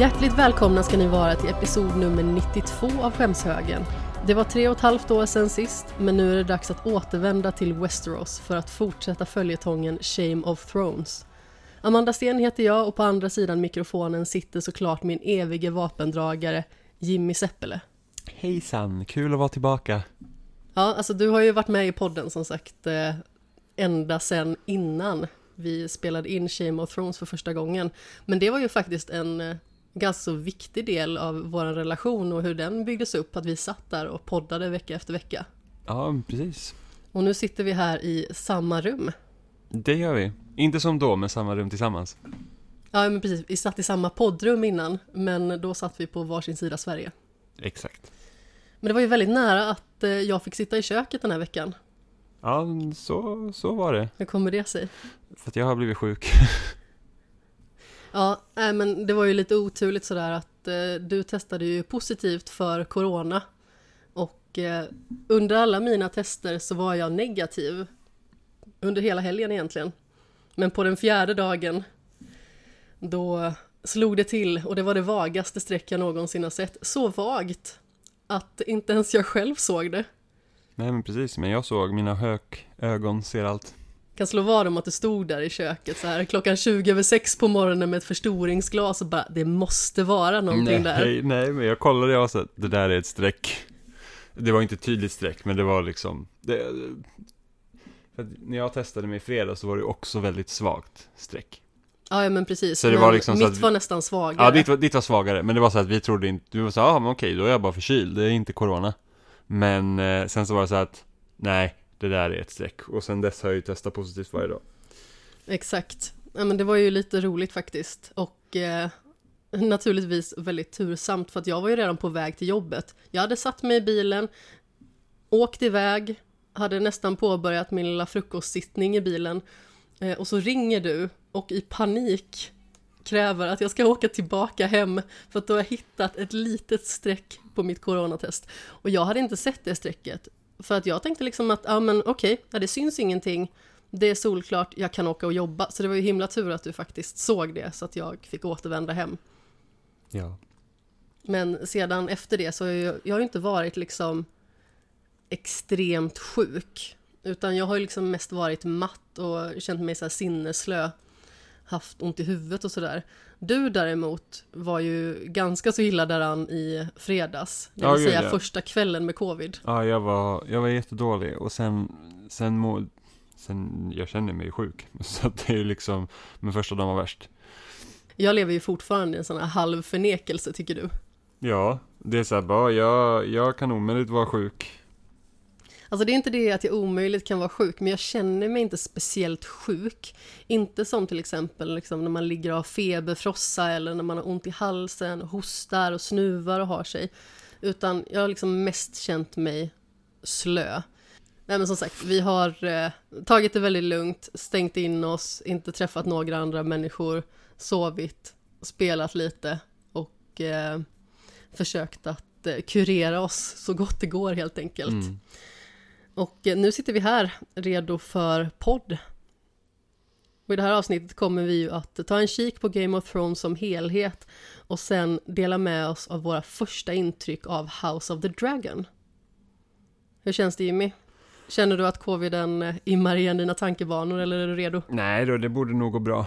Hjärtligt välkomna ska ni vara till episod nummer 92 av Skämshögen. Det var tre och ett halvt år sedan sist, men nu är det dags att återvända till Westeros för att fortsätta följetongen Shame of Thrones. Amanda Sten heter jag och på andra sidan mikrofonen sitter såklart min evige vapendragare Jimmy Seppele. Hejsan, kul att vara tillbaka. Ja, alltså du har ju varit med i podden som sagt eh, ända sedan innan vi spelade in Shame of Thrones för första gången. Men det var ju faktiskt en eh, ganska viktig del av vår relation och hur den byggdes upp, att vi satt där och poddade vecka efter vecka. Ja, precis. Och nu sitter vi här i samma rum. Det gör vi. Inte som då, men samma rum tillsammans. Ja, men precis. Vi satt i samma poddrum innan, men då satt vi på varsin sida Sverige. Exakt. Men det var ju väldigt nära att eh, jag fick sitta i köket den här veckan. Ja, så, så var det. Hur kommer det sig? För att jag har blivit sjuk. Ja, äh, men det var ju lite oturligt sådär att eh, du testade ju positivt för corona. Och eh, under alla mina tester så var jag negativ. Under hela helgen egentligen. Men på den fjärde dagen då slog det till och det var det vagaste streck jag någonsin har sett. Så vagt att inte ens jag själv såg det. Nej, men precis. Men jag såg mina hökögon, ser allt. Kan slå vad om att du stod där i köket så här klockan 20 över 6 på morgonen med ett förstoringsglas och bara det måste vara någonting nej, där. Nej, men jag kollade och sa det där är ett streck. Det var inte ett tydligt streck, men det var liksom det, att när jag testade mig i fredag så var det också väldigt svagt streck. Ja, ja men precis. Så det men var liksom så mitt att vi- var nästan svagare. Ja, ditt var, ditt var svagare, men det var så att vi trodde inte, vi var så ja men okej, då är jag bara förkyld, det är inte corona. Men eh, sen så var det så att, nej, det där är ett streck. Och sen dess har jag ju testat positivt varje dag. Exakt. Ja, men det var ju lite roligt faktiskt. Och eh, naturligtvis väldigt tursamt för att jag var ju redan på väg till jobbet. Jag hade satt mig i bilen, åkt iväg, hade nästan påbörjat min lilla frukostsittning i bilen. Eh, och så ringer du och i panik kräver att jag ska åka tillbaka hem för att då har jag hittat ett litet streck på mitt coronatest. Och jag hade inte sett det strecket. För att jag tänkte liksom att, ja men okej, ja, det syns ingenting. Det är solklart, jag kan åka och jobba. Så det var ju himla tur att du faktiskt såg det så att jag fick återvända hem. Ja. Men sedan efter det så har jag, jag har ju inte varit liksom extremt sjuk. Utan jag har ju liksom mest varit matt och känt mig så här sinneslö. Haft ont i huvudet och sådär. Du däremot var ju ganska så illa däran i fredags. Det Ja, vill gud, säga ja. första kvällen med covid. Ja, jag var, jag var jättedålig och sen, sen må, sen, jag känner mig sjuk. Så att det är liksom, men första dagen var värst. Jag lever ju fortfarande i en sån här halv förnekelse tycker du. Ja, det är så här, bara, jag, jag kan omöjligt vara sjuk. Alltså det är inte det att jag omöjligt kan vara sjuk, men jag känner mig inte speciellt sjuk. Inte som till exempel liksom när man ligger och har feberfrossa eller när man har ont i halsen, hostar och snuvar och har sig. Utan jag har liksom mest känt mig slö. Nej men som sagt, vi har eh, tagit det väldigt lugnt, stängt in oss, inte träffat några andra människor, sovit, spelat lite och eh, försökt att eh, kurera oss så gott det går helt enkelt. Mm. Och nu sitter vi här redo för podd. Och i det här avsnittet kommer vi ju att ta en kik på Game of Thrones som helhet och sen dela med oss av våra första intryck av House of the Dragon. Hur känns det Jimmy? Känner du att coviden eh, immar igen dina tankebanor eller är du redo? Nej då, det borde nog gå bra.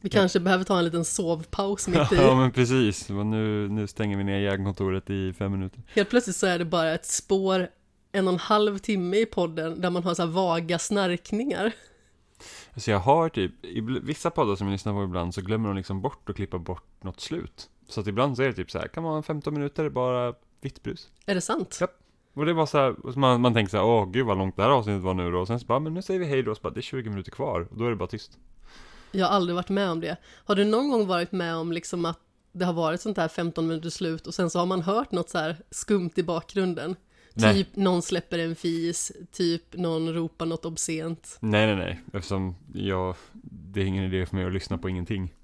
Vi kanske behöver ta en liten sovpaus mitt i. Ja men precis, nu, nu stänger vi ner järnkontoret i fem minuter. Helt plötsligt så är det bara ett spår en och en halv timme i podden där man har så här vaga snarkningar. Alltså jag har typ, i vissa poddar som jag lyssnar på ibland så glömmer de liksom bort att klippa bort något slut. Så att ibland så är det typ så här, kan vara 15 minuter bara vitt brus. Är det sant? Ja. Och det var så här, så man, man tänker så här, åh gud vad långt det här avsnittet var nu då. Och sen så bara, men nu säger vi hej då, och så bara, det är 20 minuter kvar. Och då är det bara tyst. Jag har aldrig varit med om det. Har du någon gång varit med om liksom att det har varit sånt här 15 minuters slut och sen så har man hört något så här skumt i bakgrunden? Nej. Typ någon släpper en fis, typ någon ropar något obscent. Nej nej nej, eftersom jag, det är ingen idé för mig att lyssna på ingenting.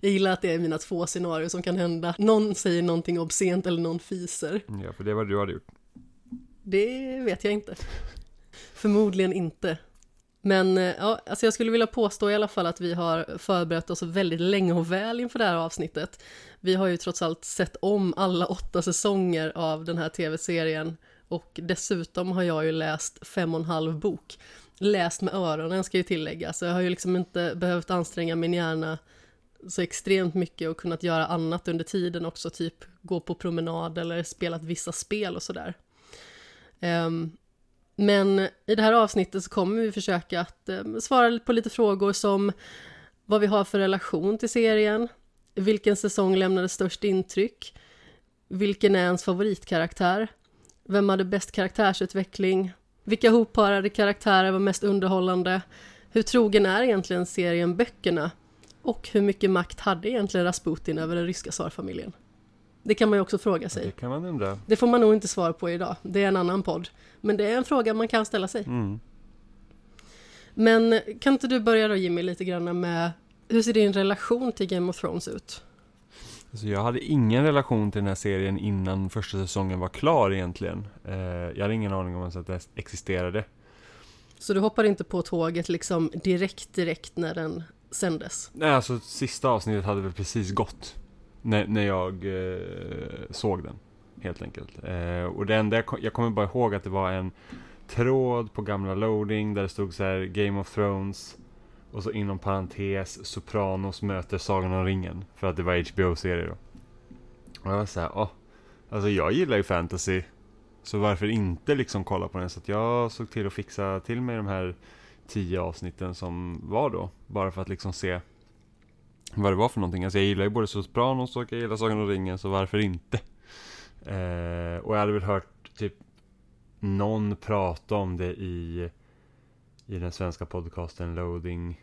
Jag gillar att det är mina två scenarier som kan hända. Någon säger någonting obscent eller någon fiser. Ja, för det var det du hade gjort. Det vet jag inte. Förmodligen inte. Men eh, ja, alltså jag skulle vilja påstå i alla fall att vi har förberett oss väldigt länge och väl inför det här avsnittet. Vi har ju trots allt sett om alla åtta säsonger av den här tv-serien och dessutom har jag ju läst fem och en halv bok. Läst med öronen ska ju tillägga, så jag har ju liksom inte behövt anstränga min hjärna så extremt mycket och kunnat göra annat under tiden också, typ gå på promenad eller spelat vissa spel och sådär. Um, men i det här avsnittet så kommer vi försöka att eh, svara på lite frågor som vad vi har för relation till serien, vilken säsong lämnade störst intryck, vilken är ens favoritkaraktär, vem hade bäst karaktärsutveckling, vilka hopparade karaktärer var mest underhållande, hur trogen är egentligen serien böckerna och hur mycket makt hade egentligen Rasputin över den ryska tsarfamiljen? Det kan man ju också fråga sig. Det kan man undra. Det får man nog inte svar på idag. Det är en annan podd. Men det är en fråga man kan ställa sig. Mm. Men kan inte du börja då Jimmy lite grann med hur ser din relation till Game of Thrones ut? Alltså jag hade ingen relation till den här serien innan första säsongen var klar egentligen. Eh, jag hade ingen aning om att det existerade. Så du hoppar inte på tåget liksom direkt direkt när den sändes? Nej, alltså sista avsnittet hade väl precis gått. När, när jag eh, såg den, helt enkelt. Eh, och det enda jag, jag kommer bara ihåg att det var en tråd på gamla loading där det stod så här Game of Thrones och så inom parentes Sopranos möter Sagan om ringen. För att det var HBO-serie då. Och jag var såhär, åh. Alltså jag gillar ju fantasy. Så varför inte liksom kolla på den? Så att jag såg till att fixa till mig de här tio avsnitten som var då. Bara för att liksom se vad det var för någonting. Alltså jag gillar ju både Sopranos och jag gillar Sagan om ringen, så varför inte? Eh, och jag hade väl hört typ någon prata om det i, i den svenska podcasten Loading,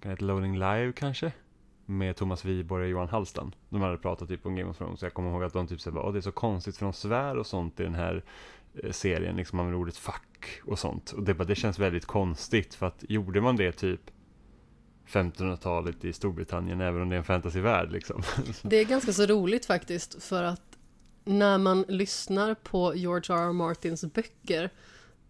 kan det Loading Live kanske? Med Thomas Wiborg och Johan Hallstan. De hade pratat typ om Game of Thrones. Så jag kommer ihåg att de typ sa att det är så konstigt för de svär och sånt i den här eh, serien. Liksom använder ordet fuck och sånt. Och det, bara, det känns väldigt konstigt för att gjorde man det typ 1500-talet i Storbritannien även om det är en fantasyvärld liksom. Det är ganska så roligt faktiskt för att när man lyssnar på George R. R. Martins böcker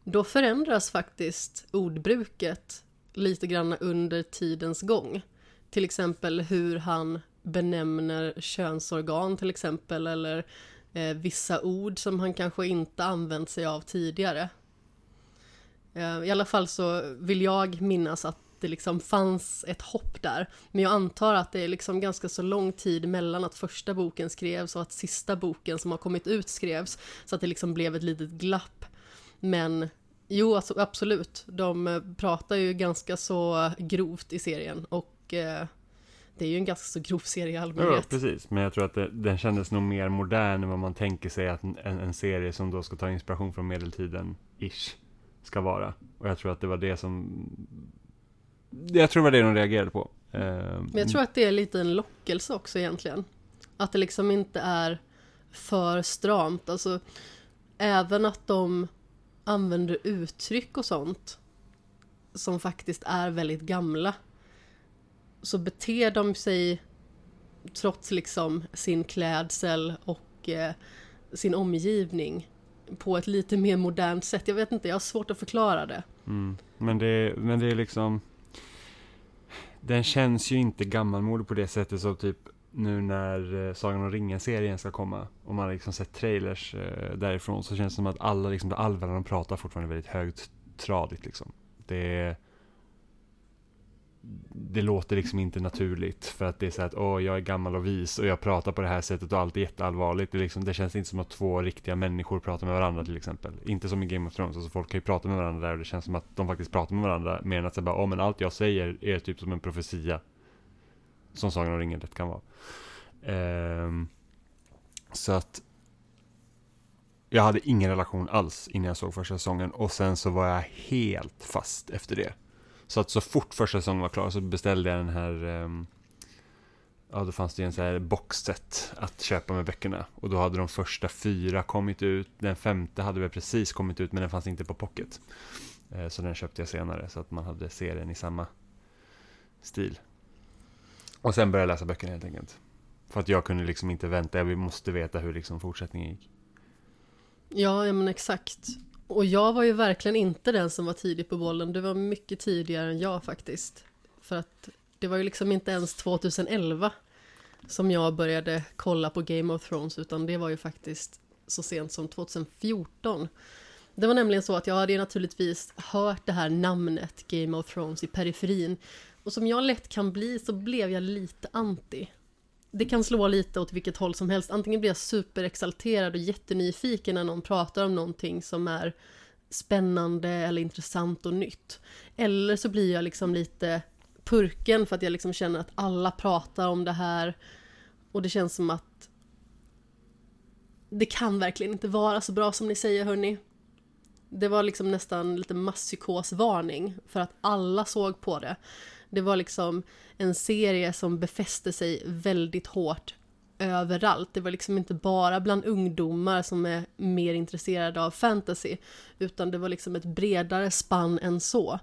då förändras faktiskt ordbruket lite grann under tidens gång. Till exempel hur han benämner könsorgan till exempel eller eh, vissa ord som han kanske inte använt sig av tidigare. Eh, I alla fall så vill jag minnas att det liksom fanns ett hopp där. Men jag antar att det är liksom ganska så lång tid mellan att första boken skrevs och att sista boken som har kommit ut skrevs. Så att det liksom blev ett litet glapp. Men jo, alltså, absolut. De pratar ju ganska så grovt i serien och eh, det är ju en ganska så grov serie i allmänhet. Ja, precis. Men jag tror att det, den kändes nog mer modern än vad man tänker sig att en, en serie som då ska ta inspiration från medeltiden, ish, ska vara. Och jag tror att det var det som jag tror det var det de reagerade på. Men jag tror att det är lite en lockelse också egentligen. Att det liksom inte är för stramt. Alltså, även att de använder uttryck och sånt som faktiskt är väldigt gamla så beter de sig trots liksom sin klädsel och eh, sin omgivning på ett lite mer modernt sätt. Jag vet inte, jag har svårt att förklara det. Mm. Men, det men det är liksom den känns ju inte gammalmodig på det sättet som typ nu när eh, Sagan om ringen-serien ska komma. Om man liksom sett trailers eh, därifrån så känns det som att alla, liksom, allvarliga de pratar fortfarande väldigt högtradigt liksom. Det det låter liksom inte naturligt för att det är så att åh, jag är gammal och vis och jag pratar på det här sättet och allt är jätteallvarligt. Det, liksom, det känns inte som att två riktiga människor pratar med varandra till exempel. Inte som i Game of Thrones, alltså folk kan ju prata med varandra där och det känns som att de faktiskt pratar med varandra mer än att säga bara, åh men allt jag säger är typ som en profetia. Som Sagan om ringen lätt kan vara. Um, så att jag hade ingen relation alls innan jag såg första säsongen och sen så var jag helt fast efter det. Så att så fort första säsongen var klar så beställde jag den här um, Ja, då fanns det ju en sån här boxset att köpa med böckerna. Och då hade de första fyra kommit ut. Den femte hade väl precis kommit ut, men den fanns inte på pocket. Eh, så den köpte jag senare, så att man hade serien i samma stil. Och sen började jag läsa böckerna helt enkelt. För att jag kunde liksom inte vänta, jag måste veta hur liksom fortsättningen gick. Ja, ja men exakt. Och jag var ju verkligen inte den som var tidig på bollen, du var mycket tidigare än jag faktiskt. För att det var ju liksom inte ens 2011 som jag började kolla på Game of Thrones, utan det var ju faktiskt så sent som 2014. Det var nämligen så att jag hade ju naturligtvis hört det här namnet Game of Thrones i periferin. Och som jag lätt kan bli så blev jag lite anti. Det kan slå lite åt vilket håll som helst. Antingen blir jag superexalterad och jättenyfiken när någon pratar om någonting som är spännande eller intressant och nytt. Eller så blir jag liksom lite purken för att jag liksom känner att alla pratar om det här och det känns som att det kan verkligen inte vara så bra som ni säger hörni. Det var liksom nästan lite masspsykosvarning för att alla såg på det. Det var liksom en serie som befäste sig väldigt hårt överallt. Det var liksom inte bara bland ungdomar som är mer intresserade av fantasy, utan det var liksom ett bredare spann än så.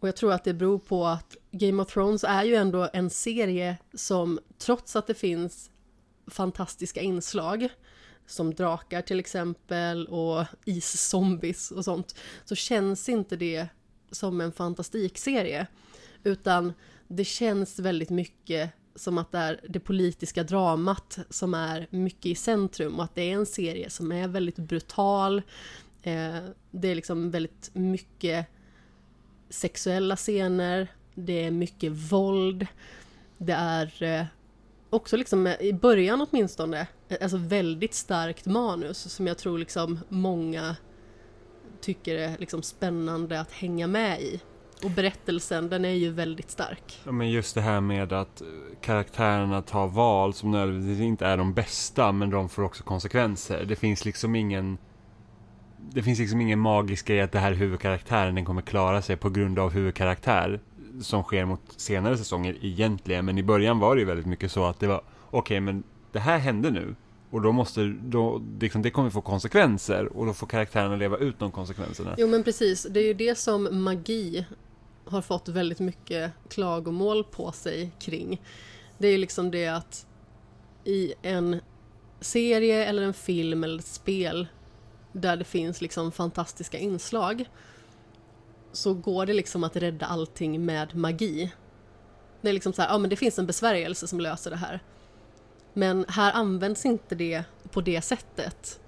Och jag tror att det beror på att Game of Thrones är ju ändå en serie som, trots att det finns fantastiska inslag, som drakar till exempel och iszombies och sånt, så känns inte det som en fantastikserie. Utan det känns väldigt mycket som att det är det politiska dramat som är mycket i centrum och att det är en serie som är väldigt brutal. Eh, det är liksom väldigt mycket sexuella scener, det är mycket våld, det är eh, också liksom eh, i början åtminstone, eh, alltså väldigt starkt manus som jag tror liksom många tycker är liksom spännande att hänga med i. Och berättelsen, den är ju väldigt stark. Ja, men just det här med att karaktärerna tar val som nödvändigtvis inte är de bästa, men de får också konsekvenser. Det finns liksom ingen... Det finns liksom ingen magisk grej att det här huvudkaraktären den kommer klara sig på grund av huvudkaraktär. Som sker mot senare säsonger egentligen, men i början var det ju väldigt mycket så att det var okej, okay, men det här hände nu. Och då måste, då, liksom, det kommer få konsekvenser och då får karaktärerna leva ut de konsekvenserna. Jo men precis, det är ju det som magi har fått väldigt mycket klagomål på sig kring. Det är ju liksom det att i en serie eller en film eller ett spel där det finns liksom fantastiska inslag så går det liksom att rädda allting med magi. Det är liksom så här, ja men det finns en besvärjelse som löser det här. Men här används inte det på det sättet.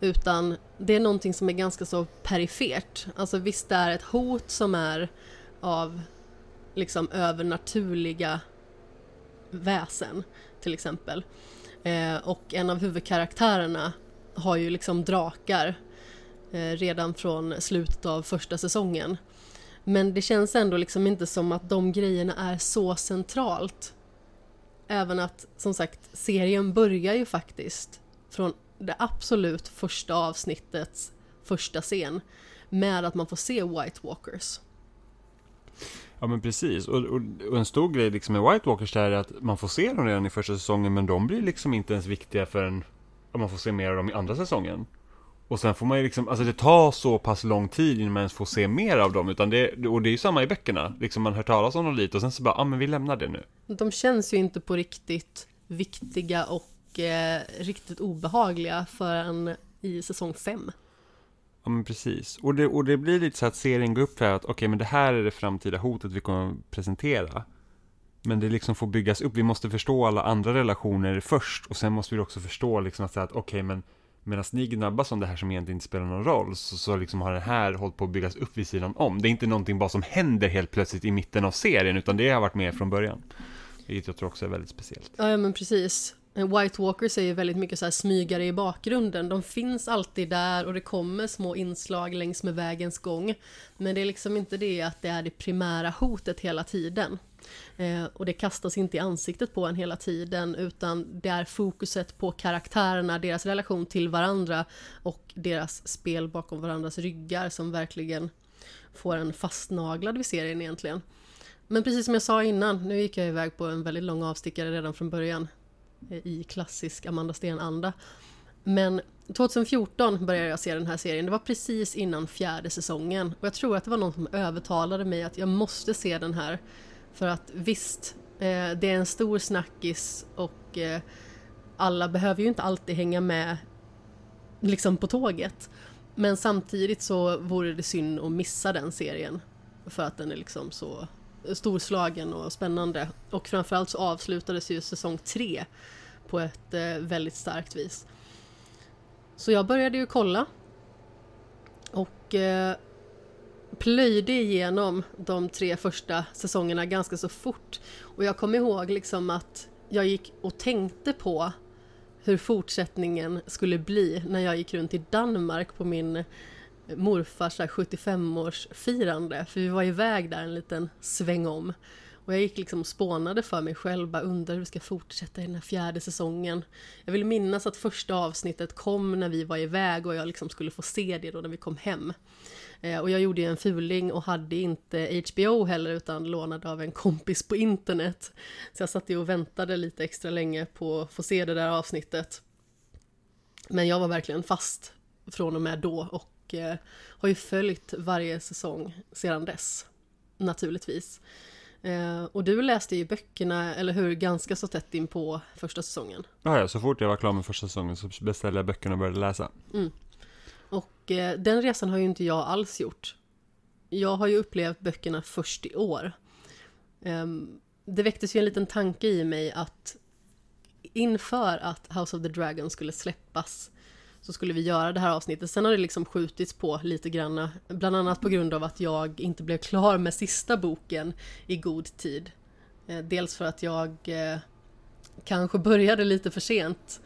Utan det är någonting som är ganska så perifert. Alltså visst det är ett hot som är av liksom övernaturliga väsen till exempel. Eh, och en av huvudkaraktärerna har ju liksom drakar eh, redan från slutet av första säsongen. Men det känns ändå liksom inte som att de grejerna är så centralt. Även att, som sagt, serien börjar ju faktiskt från det absolut första avsnittets första scen med att man får se White Walkers. Ja men precis, och, och, och, en stor grej liksom med White Walkers är att man får se dem redan i första säsongen men de blir liksom inte ens viktiga förrän man får se mer av dem i andra säsongen. Och sen får man ju liksom, alltså det tar så pass lång tid innan man ens får se mer av dem, utan det, och det är ju samma i böckerna. Liksom man hör talas om dem lite och sen så bara, ja ah, men vi lämnar det nu. De känns ju inte på riktigt viktiga och eh, riktigt obehagliga förrän i säsong 5. Ja men precis. Och det, och det blir lite så att serien går upp för att okej okay, men det här är det framtida hotet vi kommer att presentera. Men det liksom får byggas upp. Vi måste förstå alla andra relationer först och sen måste vi också förstå liksom att säga att okej okay, men medan ni gnabbas om det här som egentligen inte spelar någon roll så, så liksom har det här hållit på att byggas upp vid sidan om. Det är inte någonting bara som händer helt plötsligt i mitten av serien utan det har varit med från början. Vilket jag tror också är väldigt speciellt. Ja, ja men precis. White Walkers är ju väldigt mycket så här smygare i bakgrunden. De finns alltid där och det kommer små inslag längs med vägens gång. Men det är liksom inte det att det är det primära hotet hela tiden. Eh, och det kastas inte i ansiktet på en hela tiden utan det är fokuset på karaktärerna, deras relation till varandra och deras spel bakom varandras ryggar som verkligen får en fastnaglad vid serien egentligen. Men precis som jag sa innan, nu gick jag iväg på en väldigt lång avstickare redan från början i klassisk Amanda Sten-anda. Men 2014 började jag se den här serien, det var precis innan fjärde säsongen och jag tror att det var någon som övertalade mig att jag måste se den här. För att visst, eh, det är en stor snackis och eh, alla behöver ju inte alltid hänga med liksom på tåget. Men samtidigt så vore det synd att missa den serien. För att den är liksom så storslagen och spännande. Och framförallt så avslutades ju säsong tre på ett eh, väldigt starkt vis. Så jag började ju kolla. Och eh, plöjde igenom de tre första säsongerna ganska så fort. Och jag kommer ihåg liksom att jag gick och tänkte på hur fortsättningen skulle bli när jag gick runt i Danmark på min morfars 75-årsfirande. För vi var iväg där en liten sväng om. Och jag gick liksom och spånade för mig själv, bara undrar hur vi ska fortsätta i den här fjärde säsongen. Jag vill minnas att första avsnittet kom när vi var iväg och jag liksom skulle få se det då när vi kom hem. Eh, och jag gjorde ju en fuling och hade inte HBO heller utan lånade av en kompis på internet. Så jag satt ju och väntade lite extra länge på att få se det där avsnittet. Men jag var verkligen fast från och med då och eh, har ju följt varje säsong sedan dess. Naturligtvis. Eh, och du läste ju böckerna, eller hur, ganska så tätt in på första säsongen. Ja, ja, så fort jag var klar med första säsongen så beställde jag böckerna och började läsa. Mm. Och eh, den resan har ju inte jag alls gjort. Jag har ju upplevt böckerna först i år. Eh, det väcktes ju en liten tanke i mig att inför att House of the Dragon skulle släppas så skulle vi göra det här avsnittet. Sen har det liksom skjutits på lite granna, bland annat på grund av att jag inte blev klar med sista boken i god tid. Eh, dels för att jag eh, kanske började lite för sent,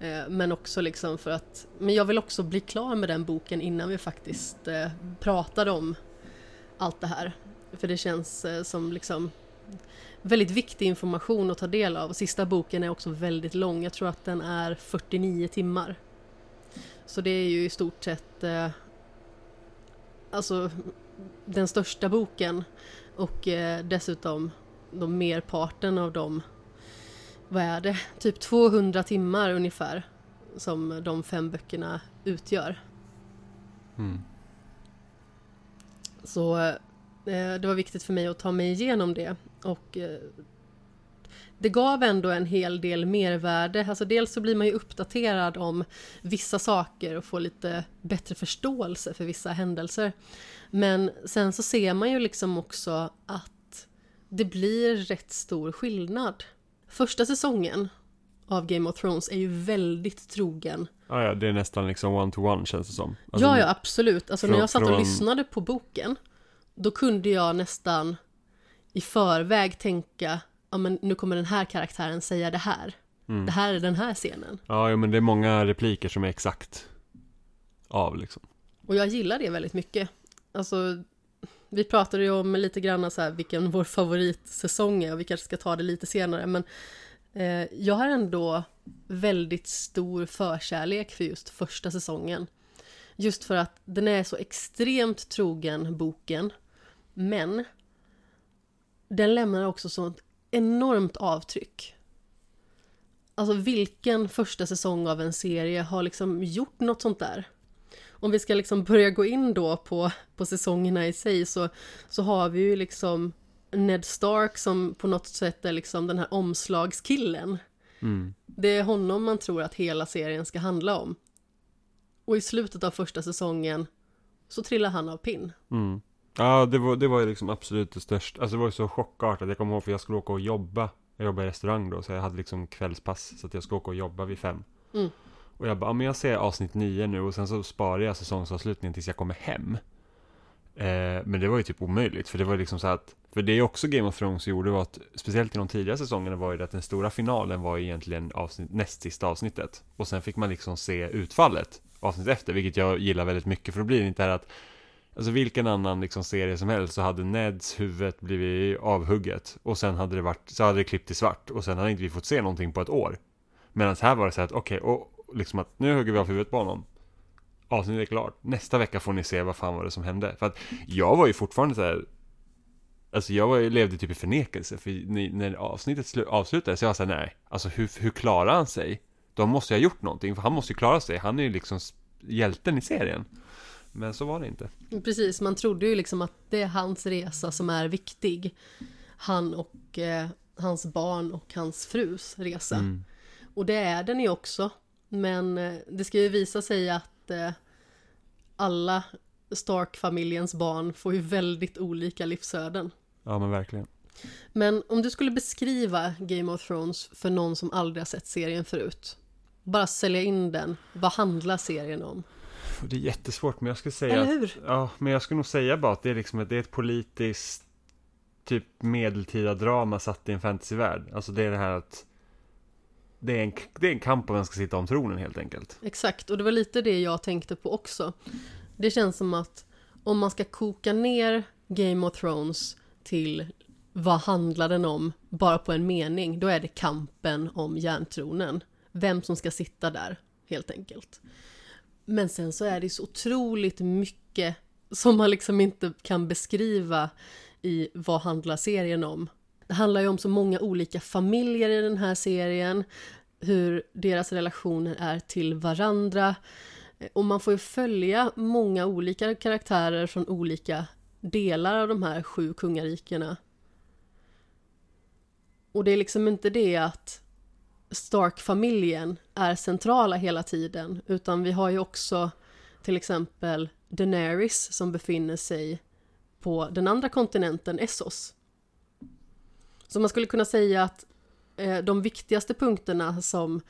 eh, men också liksom för att, men jag vill också bli klar med den boken innan vi faktiskt pratade om allt det här. För det känns som liksom väldigt viktig information att ta del av. Sista boken är också väldigt lång, jag tror att den är 49 timmar. Så det är ju i stort sett eh, alltså den största boken och eh, dessutom de merparten av dem, vad är det, typ 200 timmar ungefär som de fem böckerna utgör. Mm. Så eh, det var viktigt för mig att ta mig igenom det och eh, det gav ändå en hel del mervärde. Alltså dels så blir man ju uppdaterad om vissa saker och får lite bättre förståelse för vissa händelser. Men sen så ser man ju liksom också att det blir rätt stor skillnad. Första säsongen av Game of Thrones är ju väldigt trogen. Ja, ja, det är nästan liksom one-to-one känns det som. Alltså, ja, ja, absolut. Alltså från, när jag satt och från... lyssnade på boken, då kunde jag nästan i förväg tänka ja men nu kommer den här karaktären säga det här. Mm. Det här är den här scenen. Ja, ja, men det är många repliker som är exakt av liksom. Och jag gillar det väldigt mycket. Alltså, vi pratade ju om lite grann så här vilken vår favoritsäsong är och vi kanske ska ta det lite senare, men eh, jag har ändå väldigt stor förkärlek för just första säsongen. Just för att den är så extremt trogen boken, men den lämnar också sånt enormt avtryck. Alltså vilken första säsong av en serie har liksom gjort något sånt där? Om vi ska liksom börja gå in då på, på säsongerna i sig så, så har vi ju liksom Ned Stark som på något sätt är liksom den här omslagskillen. Mm. Det är honom man tror att hela serien ska handla om. Och i slutet av första säsongen så trillar han av pinn. Mm. Ja, det var, det var ju liksom absolut det största. Alltså det var ju så chockartat. Jag kommer ihåg för jag skulle åka och jobba. Jag jobbade i restaurang då, så jag hade liksom kvällspass. Så att jag skulle åka och jobba vid fem. Mm. Och jag bara, ja, men jag ser avsnitt nio nu och sen så sparar jag säsongsavslutningen tills jag kommer hem. Eh, men det var ju typ omöjligt, för det var liksom så att För det är också Game of Thrones gjorde var att Speciellt i de tidiga säsongerna var ju det att den stora finalen var egentligen avsnitt, näst sista avsnittet Och sen fick man liksom se utfallet Avsnitt efter, vilket jag gillar väldigt mycket för då blir det inte det här att Alltså vilken annan liksom serie som helst så hade Neds huvud blivit avhugget och sen hade det varit, så hade det klippt i svart och sen hade inte vi fått se någonting på ett år. Medan här var det så att okej, okay, och liksom att nu hugger vi av huvudet på honom. Avsnittet är klart. Nästa vecka får ni se vad fan var det som hände. För att jag var ju fortfarande så här, Alltså jag var, levde typ i förnekelse, för när avsnittet avslutades, jag var såhär, nej, alltså hur, hur klarar han sig? De måste ju ha gjort någonting, för han måste ju klara sig, han är ju liksom hjälten i serien. Men så var det inte. Precis, man trodde ju liksom att det är hans resa som är viktig. Han och eh, hans barn och hans frus resa. Mm. Och det är den ju också. Men eh, det ska ju visa sig att eh, alla Stark-familjens barn får ju väldigt olika livsöden. Ja men verkligen. Men om du skulle beskriva Game of Thrones för någon som aldrig har sett serien förut. Bara sälja in den. Vad handlar serien om? Det är jättesvårt men jag skulle säga... Eller hur? Ja, men jag skulle nog säga bara att det är liksom ett, det är ett politiskt typ medeltida drama satt i en fantasyvärld. Alltså det är det här att det är, en, det är en kamp om vem ska sitta om tronen helt enkelt. Exakt, och det var lite det jag tänkte på också. Det känns som att om man ska koka ner Game of Thrones till vad handlar den om, bara på en mening, då är det kampen om järntronen. Vem som ska sitta där, helt enkelt. Men sen så är det så otroligt mycket som man liksom inte kan beskriva i vad handlar serien om. Det handlar ju om så många olika familjer i den här serien, hur deras relationer är till varandra. Och man får ju följa många olika karaktärer från olika delar av de här sju kungarikena. Och det är liksom inte det att Stark-familjen är centrala hela tiden, utan vi har ju också till exempel Daenerys som befinner sig på den andra kontinenten, Essos. Så man skulle kunna säga att eh, de viktigaste punkterna som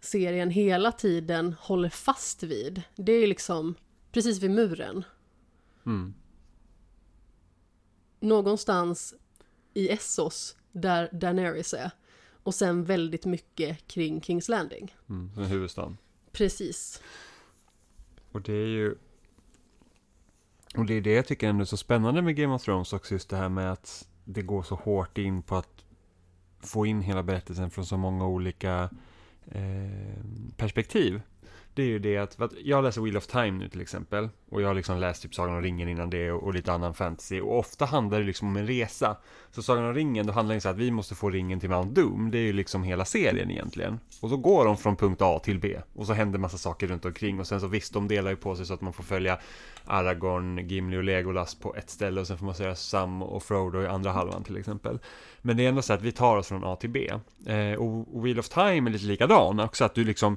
serien hela tiden håller fast vid, det är liksom precis vid muren. Mm. Någonstans i Essos, där Daenerys är. Och sen väldigt mycket kring Kings Landing. Mm, är huvudstaden. Precis. Och det är ju... Och det är det jag tycker ändå är så spännande med Game of Thrones också, just det här med att det går så hårt in på att få in hela berättelsen från så många olika eh, perspektiv det är ju det att, att jag läser Wheel of Time nu till exempel. Och jag har liksom läst typ Sagan om ringen innan det och, och lite annan fantasy. Och ofta handlar det liksom om en resa. Så Sagan om ringen, då handlar det så att vi måste få ringen till Mount Doom. Det är ju liksom hela serien egentligen. Och så går de från punkt A till B. Och så händer massa saker runt omkring. Och sen så visst, de delar ju på sig så att man får följa Aragorn, Gimli och Legolas på ett ställe. Och sen får man säga Sam och Frodo i andra halvan till exempel. Men det är ändå så att vi tar oss från A till B. Eh, och Wheel of Time är lite likadan också, att du liksom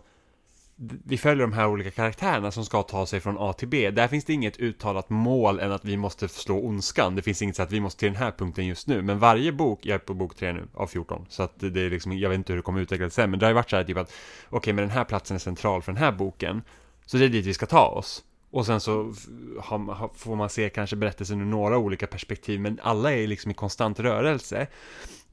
vi följer de här olika karaktärerna som ska ta sig från A till B. Där finns det inget uttalat mål än att vi måste slå ondskan. Det finns inget så att vi måste till den här punkten just nu. Men varje bok, jag är på bok 3 nu, av 14. Så att det är liksom, jag vet inte hur det kommer utvecklas sen. Men det har ju varit så här typ att, okej okay, men den här platsen är central för den här boken. Så det är dit vi ska ta oss. Och sen så får man se kanske berättelsen ur några olika perspektiv, men alla är liksom i konstant rörelse.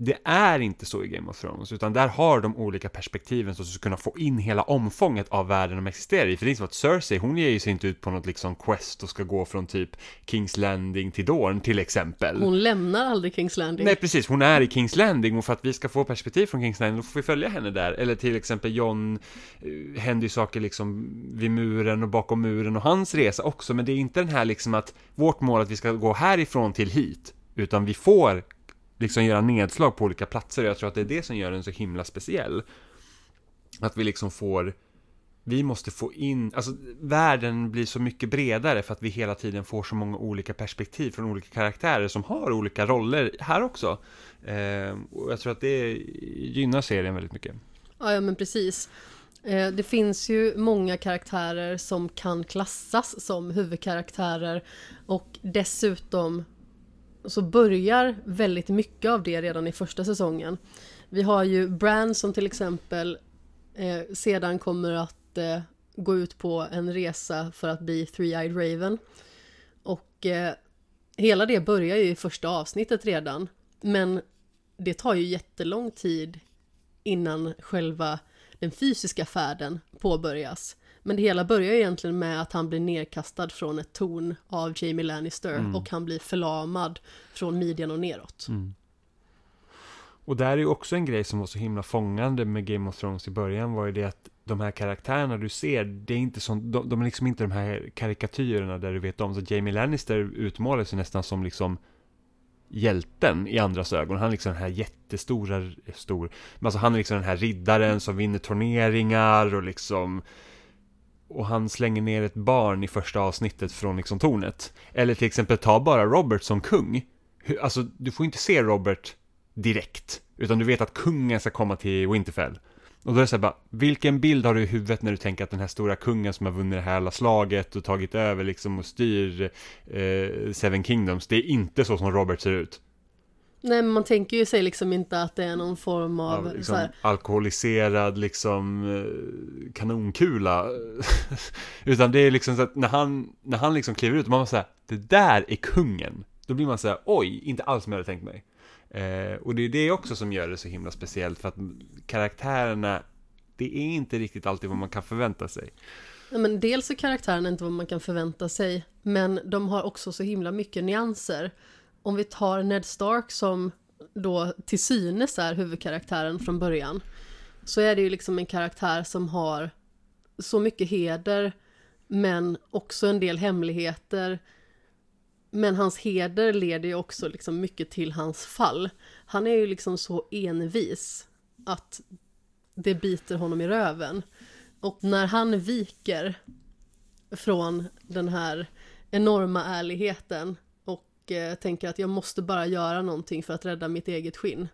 Det är inte så i Game of Thrones, utan där har de olika perspektiven så att du ska kunna få in hela omfånget av världen de existerar i. För det är inte så att Cersei, hon ger ju sig inte ut på något liksom quest och ska gå från typ Kings Landing till Dorn till exempel. Hon lämnar aldrig Kings Landing. Nej, precis. Hon är i Kings Landing och för att vi ska få perspektiv från Kings Landing då får vi följa henne där. Eller till exempel John, eh, händer ju saker liksom vid muren och bakom muren och hans resa också. Men det är inte den här liksom att vårt mål att vi ska gå härifrån till hit. Utan vi får liksom göra nedslag på olika platser och jag tror att det är det som gör den så himla speciell. Att vi liksom får vi måste få in, alltså världen blir så mycket bredare för att vi hela tiden får så många olika perspektiv från olika karaktärer som har olika roller här också. Eh, och jag tror att det gynnar serien väldigt mycket. Ja, ja men precis. Eh, det finns ju många karaktärer som kan klassas som huvudkaraktärer och dessutom så börjar väldigt mycket av det redan i första säsongen. Vi har ju Bran som till exempel eh, sedan kommer att eh, gå ut på en resa för att bli Three-Eyed Raven. Och eh, hela det börjar ju i första avsnittet redan. Men det tar ju jättelång tid innan själva den fysiska färden påbörjas. Men det hela börjar egentligen med att han blir nedkastad från ett torn av Jamie Lannister mm. och han blir förlamad från midjan och neråt. Mm. Och där är ju också en grej som var så himla fångande med Game of Thrones i början var ju det att de här karaktärerna du ser, det är inte som, de, de är liksom inte de här karikatyrerna där du vet om, så Jamie Lannister utmålar sig nästan som liksom hjälten i andras ögon. Han är liksom den här jättestora, stor, men alltså han är liksom den här riddaren som vinner turneringar och liksom och han slänger ner ett barn i första avsnittet från liksom tornet. Eller till exempel ta bara Robert som kung. Alltså, du får inte se Robert direkt, utan du vet att kungen ska komma till Winterfell. Och då är det så här bara, vilken bild har du i huvudet när du tänker att den här stora kungen som har vunnit det här alla slaget och tagit över liksom och styr eh, Seven Kingdoms, det är inte så som Robert ser ut. Nej men man tänker ju sig liksom inte att det är någon form av, Av liksom, alkoholiserad liksom eh, kanonkula. Utan det är liksom så att när han, när han liksom kliver ut, man bara säger det där är kungen. Då blir man så här, oj, inte alls som jag hade tänkt mig. Eh, och det är det också som gör det så himla speciellt, för att karaktärerna, det är inte riktigt alltid vad man kan förvänta sig. Ja, men dels är karaktärerna inte vad man kan förvänta sig, men de har också så himla mycket nyanser. Om vi tar Ned Stark som då till synes är huvudkaraktären från början, så är det ju liksom en karaktär som har så mycket heder, men också en del hemligheter. Men hans heder leder ju också liksom mycket till hans fall. Han är ju liksom så envis att det biter honom i röven. Och när han viker från den här enorma ärligheten och eh, tänker att jag måste bara göra någonting för att rädda mitt eget skinn.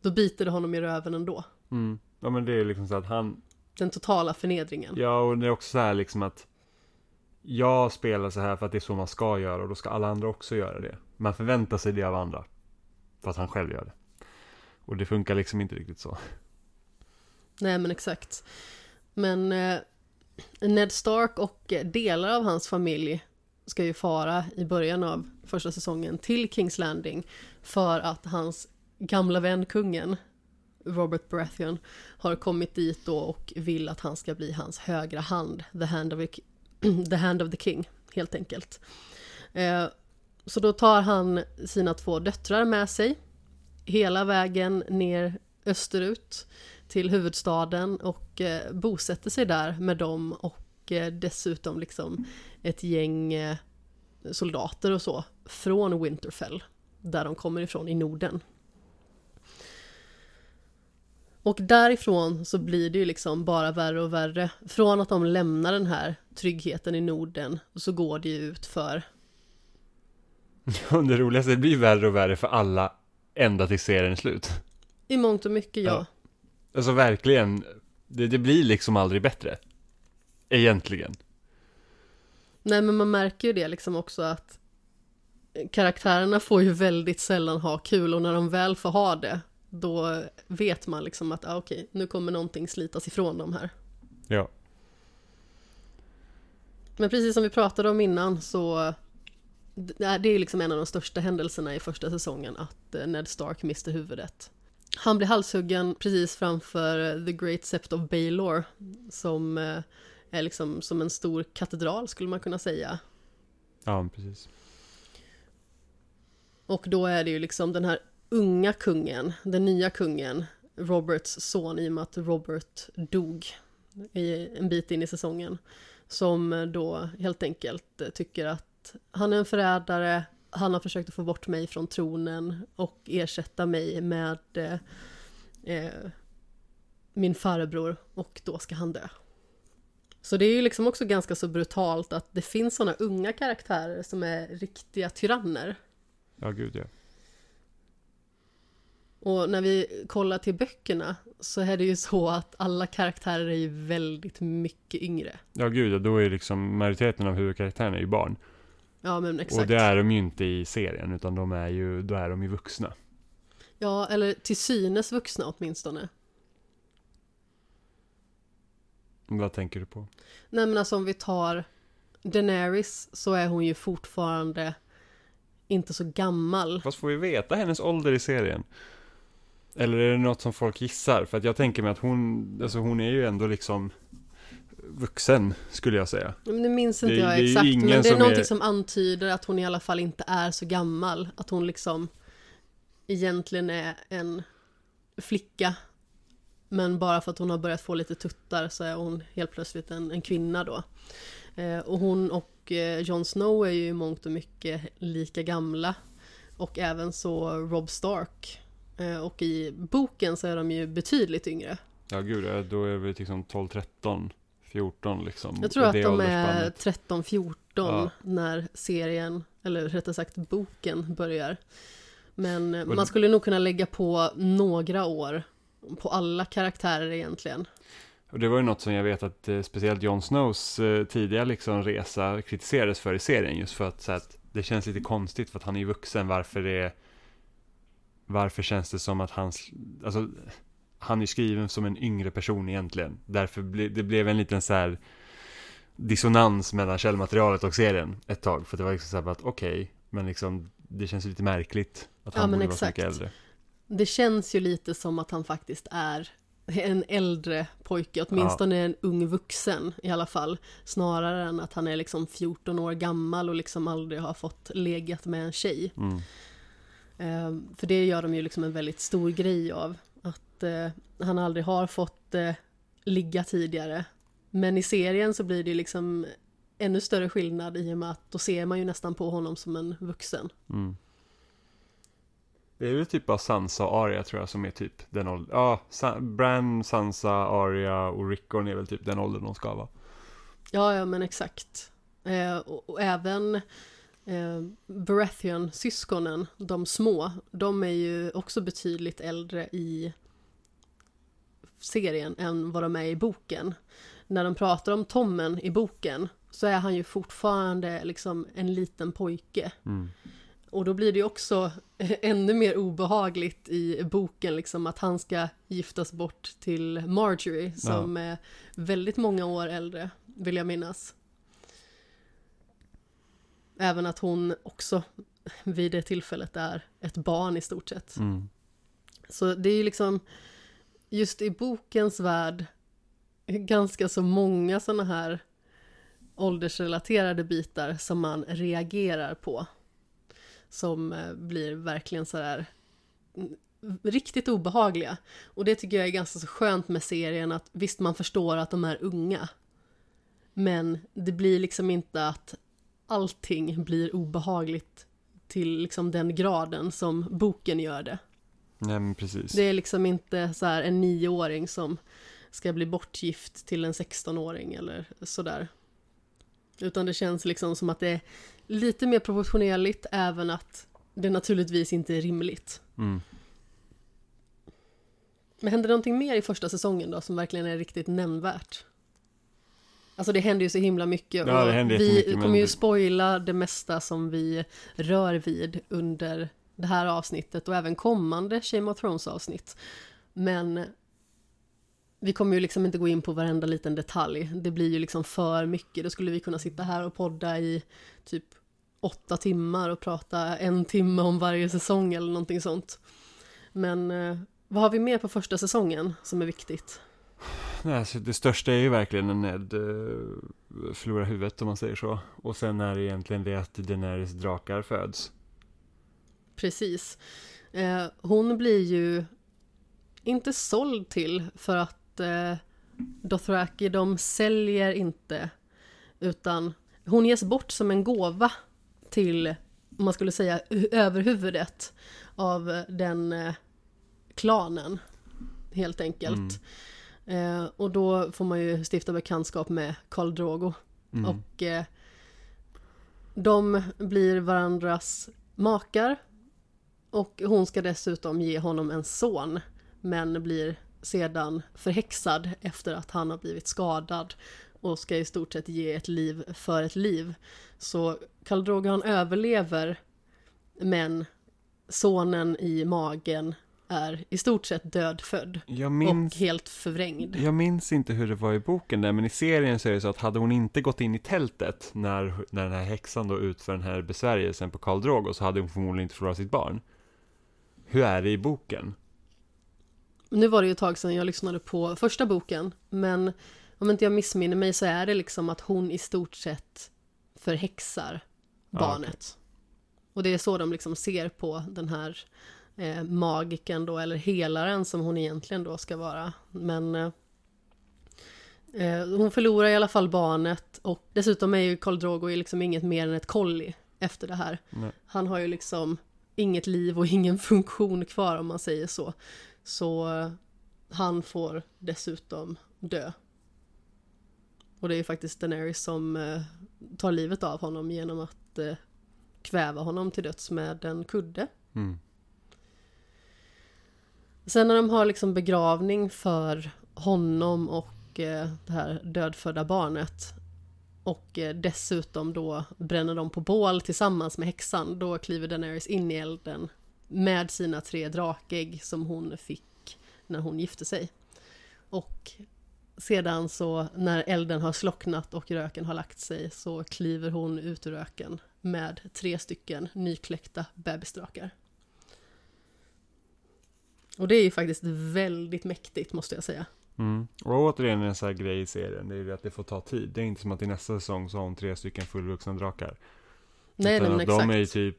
Då biter det honom i röven ändå. Mm. Ja men det är liksom så att han, Den totala förnedringen. ja och det är också så här liksom att jag spelar så här för att det är så man ska göra och då ska alla andra också göra det. Man förväntar sig det av andra. För att han själv gör det. Och det funkar liksom inte riktigt så. Nej men exakt. Men eh, Ned Stark och eh, delar av hans familj ska ju fara i början av första säsongen till Kings Landing för att hans gamla vän kungen Robert Baratheon har kommit dit då och vill att han ska bli hans högra hand, the hand of, the hand of the king, helt enkelt. Eh, så då tar han sina två döttrar med sig hela vägen ner österut till huvudstaden och eh, bosätter sig där med dem och eh, dessutom liksom ett gäng eh, soldater och så från Winterfell, där de kommer ifrån i Norden. Och därifrån så blir det ju liksom bara värre och värre. Från att de lämnar den här tryggheten i Norden så går det ju ut för Och det roligaste, det blir värre och värre för alla ända till serien är slut. i mångt och mycket ja. Ja. Alltså verkligen, det, det blir liksom aldrig bättre. Egentligen. Nej men man märker ju det liksom också att karaktärerna får ju väldigt sällan ha kul och när de väl får ha det då vet man liksom att ah, okej, nu kommer någonting slitas ifrån dem här. Ja. Men precis som vi pratade om innan så det är liksom en av de största händelserna i första säsongen att eh, Ned Stark mister huvudet. Han blir halshuggen precis framför The Great Sept of Baelor som eh, är liksom som en stor katedral skulle man kunna säga. Ja, precis. Och då är det ju liksom den här unga kungen, den nya kungen, Roberts son i och med att Robert dog i en bit in i säsongen. Som då helt enkelt tycker att han är en förrädare, han har försökt att få bort mig från tronen och ersätta mig med eh, eh, min farbror och då ska han dö. Så det är ju liksom också ganska så brutalt att det finns sådana unga karaktärer som är riktiga tyranner. Ja, gud ja. Och när vi kollar till böckerna så är det ju så att alla karaktärer är ju väldigt mycket yngre. Ja, gud ja, då är liksom majoriteten av huvudkaraktärerna är ju barn. Ja men exakt. Och det är de ju inte i serien, utan de är ju, då är de ju vuxna. Ja, eller till synes vuxna åtminstone. Vad tänker du på? Nej men alltså om vi tar Daenerys så är hon ju fortfarande inte så gammal. Fast får vi veta hennes ålder i serien? Eller är det något som folk gissar? För att jag tänker mig att hon, alltså hon är ju ändå liksom vuxen, skulle jag säga. Men det minns inte Det- jag det exakt, men det är som någonting är- som antyder att hon i alla fall inte är så gammal. Att hon liksom egentligen är en flicka. Men bara för att hon har börjat få lite tuttar så är hon helt plötsligt en, en kvinna då. Eh, och hon och eh, Jon Snow är ju i mångt och mycket lika gamla. Och även så Rob Stark. Eh, och i boken så är de ju betydligt yngre. Ja, gud, ja, då är vi liksom 12, 13, 14 liksom. Jag tror att de är åldersspannet. 13-14 Ja. när serien, eller rättare sagt boken börjar. Men eh, man skulle nog kunna lägga på några år på alla karaktärer egentligen. Och det var ju något som jag vet att eh, speciellt Jon Snows eh, tidiga liksom resa kritiserades för i serien just för att, så att det känns lite konstigt för att han är ju vuxen varför det varför känns det som att hans alltså han är skriven som en yngre person egentligen därför ble, det blev en liten så här dissonans mellan källmaterialet och serien ett tag för det var liksom så här att okej okay, men liksom det känns lite märkligt att han Ja, borde vara så exakt. mycket äldre. Det känns ju lite som att han faktiskt är en äldre pojke, åtminstone en ung vuxen i alla fall. Snarare än att han är liksom 14 år gammal och liksom aldrig har fått legat med en tjej. Mm. Eh, för det gör de ju liksom en väldigt stor grej av. Att eh, han aldrig har fått eh, ligga tidigare. Men i serien så blir det liksom ännu större skillnad i och med att då ser man ju nästan på honom som en vuxen. Mm. Det är väl typ bara Sansa och Arya tror jag som är typ den åldern. Ja, Sa- Bran, Sansa, Arya och Rickon är väl typ den åldern de ska vara. Ja, ja men exakt. Eh, och, och även eh, Baratheon-syskonen, de små, de är ju också betydligt äldre i serien än vad de är i boken. När de pratar om Tommen i boken så är han ju fortfarande liksom en liten pojke. Mm. Och då blir det ju också ännu mer obehagligt i boken, liksom att han ska giftas bort till Marjorie som är väldigt många år äldre, vill jag minnas. Även att hon också vid det tillfället är ett barn i stort sett. Mm. Så det är ju liksom, just i bokens värld, ganska så många sådana här åldersrelaterade bitar som man reagerar på. Som eh, blir verkligen sådär riktigt obehagliga. Och det tycker jag är ganska så skönt med serien att visst man förstår att de är unga. Men det blir liksom inte att allting blir obehagligt till liksom den graden som boken gör det. Nej men precis. Det är liksom inte så här en nioåring som ska bli bortgift till en 16-åring eller sådär. Utan det känns liksom som att det är lite mer proportionerligt även att det naturligtvis inte är rimligt. Mm. Men hände det någonting mer i första säsongen då som verkligen är riktigt nämnvärt? Alltså det händer ju så himla mycket Ja, det händer vi jättemycket, men kommer ju spoila det mesta som vi rör vid under det här avsnittet och även kommande Shame of Thrones avsnitt. Men vi kommer ju liksom inte gå in på varenda liten detalj. Det blir ju liksom för mycket. Då skulle vi kunna sitta här och podda i typ åtta timmar och prata en timme om varje säsong eller någonting sånt. Men eh, vad har vi mer på första säsongen som är viktigt? Nej, alltså, det största är ju verkligen när Ned uh, förlorar huvudet om man säger så. Och sen är det egentligen det att Daenerys drakar föds. Precis. Eh, hon blir ju inte såld till för att eh, Dothraki, de säljer inte. Utan hon ges bort som en gåva till, om man skulle säga, överhuvudet av eh, den eh, klanen. Helt enkelt. Eh, och då får man ju stifta bekantskap med Karl Drogo. Mm. Och eh, de blir varandras makar. Och hon ska dessutom ge honom en son. Men blir sedan förhäxad efter att han har blivit skadad. Och ska i stort sett ge ett liv för ett liv. Så Karl han överlever. Men sonen i magen är i stort sett dödfödd. minns, Och helt förvrängd. jag minns inte hur det var i boken där, men i serien så är det så att hade hon inte gått in i tältet när, när den här häxan då utför den här besvärjelsen på Karl Drogo så hade hon förmodligen inte förlorat sitt barn. Hur är det i boken? Nu var det ju ett tag sedan jag lyssnade på första boken, men om inte jag missminner mig så är det liksom att hon i stort sett förhäxar barnet. Och det är så de liksom ser på den här eh, magiken då, eller helaren som hon egentligen då ska vara. Men eh, eh, hon förlorar i alla fall barnet och dessutom är ju Karl Drogo liksom inget mer än ett kolli efter det här. Nej. Han har ju liksom inget liv och ingen funktion kvar om man säger så. Så han får dessutom dö. Och det är ju faktiskt Daenerys som eh, tar livet av honom genom att eh, kväva honom till döds med en kudde. Mm. Sen när de har liksom begravning för honom och eh, det här dödfödda barnet och eh, dessutom då bränner de på bål tillsammans med häxan. Då kliver Daenerys in i elden med sina tre drakägg som hon fick när hon gifte sig. Och sedan så när elden har slocknat och röken har lagt sig så kliver hon ut ur röken med tre stycken nykläckta bebisdrakar. Och det är ju faktiskt väldigt mäktigt måste jag säga. Mm. Och återigen en sån här grej i serien, det är ju att det får ta tid. Det är inte som att i nästa säsong så har hon tre stycken fullvuxna drakar. Nej, Utan men att exakt. de är ju typ,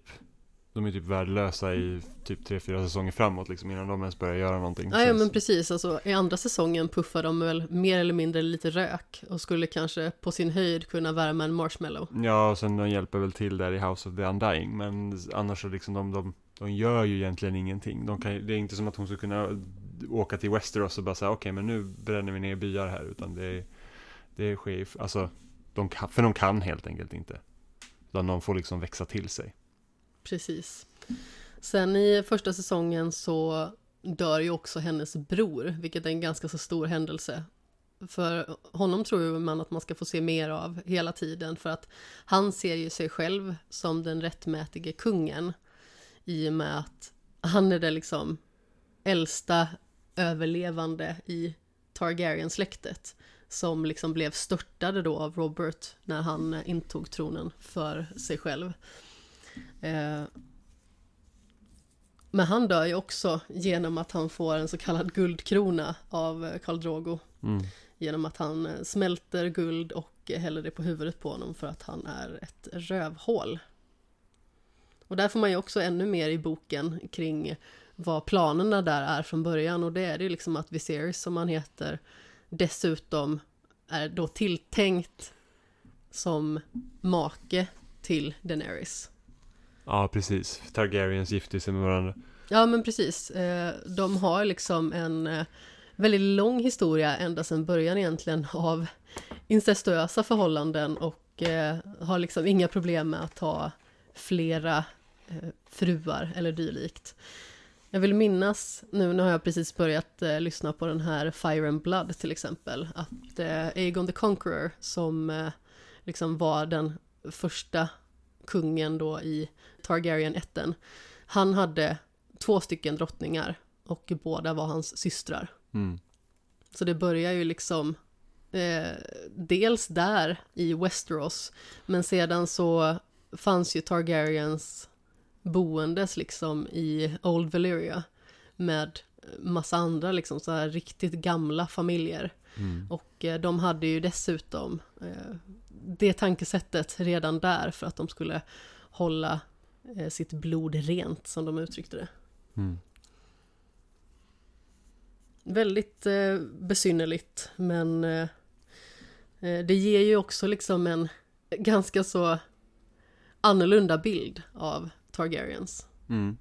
de är typ värdelösa i typ tre, fyra säsonger framåt liksom innan de ens börjar göra någonting. Ja, ja men precis, alltså, i andra säsongen puffar de väl mer eller mindre lite rök och skulle kanske på sin höjd kunna värma en marshmallow. Ja, och sen de hjälper väl till där i House of the Undying, men annars så liksom de, de, de gör ju egentligen ingenting. De kan, det är inte som att hon skulle kunna åka till Westeros och bara säga okej men nu bränner vi ner byar här, utan det, det sker ju, alltså, de kan, för de kan helt enkelt inte. Utan de får liksom växa till sig. Precis. Sen i första säsongen så dör ju också hennes bror, vilket är en ganska så stor händelse. För honom tror ju man att man ska få se mer av hela tiden, för att han ser ju sig själv som den rättmätige kungen i och med att han är det liksom äldsta överlevande i Targaryen-släktet som liksom blev störtade då av Robert när han eh, intog tronen för sig själv. Eh, men han dör ju också genom att han får en så kallad guldkrona av eh, Karl Drogo. Mm. Genom att han eh, smälter guld och häller det på huvudet på honom för att han är ett rövhål. Och där får man ju också ännu mer i boken kring vad planerna där är från början och det är det ju liksom att Viserys som han heter dessutom är då tilltänkt som make till Daenerys. Ja, precis. Targaryens gifter sig med varandra. Ja men precis. Eh, de har liksom en eh, väldigt lång historia ända sedan början egentligen av incestuösa förhållanden och eh, har liksom inga problem med att ha flera fruar eller dylikt. Jag vill minnas, nu, nu har jag precis börjat eh, lyssna på den här Fire and Blood till exempel, att eh, Aegon the Conqueror som eh, liksom var den första kungen då i Targaryen ätten han hade två stycken drottningar och båda var hans systrar. Mm. Så det börjar ju liksom eh, dels där i Westeros, men sedan så fanns ju Targaryens boendes liksom i Old Valyria med massa andra liksom så här riktigt gamla familjer. Mm. Och eh, de hade ju dessutom eh, det tankesättet redan där för att de skulle hålla sitt blod rent som de uttryckte det. Mm. Väldigt eh, besynnerligt men eh, eh, det ger ju också liksom en ganska så annorlunda bild av Targaryens. Mm.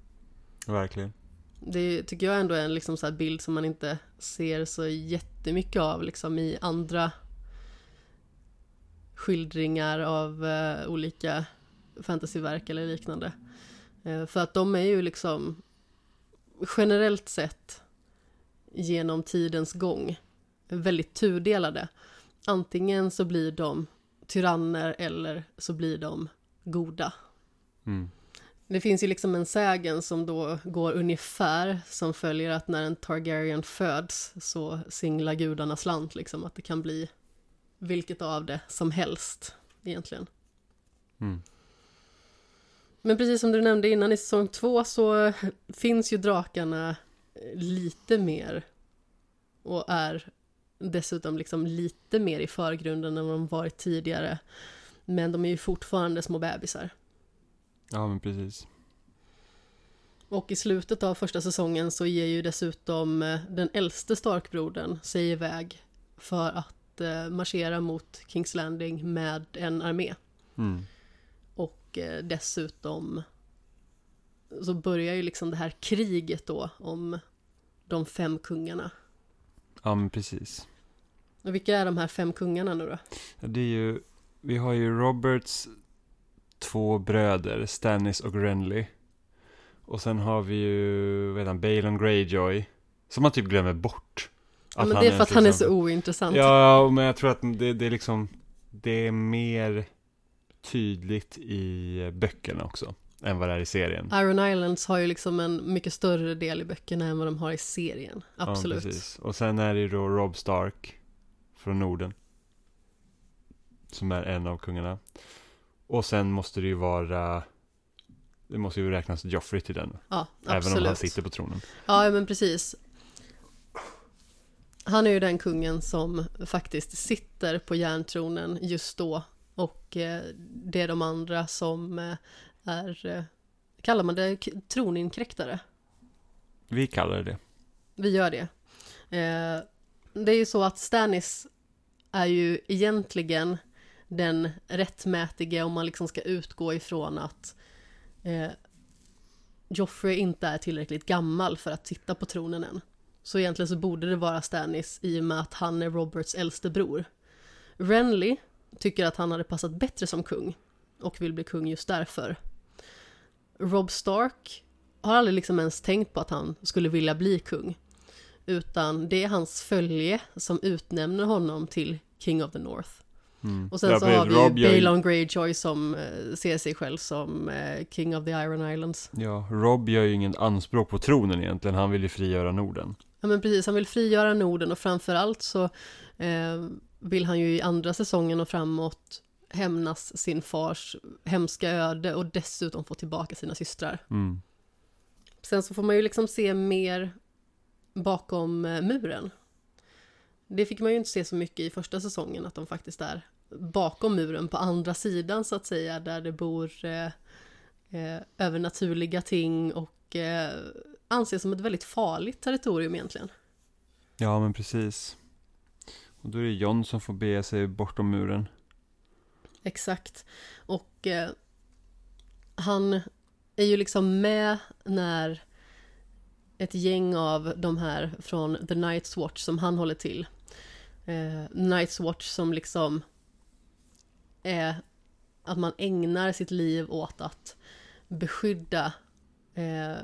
Verkligen. Det tycker jag ändå är en liksom så här bild som man inte ser så jättemycket av liksom i andra skildringar av eh, olika fantasyverk eller liknande. Eh, för att de är ju liksom generellt sett genom tidens gång väldigt tudelade. Antingen så blir de tyranner eller så blir de goda. Mm. Det finns ju liksom en sägen som då går ungefär som följer att när en Targaryen föds så singlar gudarna slant liksom att det kan bli vilket av det som helst egentligen. Mm. Men precis som du nämnde innan i säsong två så finns ju drakarna lite mer och är dessutom liksom lite mer i förgrunden än de varit tidigare. Men de är ju fortfarande små bebisar. Ja, men precis. Och i slutet av första säsongen så ger ju dessutom eh, den äldste Starkbrodern sig iväg för att eh, marschera mot Kings Landing med en armé. Mm. Och eh, dessutom så börjar ju liksom det här kriget då om de fem kungarna. Ja, men precis. Och vilka är de här fem kungarna nu då? Det är ju, vi har ju Roberts två bröder, Stannis och Renly. Och sen har vi ju, vad heter han, Balon Greyjoy. Som man typ glömmer bort. Ja, men det är för att han är så liksom- ointressant. Ja, men jag tror att det, det är liksom, det är mer tydligt i böckerna också, än vad det är i serien. Iron Islands har ju liksom en mycket större del i böckerna än vad de har i serien. Ja, Absolut. precis. Och sen är det ju då Rob Stark från Norden. Som är en av kungarna. Och sen måste det ju vara, det måste ju räknas Joffrey till den. ja, Även absolut. om han sitter på tronen. Ja, men precis. Han är ju den kungen som faktiskt sitter på järntronen just då. Och eh, det är de andra som eh, är, eh, kallar man det, troninkräktare? Vi kallar det det. Vi gör det. Det är ju så att Stannis är ju egentligen den rättmätige om man liksom ska utgå ifrån att eh, Joffrey inte är tillräckligt gammal för att sitta på tronen än. Så egentligen så borde det vara Stannis i och med att han är Roberts äldste bror. Renly tycker att han hade passat bättre som kung och vill bli kung just därför. Rob Stark har aldrig liksom ens tänkt på att han skulle vilja bli kung. Utan det är hans följe som utnämner honom till King of the North. Mm. Och sen Ja, så har vi Rob ju gör ju- Balon Greyjoy som eh, ser sig själv som eh, King of the Iron Islands. Ja, Rob gör ju ingen anspråk på tronen egentligen. Han vill ju frigöra Norden. Ja men precis, han vill frigöra Norden och framförallt så eh, vill han ju i andra säsongen och framåt hämnas sin fars hemska öde och dessutom få tillbaka sina systrar. Mm. Sen så får man ju liksom se mer bakom eh, muren. Det fick man ju inte se så mycket i första säsongen, att de faktiskt är bakom muren på andra sidan så att säga, där det bor eh, eh, övernaturliga ting och eh, anses som ett väldigt farligt territorium egentligen. Ja, men precis. Och då är det John som får bege sig bortom muren. Exakt. Och eh, han är ju liksom med när ett gäng av de här från The Night's Watch som han håller till. Eh, Night's Watch som liksom är att man ägnar sitt liv åt att beskydda eh,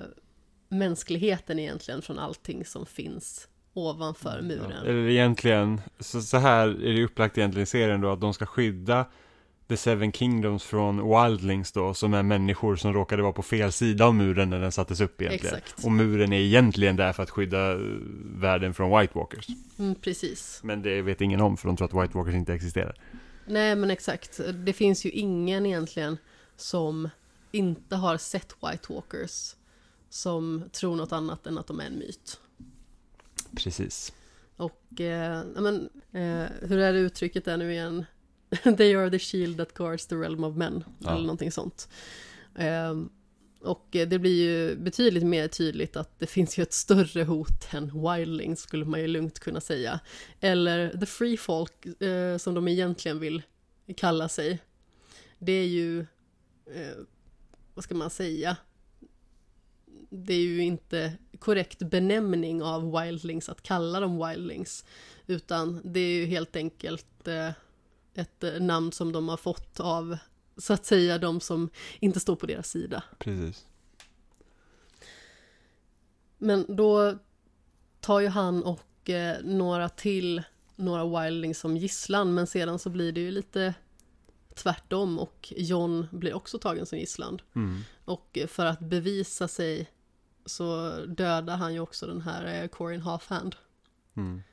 mänskligheten egentligen från allting som finns ovanför muren. Ja, eller egentligen, så, så här är det upplagt egentligen i serien då, att de ska skydda The Seven Kingdoms från Wildlings då, som är människor som råkade vara på fel sida av muren när den sattes upp egentligen. Exakt. Och muren är egentligen där för att skydda eh, världen från White Walkers. Mm, precis. Men det vet ingen om, för de tror att White Walkers inte existerar. Nej men exakt, det finns ju ingen egentligen som inte har sett White Walkers som tror något annat än att de är en myt. Precis. Och, eh, men, eh, hur är det uttrycket där nu igen? They are the shield that guards the realm of men, Ja. eller någonting sånt. Eh, och det blir ju betydligt mer tydligt att det finns ju ett större hot än wildlings, skulle man ju lugnt kunna säga. Eller the free folk, eh, som de egentligen vill kalla sig. Det är ju, eh, vad ska man säga? Det är ju inte korrekt benämning av wildlings att kalla dem wildlings. Utan det är ju helt enkelt eh, ett eh, namn som de har fått av, så att säga, de som inte står på deras sida. Precis. Men då tar ju han och eh, några till, några wildlings som gisslan, men sedan så blir det ju lite tvärtom och John blir också tagen som gisslan. Mm. Och för att bevisa sig så dödar han ju också den här eh, Corin Halfhand. Mm.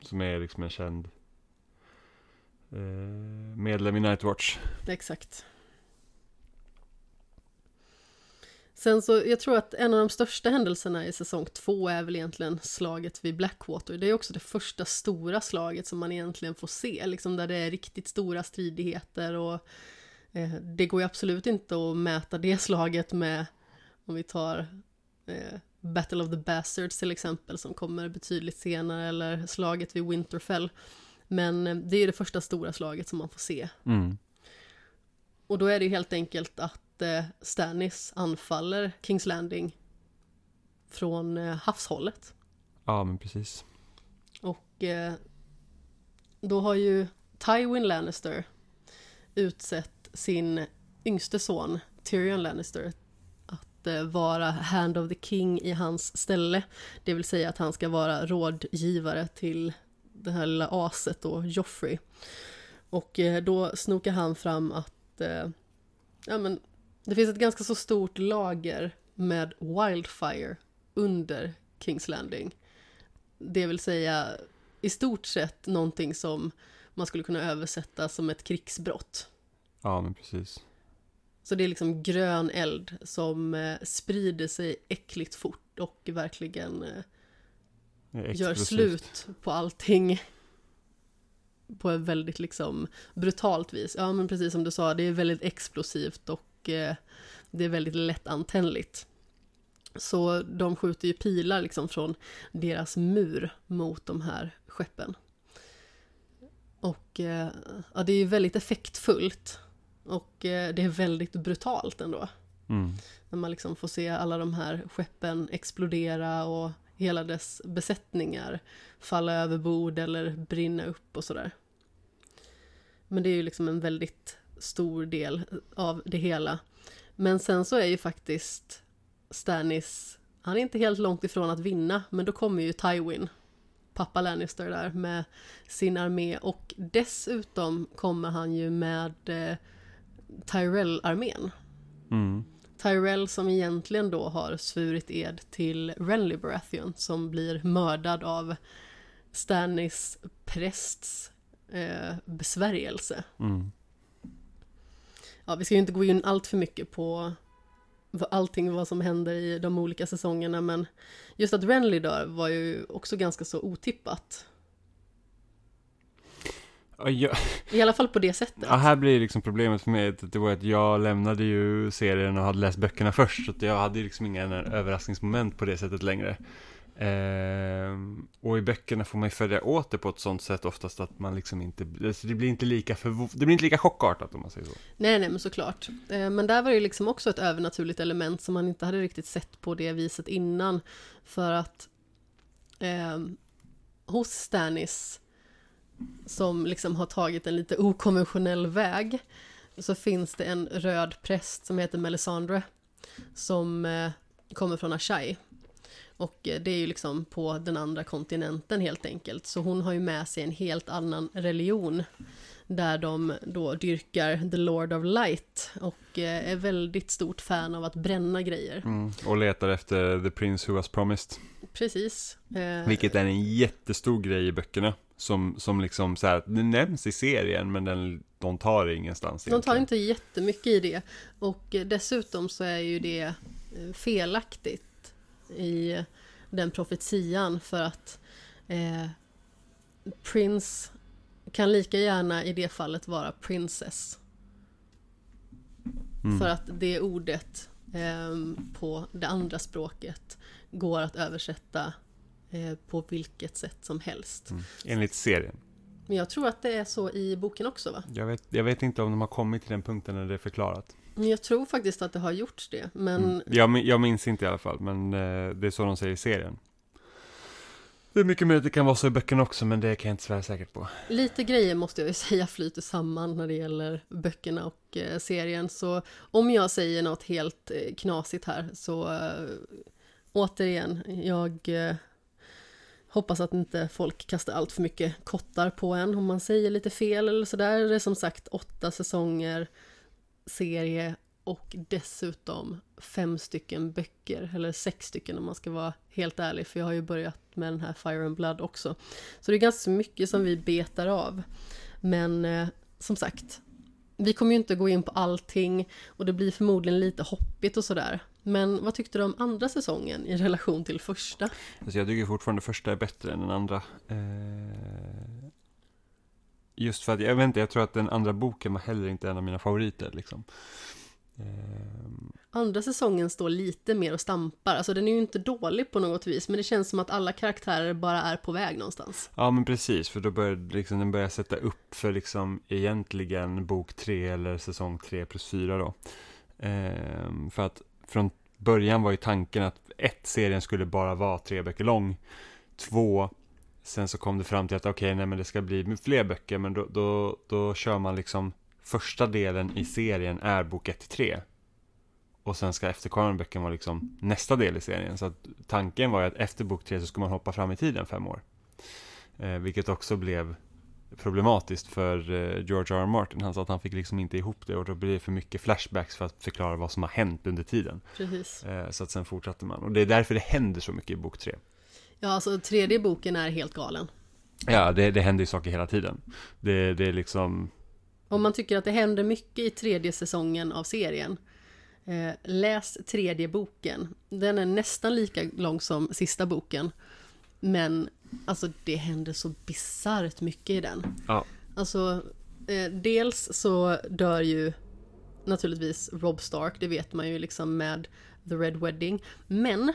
Som är liksom en känd eh, medlem i Nightwatch. Exakt. Sen så, jag tror att en av de största händelserna i säsong två är väl egentligen slaget vid Blackwater. Det är också det första stora slaget som man egentligen får se, liksom där det är riktigt stora stridigheter och det går ju absolut inte att mäta det slaget med, om vi tar eh, Battle of the Bastards till exempel, som kommer betydligt senare, eller slaget vid Winterfell. Men eh, det är det första stora slaget som man får se. Mm. Och då är det ju helt enkelt att eh, Stannis anfaller Kings Landing från eh, havshållet. Ja, men precis. Och eh, då har ju Tywin Lannister utsett sin yngste son Tyrion Lannister att eh, vara Hand of the King i hans ställe. Det vill säga att han ska vara rådgivare till det här lilla aset då, Joffrey. Och eh, då snokar han fram att eh, ja, men, det finns ett ganska så stort lager med Wildfire under Kings Landing. Det vill säga i stort sett någonting som man skulle kunna översätta som ett krigsbrott. Ja, men precis. Så det är liksom grön eld som eh, sprider sig äckligt fort och verkligen eh, gör slut på allting på ett väldigt liksom brutalt vis. Ja men precis som du sa, det är väldigt explosivt och eh, det är väldigt lättantändligt. Så de skjuter ju pilar liksom från deras mur mot de här skeppen. Och eh, ja, det är ju väldigt effektfullt. Och eh, det är väldigt brutalt ändå. Mm. När man liksom får se alla de här skeppen explodera och hela dess besättningar falla över bord eller brinna upp och sådär. Men det är ju liksom en väldigt stor del av det hela. Men sen så är ju faktiskt Stannis, han är inte helt långt ifrån att vinna, men då kommer ju Tywin, pappa Lannister där med sin armé och dessutom kommer han ju med eh, Tyrell-armén. Mm. Tyrell som egentligen då har svurit ed till Renly Baratheon som blir mördad av Stannis prästs eh, besvärjelse. Mm. Ja, vi ska ju inte gå in allt för mycket på allting vad som händer i de olika säsongerna men just att Renly dör var ju också ganska så otippat. Ja, jag, I alla fall på det sättet. ja, här blir liksom problemet för mig att det var att jag lämnade ju serien och hade läst böckerna först, så att jag hade liksom inga överraskningsmoment på det sättet längre. Ehm, och i böckerna får man ju följa åt det på ett sånt sätt oftast att man liksom inte, alltså det blir inte lika förvo- det blir inte lika chockartat om man säger så. Nej, nej, men såklart. Eh, Men där var det ju liksom också ett övernaturligt element som man inte hade riktigt sett på det viset innan. För att eh, hos Stannis, som liksom har tagit en lite okonventionell väg, så finns det en röd präst som heter Melisandre, som eh, kommer från Ashai. Och eh, det är ju liksom på den andra kontinenten helt enkelt. Så hon har ju med sig en helt annan religion. Där de då dyrkar The Lord of Light och eh, är väldigt stort fan av att bränna grejer. Mm. Och letar efter The Prince Who Was Promised. Precis. Eh, Vilket är en jättestor grej i böckerna. Som, som liksom så här, det nämns i serien men den, de tar det ingenstans De tar egentligen. inte jättemycket i det. Och eh, dessutom så är ju det eh, felaktigt i den profetian för att eh, Prince kan lika gärna i det fallet vara Princess. Mm. För att det ordet eh, på det andra språket går att översätta eh, på vilket sätt som helst. Mm. Enligt serien. Men jag tror att det är så i boken också va? Jag vet, jag vet inte om de har kommit till den punkten när det är förklarat. Jag tror faktiskt att det har gjorts det. Men Mm. Jag, jag minns inte i alla fall, men eh, det är så de säger i serien. Det är mycket möjligt att det kan vara så i böckerna också, men det kan jag inte svära säkert på. Lite grejer måste jag ju säga flyter samman när det gäller böckerna och eh, serien. Så om jag säger något helt eh, knasigt här så eh, återigen, jag eh, hoppas att inte folk kastar allt för mycket kottar på en om man säger lite fel eller sådär. Det är som sagt åtta säsonger serie och dessutom fem stycken böcker, eller sex stycken om man ska vara helt ärlig, för jag har ju börjat med den här Fire and Blood också. Så det är ganska mycket som vi betar av. Men eh, som sagt, vi kommer ju inte gå in på allting och det blir förmodligen lite hoppigt och sådär. Men vad tyckte du om andra säsongen i relation till första? Alltså jag tycker fortfarande första är bättre än den andra. Eh, just för att, jag vet inte, jag tror att den andra boken var heller inte en av mina favoriter liksom. Eh, Andra säsongen står lite mer och stampar, alltså den är ju inte dålig på något vis, men det känns som att alla karaktärer bara är på väg någonstans. ja men precis, för då börjar liksom, den börjar sätta upp för liksom egentligen bok tre eller säsong tre plus fyra då. Eh, för att från början var ju tanken att ett, serien skulle bara vara tre böcker lång. Två, sen så kom det fram till att okej, nej men det ska bli fler böcker, men då, då, då kör man liksom första delen i serien är bok 1 till 3. Och sen ska efterkommande böcker vara liksom nästa del i serien. Så att tanken var ju att efter bok 3 så skulle man hoppa fram i tiden fem år. Eh, vilket också blev problematiskt för eh, George R. R. Martin. Han sa att han fick liksom inte ihop det och då blir det för mycket flashbacks för att förklara vad som har hänt under tiden. Precis. Eh, så att sen fortsatte man. Och det är därför det händer så mycket i bok tre. Ja, alltså tredje boken är helt galen. Ja, det, det händer ju saker hela tiden. Det, det är liksom... Om man tycker att det händer mycket i tredje säsongen av serien, eh, läs tredje boken. Den är nästan lika lång som sista boken. Men alltså det händer så bisarrt mycket i den. Ja. Alltså, eh, dels så dör ju naturligtvis Rob Stark, det vet man ju liksom med The Red Wedding. Men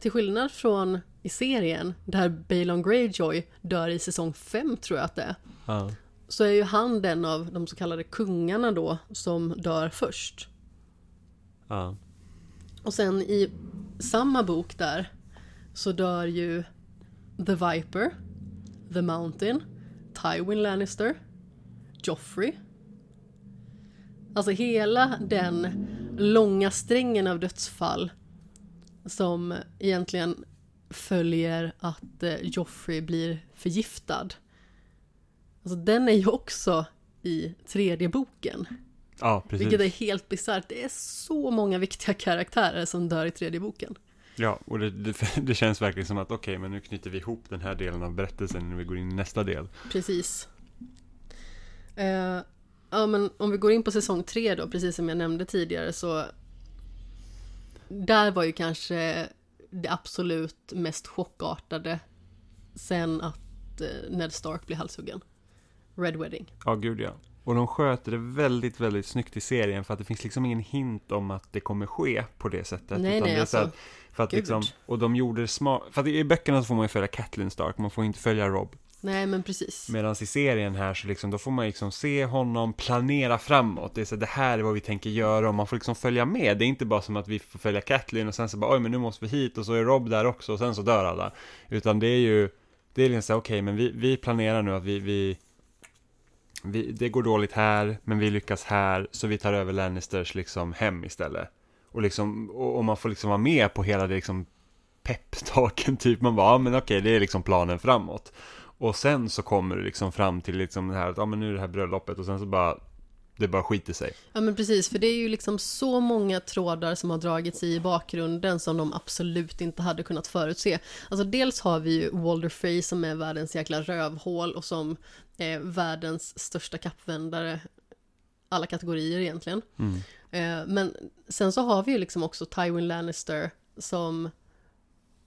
till skillnad från i serien, där Balon Greyjoy dör i säsong 5 tror jag att det är, Ja. så är ju han den av de så kallade kungarna då som dör först. Ja. Och sen i samma bok där så dör ju The Viper, The Mountain, Tywin Lannister, Joffrey. Alltså hela den långa strängen av dödsfall som egentligen följer att eh, Joffrey blir förgiftad. Alltså den är ju också i tredje boken. Ja, precis. Vilket är helt bisarrt. Det är så många viktiga karaktärer som dör i tredje boken. Ja, och det, det, det känns verkligen som att okej, men nu knyter vi ihop den här delen av berättelsen när vi går in i nästa del. Precis. Eh, ja, men om vi går in på säsong tre då, precis som jag nämnde tidigare, så där var ju kanske det absolut mest chockartade sen att eh, Ned Stark blev halshuggen. Red Wedding. Ja, gud ja. Och de sköter det väldigt, väldigt snyggt i serien för att det finns liksom ingen hint om att det kommer ske på det sättet. Nej, utan nej, det är så alltså, att, för att gud. liksom, och de gjorde det smart, för att i böckerna så får man ju följa Catelyn Stark, man får inte följa Rob. Nej, men precis. Medan i serien här så liksom, då får man liksom se honom planera framåt. Det är så det här är vad vi tänker göra och man får liksom följa med. Det är inte bara som att vi får följa Catelyn och sen så bara oj men nu måste vi hit och så är Rob där också och sen så dör alla. Utan det är ju, det är liksom så okej men vi, vi planerar nu att vi, vi, vi, det går dåligt här men vi lyckas här så vi tar över Lannisters liksom hem istället. Och liksom, och, och man får liksom vara med på hela det liksom pepptaken typ. Man bara, ja men okej det är liksom planen framåt. Och sen så kommer du liksom fram till liksom det här att, ja men nu är det här bröllopet och sen så bara, det bara skiter sig. Ja men precis, för det är ju liksom så många trådar som har dragits i bakgrunden som de absolut inte hade kunnat förutse. Alltså dels har vi ju Walder Frey som är världens jäkla rövhål och som är världens största kappvändare alla kategorier egentligen. Mm. Eh, Men sen så har vi ju liksom också Tywin Lannister som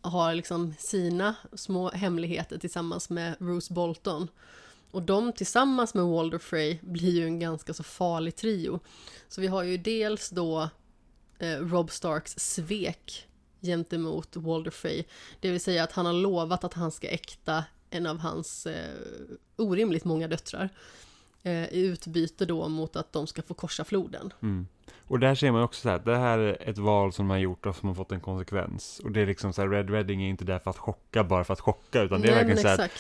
har liksom sina små hemligheter tillsammans med Roose Bolton. Och de tillsammans med Walder Frey blir ju en ganska så farlig trio. Så vi har ju dels då eh, Rob Starks svek gentemot Walder Frey. Det vill säga att han har lovat att han ska äkta en av hans eh, orimligt många döttrar. Eh, I utbyte då mot att de ska få korsa floden. Mm. Och där ser man också så här, det här är ett val som man har gjort och som har fått en konsekvens. Och det är liksom så här, Red Wedding är inte där för att chocka bara för att chocka, utan det är Nej, verkligen så här,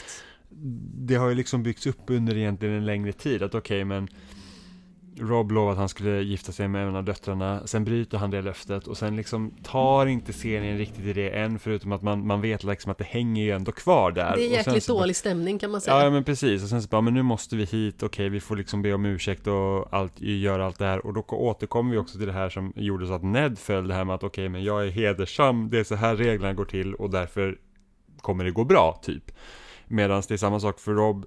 det har ju liksom byggts upp under egentligen en längre tid, att okej men Rob lovade att han skulle gifta sig med en av döttrarna, sen bryter han det löftet och sen liksom tar inte serien riktigt i det än, förutom att man, man vet liksom att det hänger ju ändå kvar där. Det är jäkligt så dålig stämning kan man säga. Ja, men precis, och sen så bara, men nu måste vi hit, okej vi får liksom be om ursäkt och allt, göra allt det här och då återkommer vi också till det här som gjorde så att Ned föll det här med att okej men jag är hedersam, det är så här reglerna går till och därför kommer det gå bra, typ. Medan det är samma sak för Rob,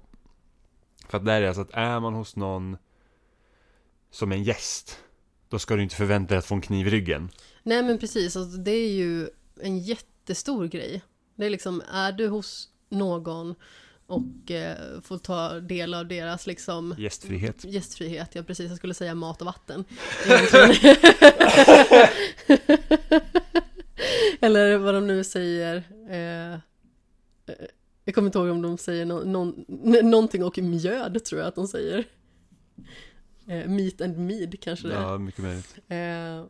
för att där är det så att är man hos någon som en gäst, då ska du inte förvänta dig att få en kniv i ryggen. Nej men precis, alltså, det är ju en jättestor grej. Det är liksom, är du hos någon och eh, får ta del av deras liksom Gästfrihet. gästfrihet, ja precis, jag skulle säga mat och vatten. Eller vad de nu säger. Eh, eh, jag kommer inte ihåg om de säger no någon, någonting och mjöd tror jag att de säger. Eh, meat and mead kanske det. Ja, mycket möjligt. Eh,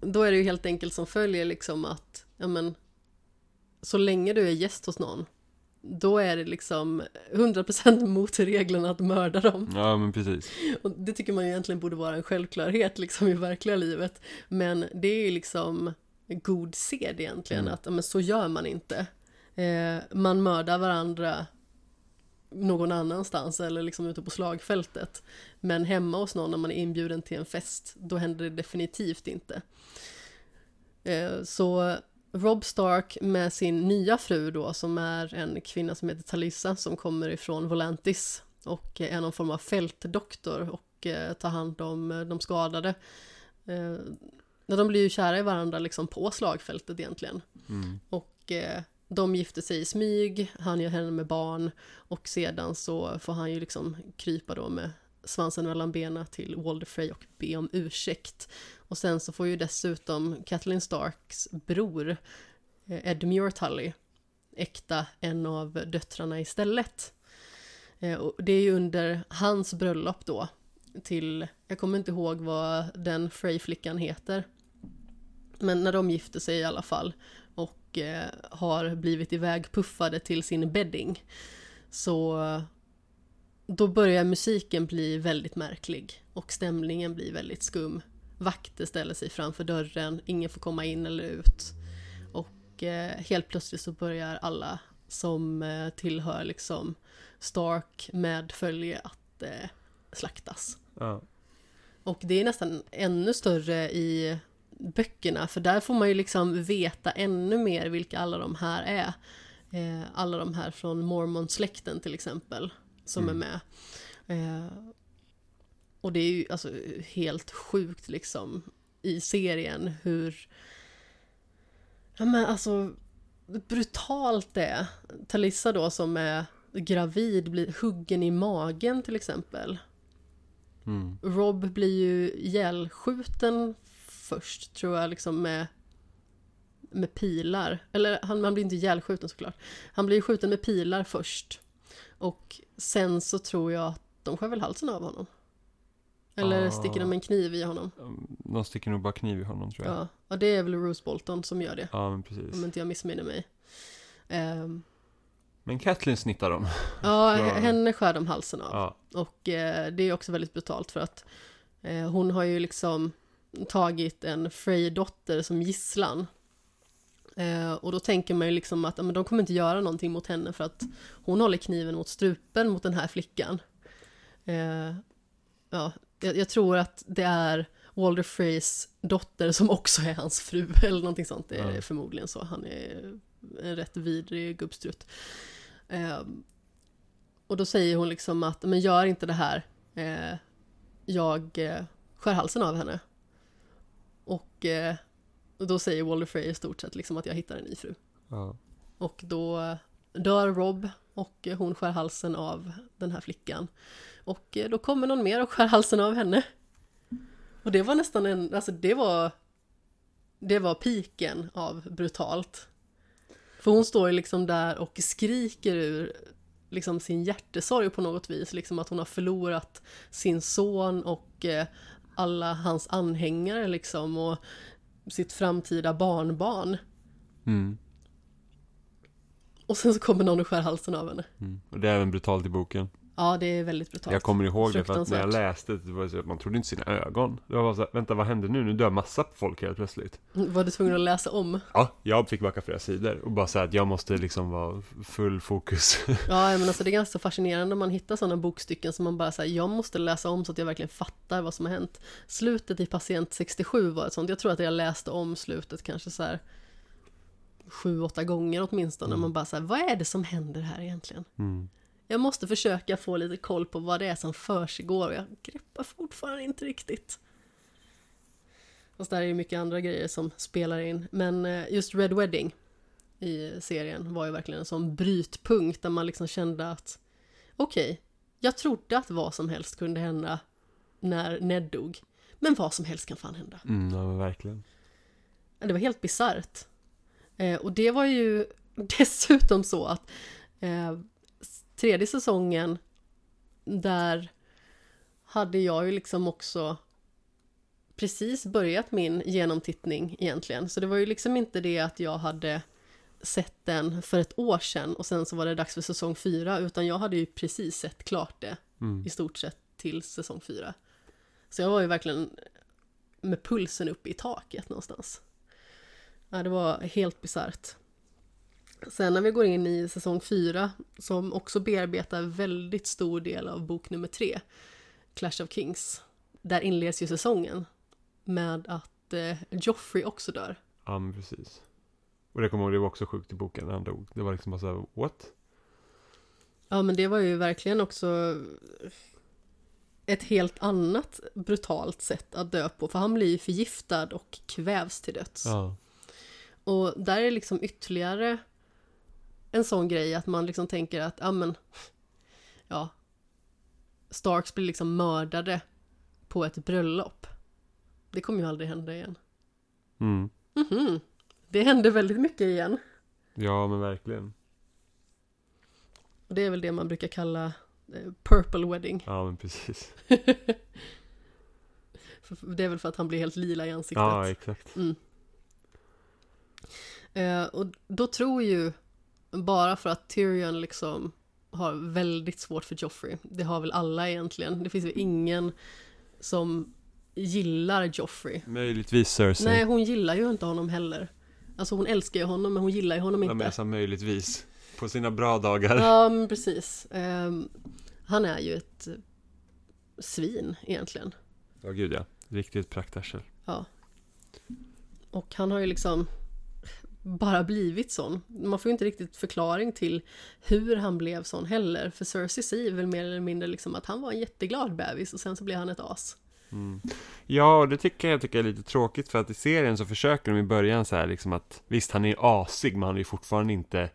då är det ju helt enkelt som följer liksom att, ja men, så länge du är gäst hos någon då är det liksom 100% mot reglerna att mörda dem. Ja, men precis. Och det tycker man ju egentligen borde vara en självklarhet liksom i verkliga livet. Men det är ju liksom god sed egentligen, Mm. att men så gör man inte. Eh, man mördar varandra någon annanstans eller liksom ute på slagfältet. Men hemma hos någon när man är inbjuden till en fest, då händer det definitivt inte. Eh, så Rob Stark med sin nya fru då, som är en kvinna som heter Talissa, som kommer ifrån Volantis och är någon form av fältdoktor och eh, tar hand om eh, de skadade. De blir ju kära i varandra liksom på slagfältet egentligen. Mm. Och de gifter sig i smyg, han gör henne med barn och sedan så får han ju liksom krypa då med svansen mellan benen till Walder Frey och be om ursäkt. Och sen så får ju dessutom Kathleen Starks bror eh, Edmure Tully äkta en av döttrarna istället. Eh, och det är ju under hans bröllop då till, jag kommer inte ihåg vad den Frey-flickan heter. Men när de gifter sig i alla fall och eh, har blivit ivägpuffade till sin bedding så då börjar musiken bli väldigt märklig och stämningen blir väldigt skum. Vakter ställer sig framför dörren, ingen får komma in eller ut. Och eh, helt plötsligt så börjar alla som eh, tillhör liksom Stark med följe att eh, slaktas. Ja. Och det är nästan ännu större i böckerna, för där får man ju liksom veta ännu mer vilka alla de här är. Eh, alla de här från Mormon-släkten till exempel, som Mm. är med. Eh, och det är ju alltså helt sjukt liksom i serien hur... Ja men alltså brutalt det är. Talissa då som är gravid blir huggen i magen till exempel. Mm. Rob blir ju ihjälskjuten först, tror jag, liksom med, med pilar. Eller han, man blir inte ihjälskjuten såklart. Han blir skjuten med pilar först. Och sen så tror jag att de skär väl halsen av honom. Eller Ah. sticker de en kniv i honom. De sticker nog bara kniv i honom tror jag. Ja, och det är väl Bruce Bolton som gör det. Ja, men precis. Om inte jag missminner mig. Ehm, Men Kathleen snittar dem. ja, Ja. henne skär de halsen av. Ja. Och eh, det är också väldigt brutalt för att eh, hon har ju liksom tagit en Frey-dotter som gisslan. Eh, och då tänker man ju liksom att men de kommer inte göra någonting mot henne för att hon håller kniven mot strupen mot den här flickan. Eh, ja, jag, jag tror att det är Walder Freys dotter som också är hans fru eller någonting sånt. Det är Ja. förmodligen så. Han är en rätt vidrig gubbstrutt. Eh, och då säger hon liksom att, men gör inte det här. Eh, jag eh, skär halsen av henne. Och, eh, och då säger Walder Frey i stort sett liksom att jag hittar en ny fru. Ja. Och då dör Rob och hon skär halsen av den här flickan. Och eh, då kommer någon mer och skär halsen av henne. Och det var nästan en, alltså det var Det var piken av brutalt. För hon står ju liksom där och skriker ur liksom sin hjärtesorg på något vis, liksom att hon har förlorat sin son och eh, alla hans anhängare liksom och sitt framtida barnbarn. Mm. Och sen så kommer någon och skär halsen av henne. Mm. Och det är även brutalt i boken. Ja, det är väldigt brutalt. Jag kommer ihåg det för att när jag läste det, var så att man trodde inte sina ögon. Det var så här, vänta vad hände nu? Nu dör massa folk helt plötsligt. Var du tvungen att läsa om? Ja, jag fick backa flera sidor och bara säga att jag måste liksom vara full fokus. Ja, men alltså det är ganska fascinerande när man hittar sådana bokstycken som man bara säger jag måste läsa om så att jag verkligen fattar vad som har hänt. Slutet i Patient 67 var ett sånt. Jag tror att jag läste om slutet kanske så här sju, åtta gånger åtminstone. Mm. Man bara så här, vad är det som händer här egentligen? Mm. Jag måste försöka få lite koll på vad det är som försiggår och jag greppar fortfarande inte riktigt. Och så där är ju mycket andra grejer som spelar in. Men eh, just Red Wedding i serien var ju verkligen en sån brytpunkt där man liksom kände att okej, jag trodde att vad som helst kunde hända när Ned dog. Men vad som helst kan fan hända. Mm, ja verkligen. Det var helt bisarrt. Eh, och det var ju dessutom så att eh, tredje säsongen, där hade jag ju liksom också precis börjat min genomtittning egentligen. Så det var ju liksom inte det att jag hade sett den för ett år sedan och sen så var det dags för säsong fyra, utan jag hade ju precis sett klart det Mm. i stort sett till säsong fyra. Så jag var ju verkligen med pulsen uppe i taket någonstans. Ja, det var helt bisarrt. Sen när vi går in i säsong fyra, som också bearbetar väldigt stor del av bok nummer tre, Clash of Kings, där inleds ju säsongen med att eh, Joffrey också dör. Ja, men precis. Och det kommer jag ihåg, det var också sjukt i boken när han dog. Det var liksom bara såhär, what? Ja, men det var ju verkligen också ett helt annat brutalt sätt att dö på, för han blir ju förgiftad och kvävs till döds. Ja. Och där är liksom ytterligare en sån grej att man liksom tänker att, ja men, ja, Starks blir liksom mördade på ett bröllop. Det kommer ju aldrig hända igen. Mm. Mhm, det händer väldigt mycket igen. Ja, men verkligen. Och det är väl det man brukar kalla eh, purple wedding. Ja, men precis. Det är väl för att han blir helt lila i ansiktet. Ja, exakt. Eh, och då tror ju, bara för att Tyrion liksom har väldigt svårt för Joffrey, det har väl alla egentligen, det finns väl ingen som gillar Joffrey. Möjligtvis Cersei. Nej, hon gillar ju inte honom heller. Alltså hon älskar ju honom, men hon gillar ju honom Ja, men inte. alltså möjligtvis. På sina bra dagar. Ja, men precis. Ehm, han är ju ett eh, svin egentligen. Ja, gud ja. Riktigt praktarsel. Ja. Och han har ju liksom bara blivit sån. Man får ju inte riktigt förklaring till hur han blev sån heller. För Cersei säger väl mer eller mindre liksom att han var en jätteglad bebis och sen så blev han ett as. Mm. Ja, det tycker jag tycker är lite tråkigt för att i serien så försöker de i början så här liksom att visst, han är asig, men han är fortfarande inte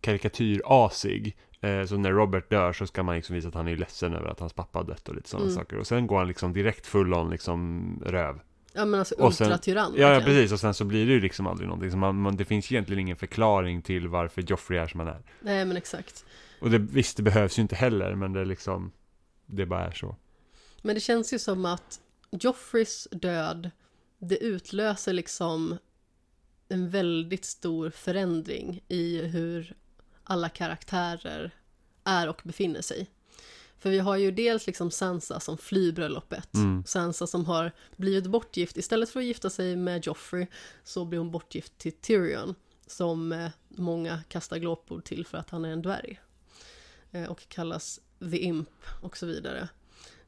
karikatyrasig. Eh, så när Robert dör så ska man liksom visa att han är ledsen över att hans pappa har dött och lite sådana Mm. saker. Och sen går han liksom direkt full on liksom röv. Ja men alltså ultratyrann. Ja, ja, precis. Och sen så blir det ju liksom aldrig någonting. Så man, man, det finns egentligen ingen förklaring till varför Joffrey är som han är. Nej men exakt. Och det, visst, det behövs ju inte heller, men det är liksom, det bara är så. Men det känns ju som att Joffreys död, det utlöser liksom en väldigt stor förändring i hur alla karaktärer är och befinner sig. För vi har ju dels liksom Sansa som flyr bröllopet. Mm. Sansa som har blivit bortgift. Istället för att gifta sig med Joffrey så blir hon bortgift till Tyrion. Som eh, många kastar glåpord till för att han är en dvärg. Eh, och kallas The Imp och så vidare.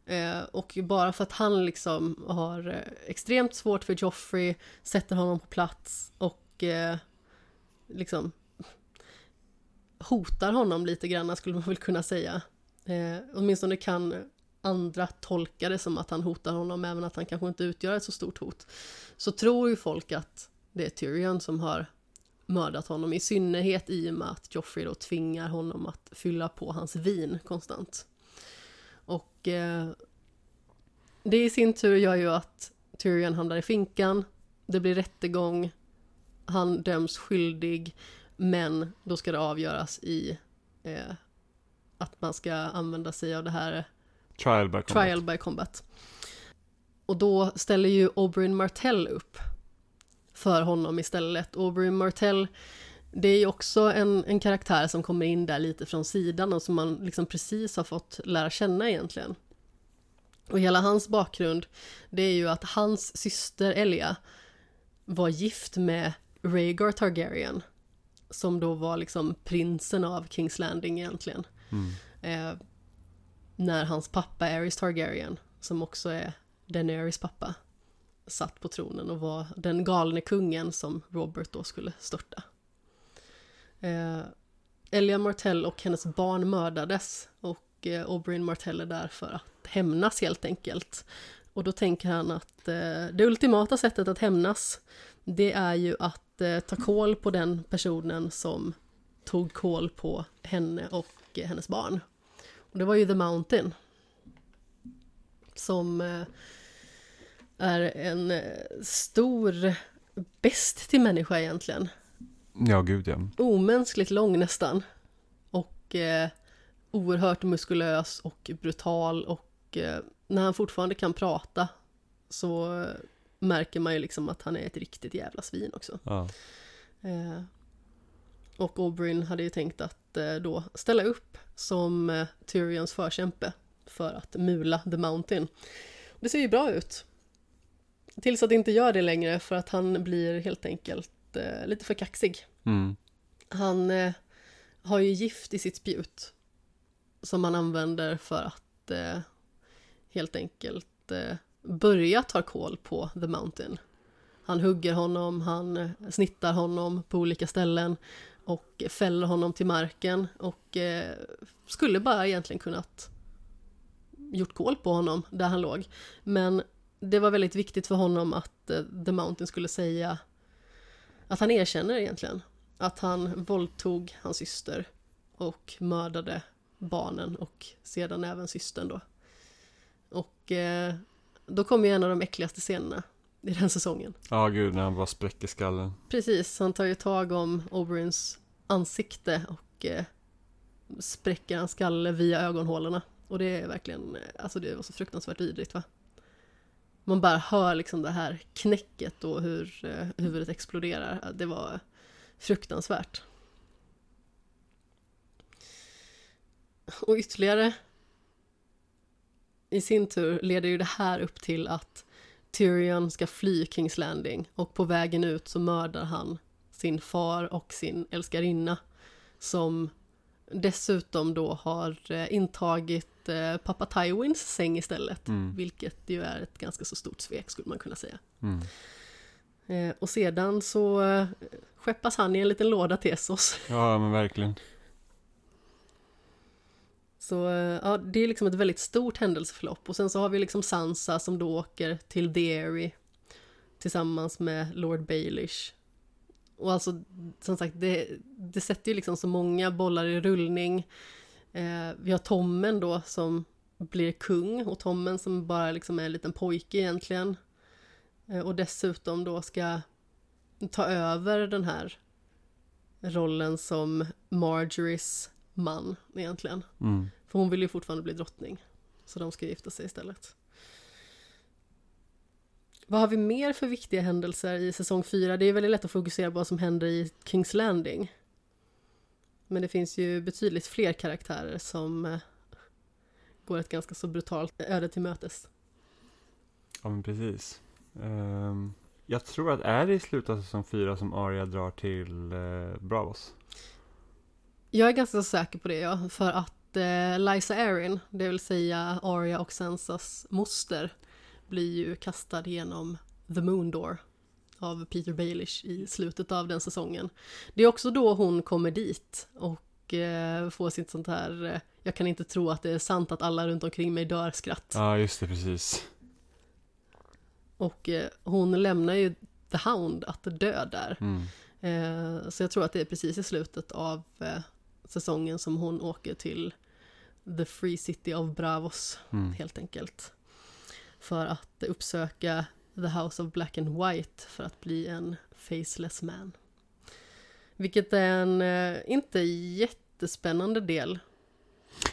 Eh, och bara för att han liksom har extremt svårt för Joffrey, sätter honom på plats och eh, liksom hotar honom lite grann skulle man väl kunna säga. Eh, åtminstone kan andra tolka det som att han hotar honom, även att han kanske inte utgör ett så stort hot. Så tror ju folk att det är Tyrion som har mördat honom, i synnerhet i och med att Joffrey då tvingar honom att fylla på hans vin konstant. Och eh, det i sin tur gör ju att Tyrion hamnar i finkan, det blir rättegång, han döms skyldig, men då ska det avgöras i eh, att man ska använda sig av det här Trial by combat. trial by combat. Och då ställer ju Oberyn Martell upp för honom istället. Oberyn Martell, det är ju också en, en karaktär som kommer in där lite från sidan och som man liksom precis har fått lära känna egentligen. Och hela hans bakgrund, det är ju att hans syster Elia var gift med Rhaegar Targaryen. Som då var liksom prinsen av Kings Landing egentligen. Mm. Eh, när hans pappa Aerys Targaryen, som också är Daenerys pappa, satt på tronen och var den galne kungen som Robert då skulle störta. Eh, Elia Martell och hennes barn mördades och eh, Oberyn Martell är där för att hämnas helt enkelt. Och då tänker han att eh, det ultimata sättet att hämnas det är ju att eh, ta koll på den personen som tog koll på henne och eh, hennes barn. Och det var ju The Mountain. Som eh, är en eh, stor bäst till människa egentligen. Ja, gud ja. Omänskligt lång nästan. Och eh, oerhört muskulös och brutal och eh, när han fortfarande kan prata så märker man ju liksom att han är ett riktigt jävla svin också. ja. Eh, Och Oberyn hade ju tänkt att eh, då ställa upp som eh, Tyrions förkämpe för att mula The Mountain. Det ser ju bra ut. Tills att det inte gör det längre för att han blir helt enkelt eh, lite för kaxig. Mm. Han har ju gift i sitt spjut som han använder för att eh, helt enkelt eh, börja ta koll på The Mountain. Han hugger honom, han snittar honom på olika ställen och fäller honom till marken och eh, skulle bara egentligen kunnat gjort koll på honom där han låg. Men det var väldigt viktigt för honom att eh, The Mountain skulle säga att han erkänner egentligen att han våldtog hans syster och mördade barnen och sedan även systern då. Och eh, då kommer ju en av de äckligaste scenerna i den säsongen. Ja, gud, när han bara spräcker skallen. Precis, han tar ju tag om Oberyns ansikte och eh, spräcker hans skalle via ögonhålorna. Och det är verkligen, eh, alltså det var så fruktansvärt vidrigt va. Man bara hör liksom det här knäcket och hur eh, huvudet exploderar. Det var fruktansvärt. Och ytterligare i sin tur leder ju det här upp till att Tyrion ska fly Kings Landing och på vägen ut så mördar han sin far och sin älskarinna som dessutom då har eh, intagit eh, pappa Tywins säng istället, Mm. vilket ju är ett ganska så stort svek skulle man kunna säga. Mm. Eh, Och sedan så skeppas han i en liten låda till Essos. Ja, men verkligen. Så eh, ja, det är liksom ett väldigt stort händelseförlopp. Och sen så har vi liksom Sansa som då åker till Derry tillsammans med Lord Baelish. Och alltså, som sagt, det, det sätter ju liksom så många bollar i rullning. Eh, vi har Tommen då som blir kung och Tommen som bara liksom är en liten pojke egentligen. Eh, och dessutom då ska ta över den här rollen som Marjories man egentligen. Mm. För hon vill ju fortfarande bli drottning. Så de ska gifta sig istället. Vad har vi mer för viktiga händelser i säsong 4? Det är väldigt lätt att fokusera på vad som händer i Kings Landing. Men det finns ju betydligt fler karaktärer som eh, går ett ganska så brutalt öde till mötes. Ja, men precis. Ehm, jag tror att är det i slutet av säsong fyra som Arya drar till eh, Bravos? Jag är ganska säker på det, ja. För att eh, Liza Erin, det vill säga Arya och Sansas moster, blir ju kastad genom The Moon Door av Peter Baelish i slutet av den säsongen. Det är också då hon kommer dit och eh, får sitt sånt här eh, jag kan inte tro att det är sant att alla runt omkring mig dör skratt. Ja, just det, precis. Och eh, hon lämnar ju The Hound att dö där. Mm. Eh, så jag tror att det är precis i slutet av eh, säsongen som hon åker till The Free City of Bravos, Mm. helt enkelt. För att uppsöka The House of Black and White för att bli en faceless man. Vilket är en eh, inte jättespännande del.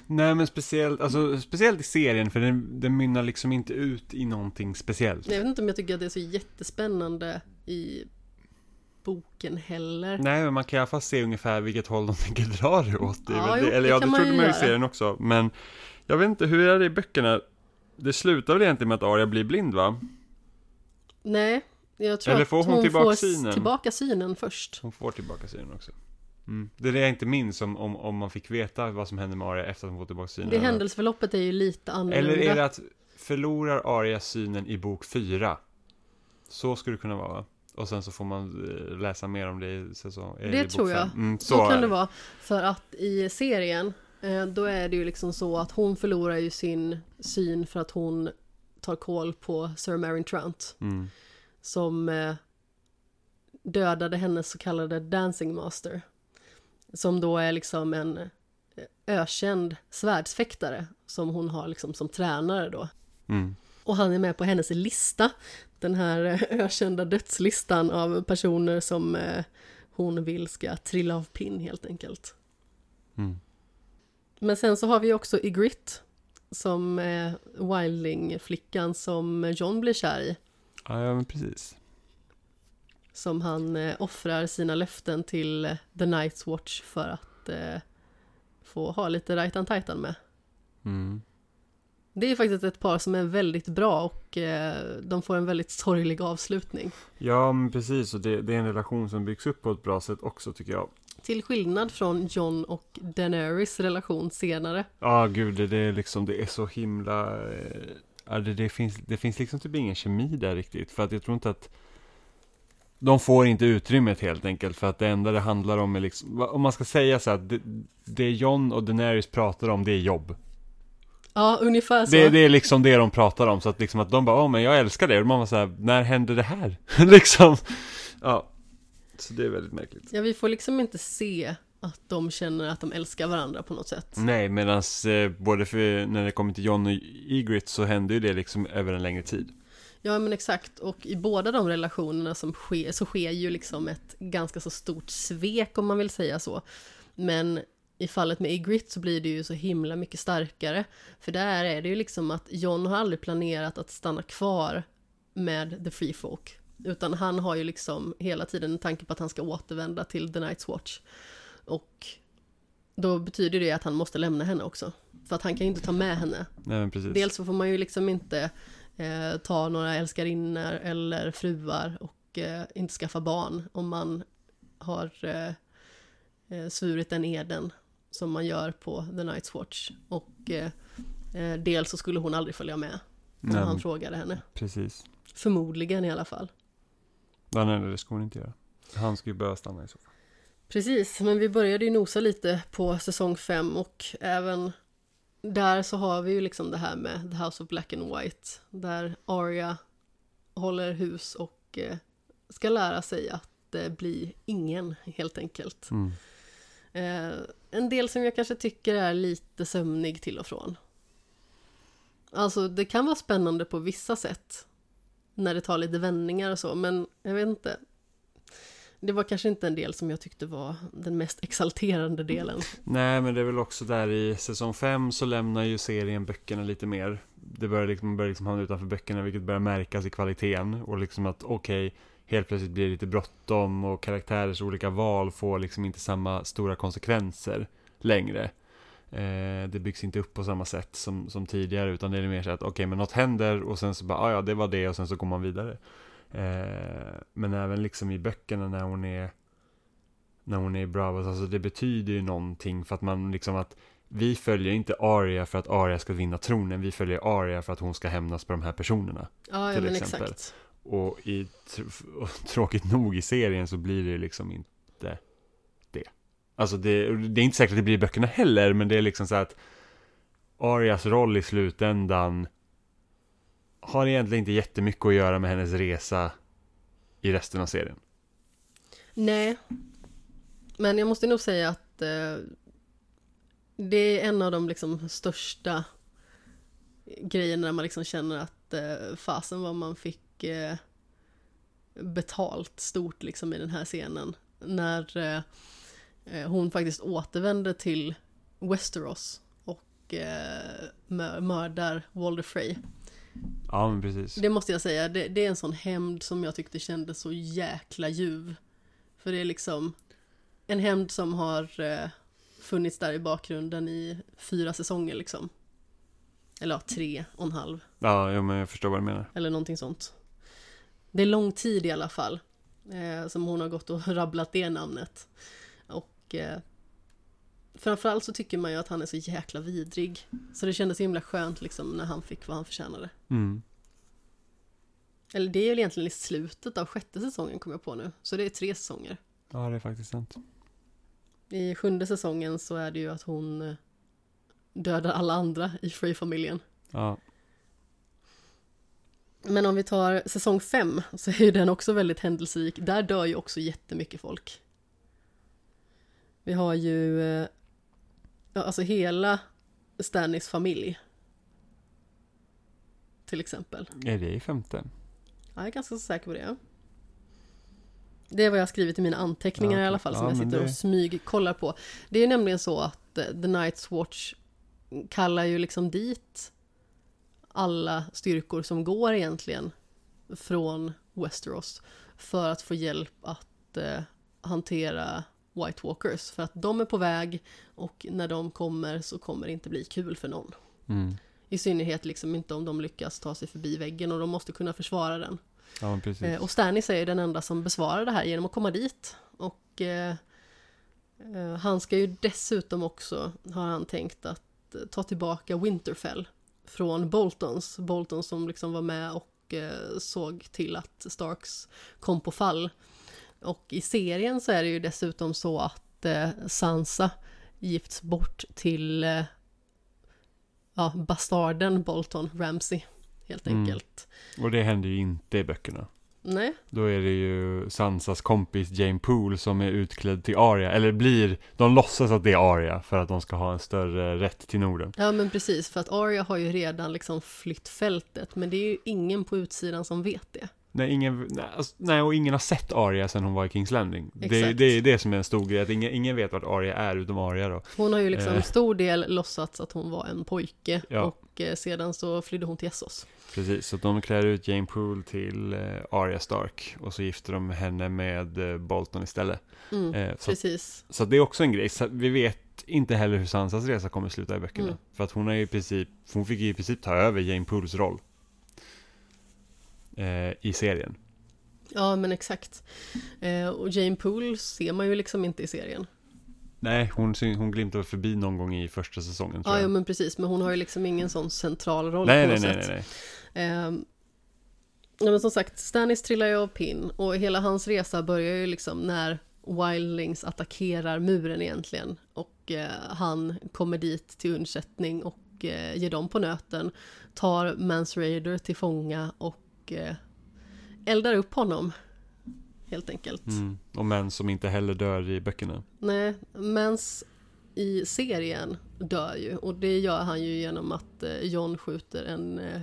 Nej, men speciellt, alltså, speciellt i serien, för den, den mynnar liksom inte ut i någonting speciellt. Jag vet inte om jag tycker att det är så jättespännande i boken heller. Nej, men man kan i alla fall se ungefär vilket håll de tänker dra det åt. Det Ja, väl jo, det. Eller det ja, det trodde man ju i serien också. Men jag vet inte, hur är det i böckerna? Det slutar väl egentligen med att Arya blir blind, va? Nej, jag tror Eller att får hon hon tillbaka får synen? tillbaka synen först. Hon får tillbaka synen också. Mm. Det är det jag inte minns om, om, om man fick veta vad som hände med Arya efter att hon fått tillbaka synen. Det händelseförloppet är ju lite annorlunda. Eller är det att förlorar Arya synen i bok fyra? Så skulle det kunna vara, va? Och sen så får man eh, läsa mer om det i säsong Det i tror jag. Mm, så, Så kan det vara. För att i serien, eh, då är det ju liksom så att hon förlorar ju sin syn för att hon tar koll på Sir Marin Trant. Mm. Som eh, dödade hennes så kallade Dancing Master. Som då är liksom en ökänd svärdsfäktare som hon har liksom som tränare då. Mm. Och han är med på hennes lista, den här eh, ökända dödslistan av personer som eh, hon vill ska trilla av pinn helt enkelt. Mm. Men sen så har vi också Ygritte, som är Wildling-flickan som John blir kär i. Ja, ja, men precis. Som han eh, offrar sina löften till eh, The Night's Watch för att eh, få ha lite rajtan tajtan med. Mm. Det är faktiskt ett par som är väldigt bra och eh, de får en väldigt sorglig avslutning. Ja, men precis. Och det, det är en relation som byggs upp på ett bra sätt också tycker jag. Till skillnad från John och Daenerys relation senare. Ja, gud, det, det är liksom, det är så himla... Eh, ja, det, det, finns, det finns liksom typ ingen kemi där riktigt. För att jag tror inte att... De får inte utrymmet helt enkelt. För att det enda det handlar om är liksom... Om man ska säga så att det, det John och Daenerys pratar om, det är jobb. Ja, ungefär så. Det, det är liksom det de pratar om. Så att liksom att de bara, åh men jag älskar det. Och man var så här, när hände det här? liksom. Ja. Så det är väldigt märkligt. Ja, vi får liksom inte se att de känner att de älskar varandra på något sätt. Nej, medan eh, både för när det kommer till John och Ygritte så hände ju det liksom över en längre tid. Ja men exakt, och i båda de relationerna som sker så sker ju liksom ett ganska så stort svek om man vill säga så. Men i fallet med Ygritte så blir det ju så himla mycket starkare. För där är det ju liksom att John har aldrig planerat att stanna kvar med The Free Folk. Utan han har ju liksom hela tiden en tanke på att han ska återvända till The Night's Watch. Och då betyder det att han måste lämna henne också. För att han kan ju inte ta med henne Nej, men precis. Dels så får man ju liksom inte eh, ta några älskarinnor eller fruar och eh, inte skaffa barn om man har eh, eh, svurit den eden som man gör på The Night's Watch. Och eh, eh, dels så skulle hon aldrig följa med om Nej, han frågade henne. precis. Förmodligen i alla fall. Nej, det ska hon inte göra. Han ska ju behöva stanna i så fall. Precis, men vi började ju nosa lite på säsong 5 och även där så har vi ju liksom det här med The House of Black and White där Arya håller hus och eh, ska lära sig att eh, bli ingen helt enkelt. Mm. En del som jag kanske tycker är lite sömnig till och från. Alltså det kan vara spännande på vissa sätt när det tar lite vändningar och så, men jag vet inte. Det var kanske inte en del som jag tyckte var den mest exalterande delen. Nej, men det är väl också där i säsong 5 så lämnar ju serien böckerna lite mer. Det börjar liksom, börjar liksom hamna utanför böckerna, vilket börjar märkas i kvaliteten. Och liksom att okej, helt plötsligt blir det lite bråttom och karaktärers olika val får liksom inte samma stora konsekvenser längre. Eh, det byggs inte upp på samma sätt som, som tidigare, utan det är mer så att okej, men något händer och sen så bara, ah, ja, det var det och sen så går man vidare. Eh, men även liksom i böckerna när hon är när hon är i Bravos, alltså det betyder ju någonting för att man liksom att vi följer inte Arya för att Arya ska vinna tronen, vi följer Arya för att hon ska hämnas på de här personerna. Ja, ja Till men exempel. exakt. Och i tr- och tråkigt nog i serien så blir det liksom inte det. Alltså det, det är inte säkert att det blir i böckerna heller, men det är liksom så att Arias roll i slutändan har egentligen inte jättemycket att göra med hennes resa i resten av serien. Nej. Men jag måste nog säga att eh, det är en av de liksom största grejerna där man liksom känner att eh, fasen vad man fick eh, betalt stort liksom i den här scenen. När eh, eh, hon faktiskt återvänder till Westeros och eh, mö- mördar Walder Frey. Ja, men precis. Det måste jag säga, det, det är en sån hämnd som jag tyckte kändes så jäkla ljuv. För det är liksom en hämnd som har eh, funnits där i bakgrunden i fyra säsonger liksom. Eller ja, tre och en halv. Ja, ja, men jag förstår vad du menar. Eller någonting sånt. Det är lång tid i alla fall. Eh, som hon har gått och rabblat det namnet. Och eh, framförallt så tycker man ju att han är så jäkla vidrig. Så det kändes himla skönt liksom när han fick vad han förtjänade. Mm. Eller det är väl egentligen i slutet av sjätte säsongen kom jag på nu. Så det är tre säsonger. Ja, det är faktiskt sant. I sjunde säsongen så är det ju att hon eh, dödar alla andra i Frey-familjen. Ja, Men om vi tar säsong fem så är ju den också väldigt händelserik. Där dör ju också jättemycket folk. Vi har ju eh, ja, alltså hela Stannis familj. Till exempel. är det i femte? Ja, jag är ganska säker på det. Det är vad jag har skrivit i mina anteckningar Ja, i alla fall som Ja, jag sitter det- och smygkollar på. Det är nämligen så att eh, The Night's Watch kallar ju liksom dit alla styrkor som går egentligen från Westeros för att få hjälp att eh, hantera White Walkers. För att de är på väg och när de kommer så kommer det inte bli kul för någon. Mm. I synnerhet liksom inte om de lyckas ta sig förbi väggen och de måste kunna försvara den. Ja. Eh, och Stannis är den enda som besvarar det här genom att komma dit. Och eh, eh, han ska ju dessutom också, har han tänkt att eh, ta tillbaka Winterfell från Boltons. Boltons som liksom var med och eh, såg till att Starks kom på fall. Och i serien så är det ju dessutom så att eh, Sansa gifts bort till eh, ja, bastarden Bolton Ramsay helt Mm. enkelt. Och det händer ju inte i böckerna. Nej, Då är det ju Sansas kompis Jane Poole som är utklädd till Arya, eller blir, de låtsas att det är Arya för att de ska ha en större rätt till Norden. Ja men precis, för att Arya har ju redan liksom flytt fältet, men det är ju ingen på utsidan som vet det. Nej, ingen, nej, alltså, och ingen har sett Arya sedan hon var i Kings Landing. Det, det är det som är en stor grej, att ingen, ingen vet vart Arya är utom Arya då. Hon har ju liksom Eh. stor del låtsats att hon var en pojke Ja. och eh, sedan så flydde hon till Essos. Precis, så de klär ut Jane Poole till eh, Arya Stark och så gifter de henne med eh, Bolton istället. Mm, Eh, så, precis. så det är också en grej, så vi vet inte heller hur Sansas resa kommer sluta i böckerna. Mm. För att hon är i princip, hon fick ju i princip ta över Jane Pooles roll. Eh, I serien. Ja men exakt. Eh, och Jane Poole ser man ju liksom inte i serien. Nej, hon, hon glimtar förbi någon gång i första säsongen Ja, jo, men precis, men hon har ju liksom ingen sån central roll nej, på nej, något nej, sätt. nej, nej. Ehm, ja, men som sagt, Stannis trillar ju av pinn och hela hans resa börjar ju liksom när Wildlings attackerar muren egentligen och eh, han kommer dit till undsättning och eh, ger dem på nöten, tar Mans Raider till fånga och eh, eldar upp honom helt enkelt. Mm. Och män som inte heller dör i böckerna. Nej, Mans i serien dör ju och det gör han ju genom att eh, John skjuter en eh,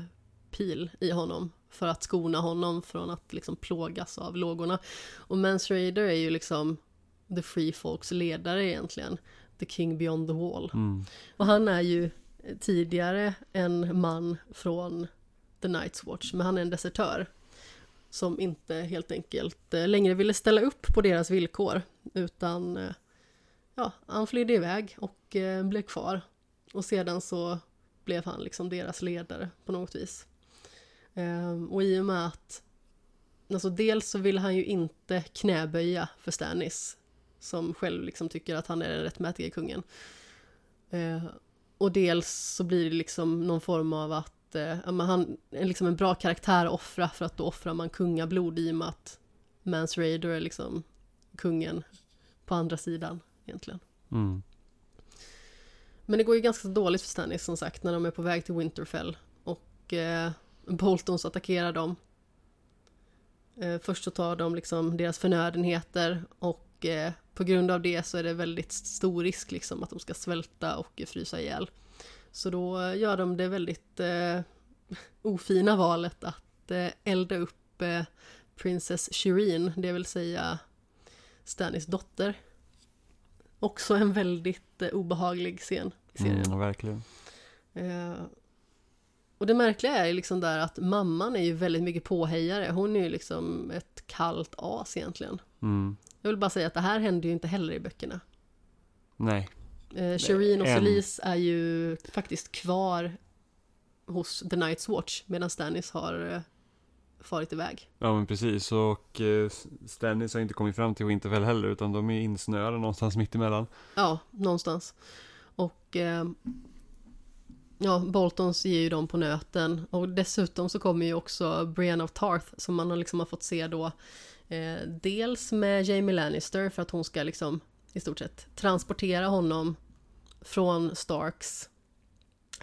pil i honom för att skona honom från att liksom plågas av lågorna. Och Mans Raider är ju liksom The Free Folks ledare egentligen. The King Beyond the Wall. Mm. Och han är ju tidigare en man från The Night's Watch, men han är en desertör. Som inte helt enkelt eh, längre ville ställa upp på deras villkor, utan eh, ja, han flydde iväg och eh, blev kvar. Och sedan så blev han liksom deras ledare på något vis. Ehm, och i och med att, alltså dels så vill han ju inte knäböja för Stannis, som själv liksom tycker att han är den rättmätige kungen. Eh, och dels så blir det liksom någon form av att eh, han är liksom en bra karaktär att offra för att då offrar man kungablod i och med att Mans Raider är liksom kungen på andra sidan egentligen. Mm. Men det går ju ganska dåligt för Stannis som sagt när de är på väg till Winterfell och eh, Boltons attackerar dem. Eh, först så tar de liksom deras förnödenheter och eh, på grund av det så är det väldigt stor risk liksom att de ska svälta och frysa ihjäl. Så då gör de det väldigt eh, ofina valet att eh, elda upp eh, Princess Shireen, det vill säga Stannis dotter. Också en väldigt eh, obehaglig scen i serien. Mm, verkligen. Och det märkliga är ju liksom där att mamman är ju väldigt mycket påhejare. Hon är ju liksom ett kallt as egentligen. Mm. Jag vill bara säga att det här händer ju inte heller i böckerna. Nej. Eh, Shireen och Solis är ju faktiskt kvar hos The Night's Watch medan Stannis har eh, farit iväg. Ja men precis, och eh, Stannis har inte kommit fram till Winterfell heller utan de är insnöade någonstans mitt emellan. Ja, någonstans. Och eh, ja, Boltons ger ju dem på nöten. Och dessutom så kommer ju också Brienne of Tarth som man har liksom har fått se då. Eh, dels med Jamie Lannister för att hon ska liksom i stort sett transportera honom från Starks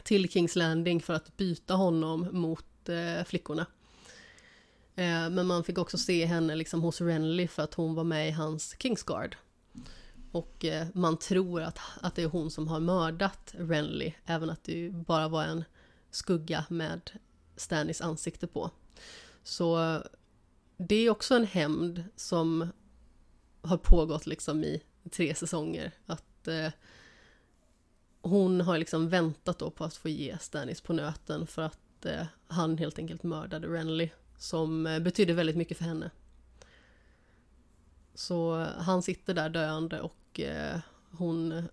till Kings Landing för att byta honom mot eh, flickorna. Eh, men man fick också se henne liksom hos Renly för att hon var med i hans Kingsguard. Och eh, man tror att, att det är hon som har mördat Renly, även att det ju bara var en skugga med Stanis ansikte på. Så det är också en hämnd som har pågått liksom i tre säsonger. Att eh, hon har liksom väntat då på att få ge Stanis på nöten för att eh, han helt enkelt mördade Renly. Som eh, betydde väldigt mycket för henne. Så han sitter där döende och eh, hon,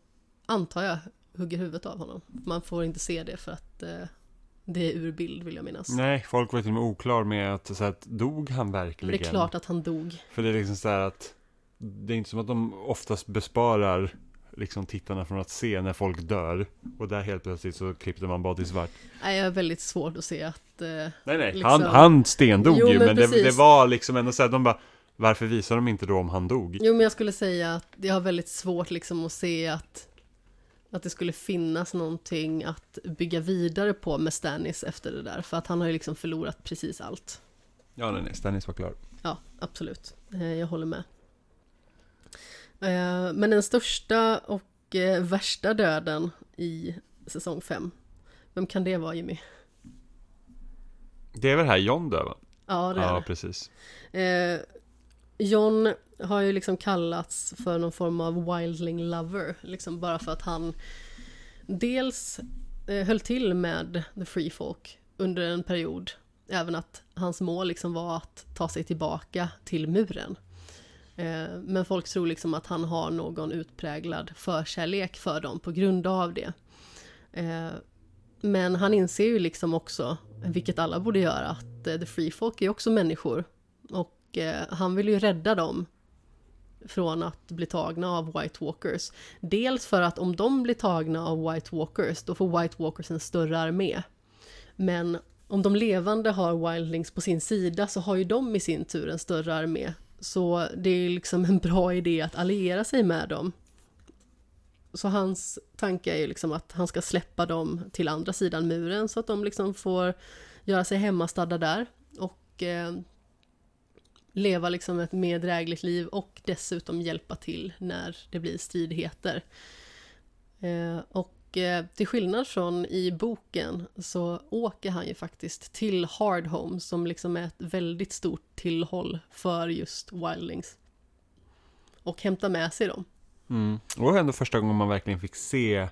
antar jag, hugger huvudet av honom. Man får inte se det för att eh, det är ur bild vill jag minnas. Nej, folk var till och med oklar med att, så att dog han verkligen? Det är klart att han dog. För det är liksom så här att det är inte som att de oftast besparar liksom tittarna från att se när folk dör. Och där helt plötsligt så klippte man bara till svart. Nej, jag har väldigt svårt att se att... Eh, Nej, nej, liksom- han, han stendog Jo, ju, men men, det, det var liksom ändå så här, de bara, varför visar de inte då om han dog? Jo, men jag skulle säga att jag har väldigt svårt liksom att se att, att det skulle finnas någonting att bygga vidare på med Stannis efter det där. För att han har ju liksom förlorat precis allt. Ja, nej, nej, Stannis var klar. Ja, absolut. Eh, Jag håller med. Eh, Men den största och eh, värsta döden i säsong 5. Vem kan det vara Jimmy? Det är väl här John dör va? Ja, det är Ja, det. precis. John har ju liksom kallats för någon form av wildling lover, liksom bara för att han dels eh, höll till med the free folk under en period, även att hans mål liksom var att ta sig tillbaka till muren. Eh, men folk tror liksom att han har någon utpräglad förkärlek för dem på grund av det. Eh, men han inser ju liksom också, vilket alla borde göra, att the free folk är också människor. Och och eh, han vill ju rädda dem från att bli tagna av White Walkers. Dels för att om de blir tagna av White Walkers, då får White Walkers en större armé. Men om de levande har Wildlings på sin sida så har ju de i sin tur en större armé. Så det är liksom en bra idé att alliera sig med dem. Så hans tanke är ju liksom att han ska släppa dem till andra sidan muren så att de liksom får göra sig hemmastadda där och eh, leva liksom ett mer drägligt liv och dessutom hjälpa till när det blir stridigheter. Eh, och eh, till skillnad från i boken så åker han ju faktiskt till Hardhome som liksom är ett väldigt stort tillhåll för just Wildlings. Och hämtar med sig dem. Mm. Och det var ändå första gången man verkligen fick se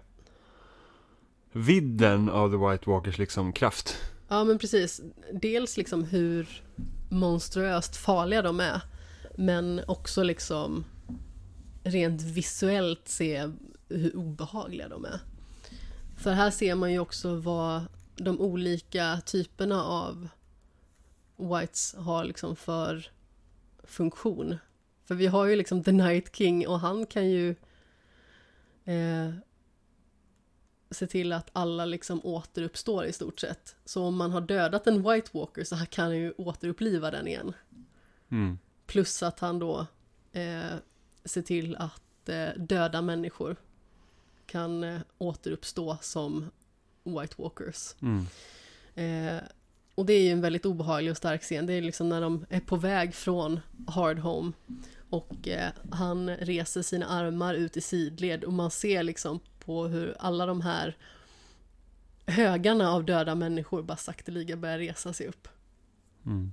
vidden av The White Walkers liksom kraft. Ja men precis. Dels liksom hur monstruöst farliga de är. Men också liksom rent visuellt se hur obehagliga de är. För här ser man ju också vad de olika typerna av Whites har liksom för funktion. För vi har ju liksom The Night King och han kan ju eh, se till att alla liksom återuppstår i stort sett. Så om man har dödat en White Walker så kan han ju återuppliva den igen. Mm. Plus att han då eh, ser till att eh, döda människor kan eh, återuppstå som White Walkers. Mm. Eh, och det är ju en väldigt obehaglig och stark scen. Det är liksom när de är på väg från Hardhome och eh, han reser sina armar ut i sidled och man ser liksom på hur alla de här högarna av döda människor bara sakteliga börjar resa sig upp. Mm.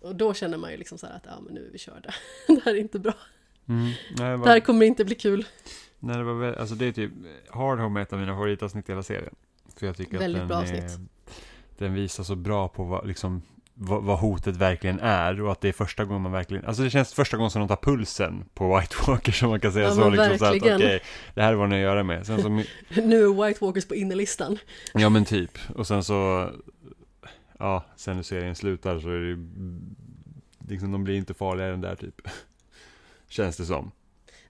Och då känner man ju liksom så här att ja men nu är vi körda. det här är inte bra. Mm. Nej, det Det här var, kommer inte bli kul. nej, det var väl, alltså det är typ, Hard Home är ett av mina favoritavsnitt i hela serien. För jag tycker Väldigt att bra den, avsnitt. är, den visar så bra på vad, liksom, vad, hotet verkligen är och att det är första gången man verkligen, alltså det känns första gången som de tar pulsen på White Walker som man kan säga Ja, så liksom så att okej, verkligen. det här är vad ni har att göra med. Sen så, Nu är White Walkers på innerlistan. ja men typ, och sen så, ja, sen när serien slutar så är det liksom de blir inte farligare än där typ. Känns det som.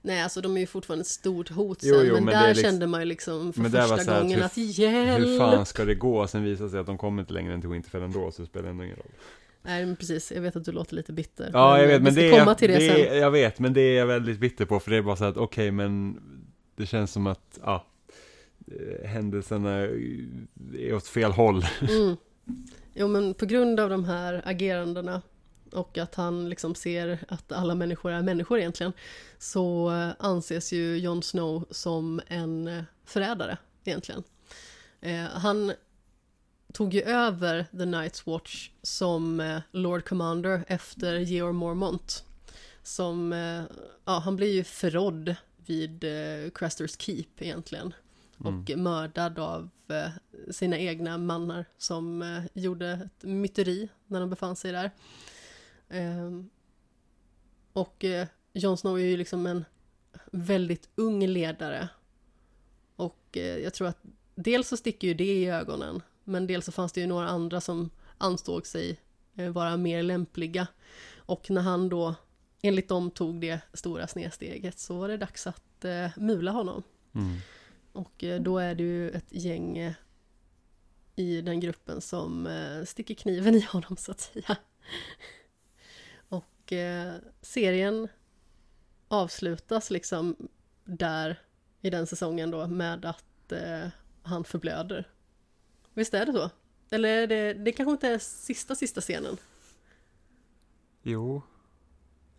Nej, alltså de är ju fortfarande ett stort hot sen, Jo, jo, men, men där är liksom- kände man ju liksom för Men första gången hur- att hjälp! Hur fan ska det gå? Sen visar det sig att de kommer inte längre än till Winterfell ändå, så det spelar ändå ingen roll. Nej, men precis. Jag vet att du låter lite bitter. Ja, jag vet, men vi det komma till det, det sen. jag vet, men det är jag väldigt bitter på, för det är bara så att okej, men det känns som att, ja, eh, händelserna är åt fel håll. Mm. Jo, men på grund av de här agerandena och att han liksom ser att alla människor är människor egentligen så anses ju Jon Snow som en förrädare egentligen. Eh, han tog ju över The Night's Watch som eh, Lord Commander efter Georg Mormont. Som, eh, ja, han blir ju förrådd vid eh, Cresters Keep egentligen. Och mördad av eh, sina egna mannar som eh, gjorde ett myteri när de befann sig där. Ehm, Och eh, Jon Snow är ju liksom en väldigt ung ledare. Och eh, jag tror att dels så sticker ju det i ögonen, men dels så fanns det ju några andra som ansåg sig eh, vara mer lämpliga. Och när han då enligt dem tog det stora snedsteget så var det dags att eh, mula honom. Mm. Och eh, då är det ju ett gäng eh, i den gruppen som sticker kniven i honom så att säga. Och eh, serien avslutas liksom där i den säsongen då med att eh, han förblöder. Visst är det så? Eller är det, det kanske inte är sista sista scenen? Jo,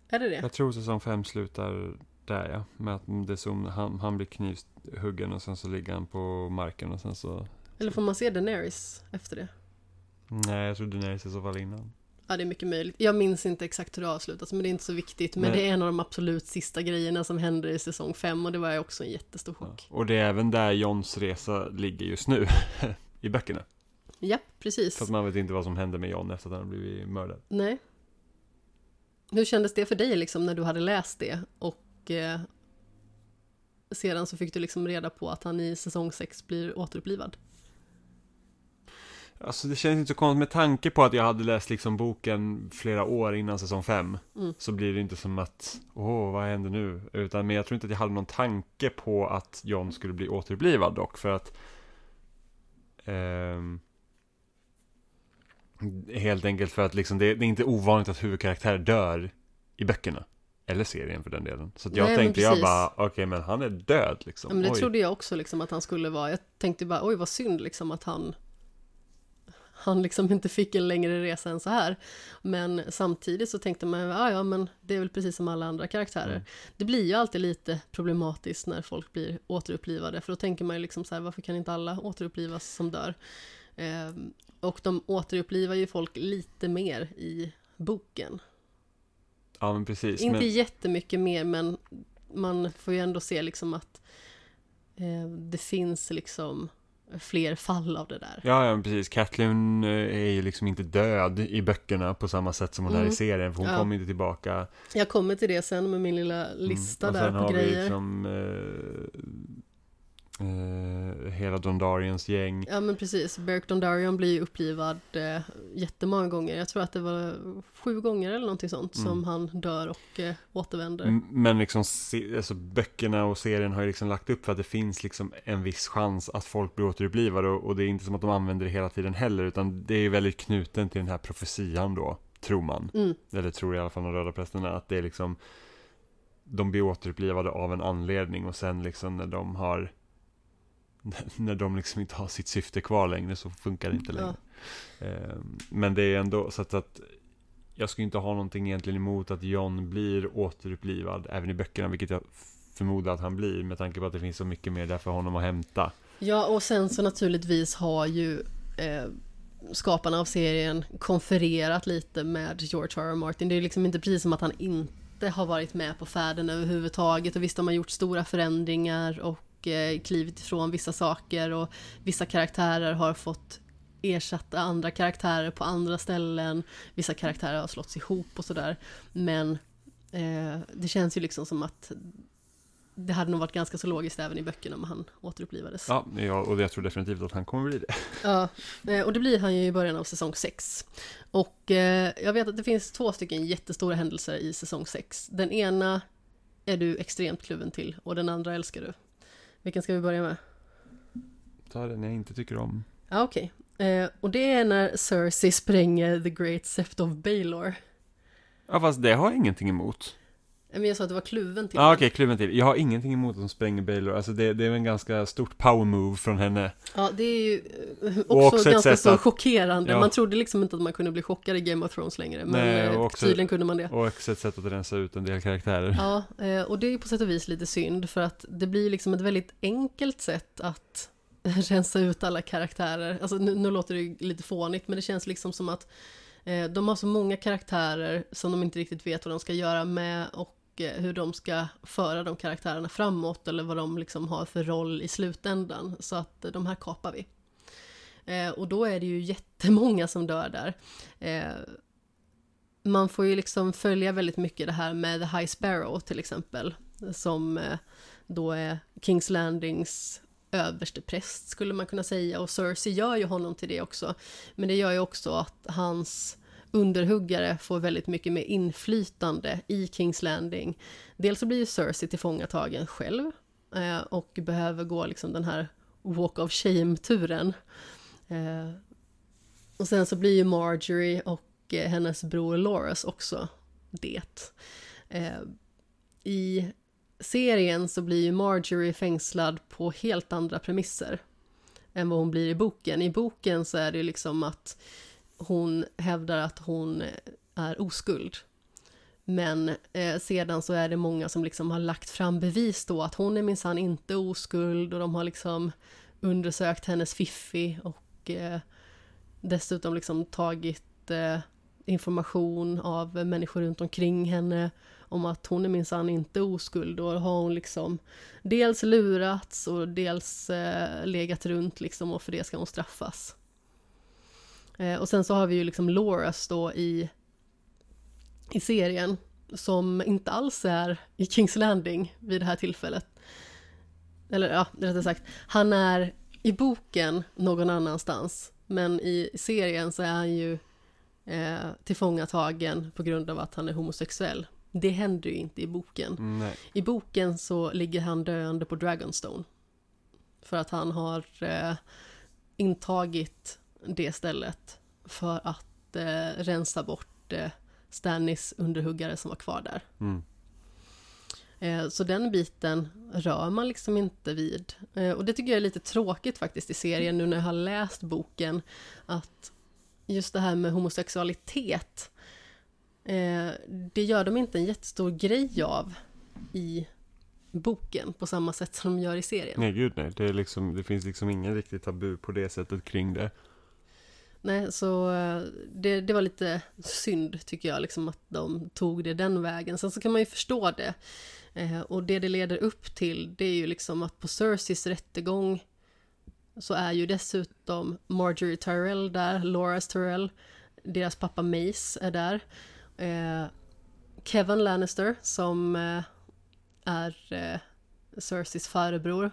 Är det det? jag tror säsong fem slutar där ja. Med att det som, han, han blir knivhuggen och sen så ligger han på marken och sen så... Eller får man se Daenerys efter det? Nej, jag tror Daenerys i så fall innan. Ja, det är mycket möjligt. Jag minns inte exakt hur det avslutas, men det är inte så viktigt. Men Nej. det är en av de absolut sista grejerna som händer i säsong fem och det var ju också en jättestor Ja. chock. Och det är även där Johns resa ligger just nu. I böckerna. Japp, precis. För att man vet inte vad som händer med John efter att han blivit mördad. Nej. Hur kändes det för dig liksom när du hade läst det och eh, sedan så fick du liksom reda på att han i säsong sex blir återupplivad? Alltså det känns inte så konstigt med tanke på att jag hade läst liksom boken flera år innan säsong 5 Mm. Så blir det inte som att, åh vad händer nu? Utan men jag tror inte att jag hade någon tanke på att John skulle bli återupplivad dock för att ehm, Helt enkelt för att liksom det, det är inte ovanligt att huvudkaraktärer dör i böckerna Eller serien för den delen Så att jag Nej, tänkte jag bara, okej men han är död liksom Ja, men det Oj. trodde jag också liksom att han skulle vara. Jag tänkte bara, oj vad synd liksom att han han liksom inte fick en längre resa än så här. Men samtidigt så tänkte man, ja ja men det är väl precis som alla andra karaktärer. Mm. Det blir ju alltid lite problematiskt när folk blir återupplivade. För då tänker man ju liksom så här, varför kan inte alla återupplivas som dör? Ehm, och de återupplivar ju folk lite mer i boken. Ja men precis Inte men, jättemycket mer men man får ju ändå se liksom att eh, det finns liksom fler fall av det där. Ja, ja, precis. Kathleen eh, är ju liksom inte död i böckerna på samma sätt som hon är Mm. i serien, för hon Ja. kommer inte tillbaka. Jag kommer till det sen med min lilla lista Mm. och där sen på har vi grejer. liksom eh, eh, hela Dondarians gäng. Ja men precis, Beric Dondarrion blir ju upplivad eh, jättemånga gånger. Jag tror att det var sju gånger eller någonting sånt som Mm. han dör och eh, återvänder. Men liksom, se, alltså böckerna och serien har ju liksom lagt upp för att det finns liksom en viss chans att folk blir återupplivade och, och det är inte som att de använder det hela tiden heller, utan det är ju väldigt knuten till den här profetian då, tror man. Mm, eller tror i alla fall de röda prästerna, att det är liksom de blir återupplivade av en anledning och sen liksom när de har när de liksom inte har sitt syfte kvar längre så funkar det inte längre. Ehm, Men det är ändå så att, att jag skulle inte ha någonting egentligen emot att John blir återupplivad även i böckerna, vilket jag förmodar att han blir med tanke på att det finns så mycket mer där för honom att hämta. Ja, och sen så naturligtvis har ju eh, skaparna av serien konfererat lite med George R. R. Martin. Det är liksom inte precis som att han inte har varit med på färden överhuvudtaget. Och visst har man gjort stora förändringar och eh, klivit ifrån vissa saker och vissa karaktärer har fått ersätta andra karaktärer på andra ställen. Vissa karaktärer har slått ihop och sådär. Men eh, det känns ju liksom som att det hade nog varit ganska så logiskt även i böckerna om han återupplivades. Ja, ja och jag tror definitivt att han kommer bli det. Ja, eh, och det blir han ju i början av säsong 6. Och eh, jag vet att det finns två stycken jättestora händelser i säsong 6. Den ena är du extremt kluven till och den andra älskar du. Vilken ska vi börja med? Ta den jag inte tycker om. Ja, okej. Eh, och det är när Cersei spränger The Great Sept of Baelor. Ja, fast det har jag ingenting emot. Men jag sa att du var kluven till Ja, den. okej, kluven till. Jag har ingenting emot att de spränger Baylor. Alltså det, det är en ganska stort power move från henne. Ja, det är ju eh, också, också ganska så att- chockerande. Ja. Man trodde liksom inte att man kunde bli chockad i Game of Thrones längre. Men Nej, eh, också- tydligen kunde man det. Och också ett sätt att rensa ut en del karaktärer. Ja, eh, och det är ju på sätt och vis lite synd för att det blir liksom ett väldigt enkelt sätt att rensa ut alla karaktärer. Alltså nu, nu låter det lite fånigt men det känns liksom som att de har så många karaktärer som de inte riktigt vet vad de ska göra med och Eh, hur de ska föra de karaktärerna framåt eller vad de liksom har för roll i slutändan. Så att eh, de här kapar vi. Eh, och då är det ju jättemånga som dör där. Eh, man får ju liksom följa väldigt mycket det här med The High Sparrow till exempel. Som eh, då är Kings Landings överste präst skulle man kunna säga och Cersei gör ju honom till det också. Men det gör ju också att hans underhuggare får väldigt mycket mer inflytande i Kings Landing. Dels så blir ju Cersei tillfångatagen själv eh, och behöver gå liksom den här Walk of Shame-turen. Eh, och sen så blir ju Marjorie och eh, hennes bror Loras också det. Eh, I serien så blir ju Marjorie fängslad på helt andra premisser än vad hon blir i boken. I boken så är det ju liksom att hon hävdar att hon är oskuld. Men eh, sedan så är det många som liksom har lagt fram bevis då att hon är minsann inte oskuld och de har liksom undersökt hennes fiffi och eh, dessutom liksom tagit eh, information av människor runt omkring henne om att hon är minsann inte oskuld och har hon liksom dels lurats och dels eh, legat runt liksom och för det ska hon straffas. Eh, och sen så har vi ju liksom Loras då i, i serien som inte alls är i Kings Landing vid det här tillfället. Eller ja, rättare sagt, han är i boken någon annanstans men i serien så är han ju eh, tillfångatagen på grund av att han är homosexuell. Det händer ju inte i boken. Nej. I boken så ligger han döende på Dragonstone. För att han har eh, intagit det stället för att eh, rensa bort eh, Stannis underhuggare som var kvar där. Mm. Eh, så den biten rör man liksom inte vid. Eh, och det tycker jag är lite tråkigt faktiskt i serien nu när jag har läst boken. Att just det här med homosexualitet, eh, det gör de inte en jättestor grej av i boken på samma sätt som de gör i serien. Nej, gud nej. Det, är liksom, det finns liksom ingen riktigt tabu på det sättet kring det. Nej, så eh, det, det var lite synd tycker jag, liksom att de tog det den vägen. Sen så kan man ju förstå det. Eh, och det det leder upp till, det är ju liksom att på Cerseis rättegång så är ju dessutom Marjorie Tyrell där, Loras Tyrell, deras pappa Mace är där. Eh, Kevin Lannister som eh, är Cerseys Cerseis farbror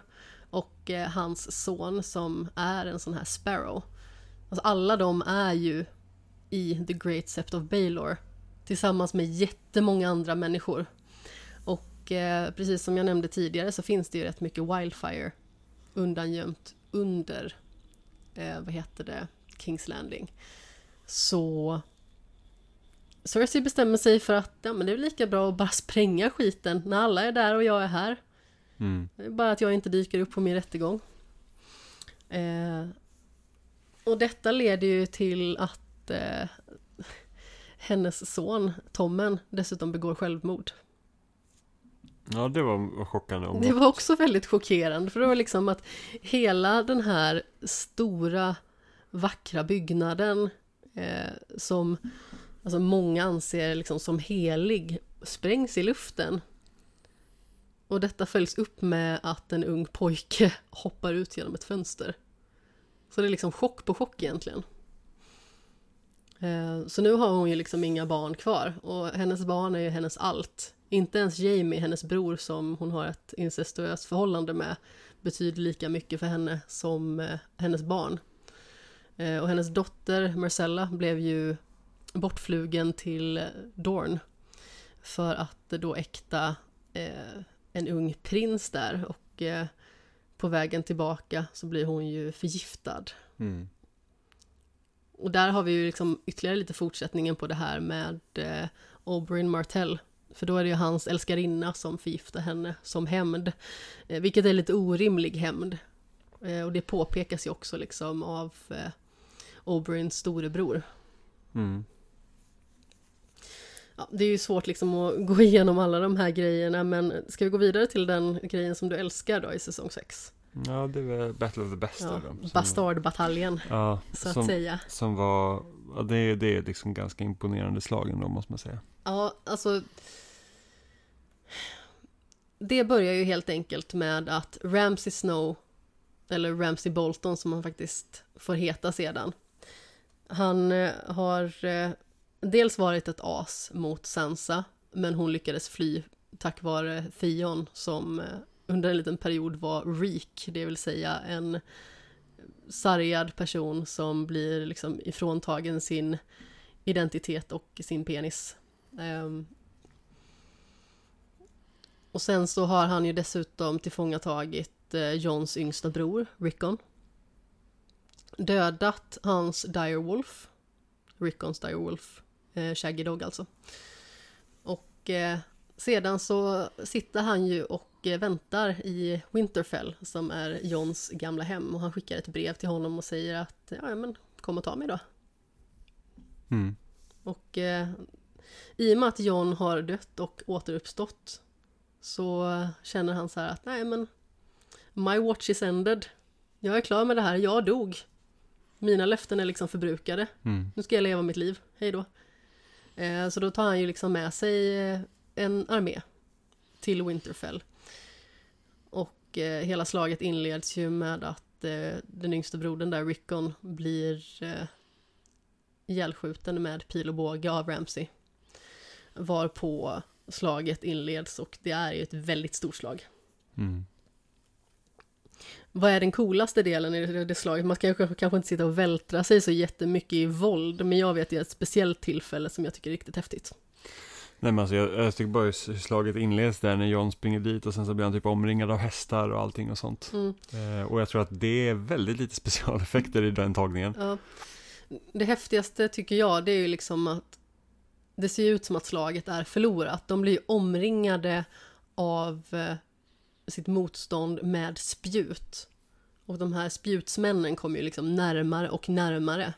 och eh, hans son som är en sån här Sparrow. Alltså alla de är ju i The Great Sept of Baelor tillsammans med jättemånga andra människor. Och eh, precis som jag nämnde tidigare så finns det ju rätt mycket Wildfire undangömt under, eh, vad heter det, Kings Landing. Så Cersei bestämmer sig för att ja, men det är lika bra att bara spränga skiten när alla är där och jag är här. Mm. Det är bara att jag inte dyker upp på min rättegång. Eh, och detta leder ju till att eh, hennes son Tommen dessutom begår självmord. Ja, det var chockande. Om Det var också väldigt chockerande för det var liksom att hela den här stora vackra byggnaden eh, som alltså många anser liksom som helig sprängs i luften. Och detta följs upp med att en ung pojke hoppar ut genom ett fönster. Så det är liksom chock på chock egentligen. Eh, så nu har hon ju liksom inga barn kvar och hennes barn är ju hennes allt. Inte ens Jamie, hennes bror som hon har ett incestuöst förhållande med, betyder lika mycket för henne som eh, hennes barn. Eh, och hennes dotter Marcella blev ju bortflugen till Dorn för att då äkta en ung prins där och på vägen tillbaka så blir hon ju förgiftad. Mm. Och där har vi ju liksom ytterligare lite fortsättningen på det här med eh, Oberyn Martell. För då är det ju hans älskarinna som förgiftar henne som hämnd. Eh, vilket är lite orimlig hämnd. Eh, och det påpekas ju också liksom av eh, Oberyns storebror. Mm. Ja, det är ju svårt liksom att gå igenom alla de här grejerna men ska vi gå vidare till den grejen som du älskar då i säsong 6? Ja, det var Battle of the Bastard. Ja, som- Bastardbataljen, Ja, så att som, säga. som var, ja, det, är- det är liksom ganska imponerande slagen då måste man säga. Ja, alltså... Det börjar ju helt enkelt med att Ramsay Snow, eller Ramsay Bolton som han faktiskt får heta sedan, han eh, har eh, dels varit ett as mot Sansa, men hon lyckades fly tack vare Theon som eh, under en liten period var Reek, det vill säga en sargad person som blir liksom ifråntagen sin identitet och sin penis. Um, och sen så har han ju dessutom tillfångatagit eh, Johns yngsta bror, Rickon. Dödat hans direwolf, Rickons direwolf, eh, Shaggy Dog alltså. Och eh, sedan så sitter han ju och eh, väntar i Winterfell som är Johns gamla hem och han skickar ett brev till honom och säger att ja men kom och ta mig då. Mm. Och eh, i och med att John har dött och återuppstått så känner han så här att nej men My watch is ended. Jag är klar med det här, jag dog. Mina löften är liksom förbrukade. Mm. Nu ska jag leva mitt liv, hej då. Eh, så då tar han ju liksom med sig eh, en armé till Winterfell. Och eh, hela slaget inleds ju med att eh, den yngste brodern där, Rickon, blir eh, ihjälskjuten med pil och båge av Ramsey. Varpå slaget inleds och det är ju ett väldigt stort slag. Mm. Vad är den coolaste delen i det, slaget? Man ska kanske, kanske inte sitta och vältra sig så jättemycket i våld, men jag vet det är ett speciellt tillfälle som jag tycker är riktigt häftigt. Nej men alltså jag, jag tycker bara hur slaget inleds där när John springer dit och sen så blir han typ omringad av hästar och allting och sånt. Mm. Eh, och jag tror att det är väldigt lite specialeffekter i den tagningen. Ja. Det häftigaste tycker jag, det är ju liksom att det ser ut som att slaget är förlorat. De blir omringade av eh, sitt motstånd med spjut. Och de här spjutsmännen kommer ju liksom närmare och närmare.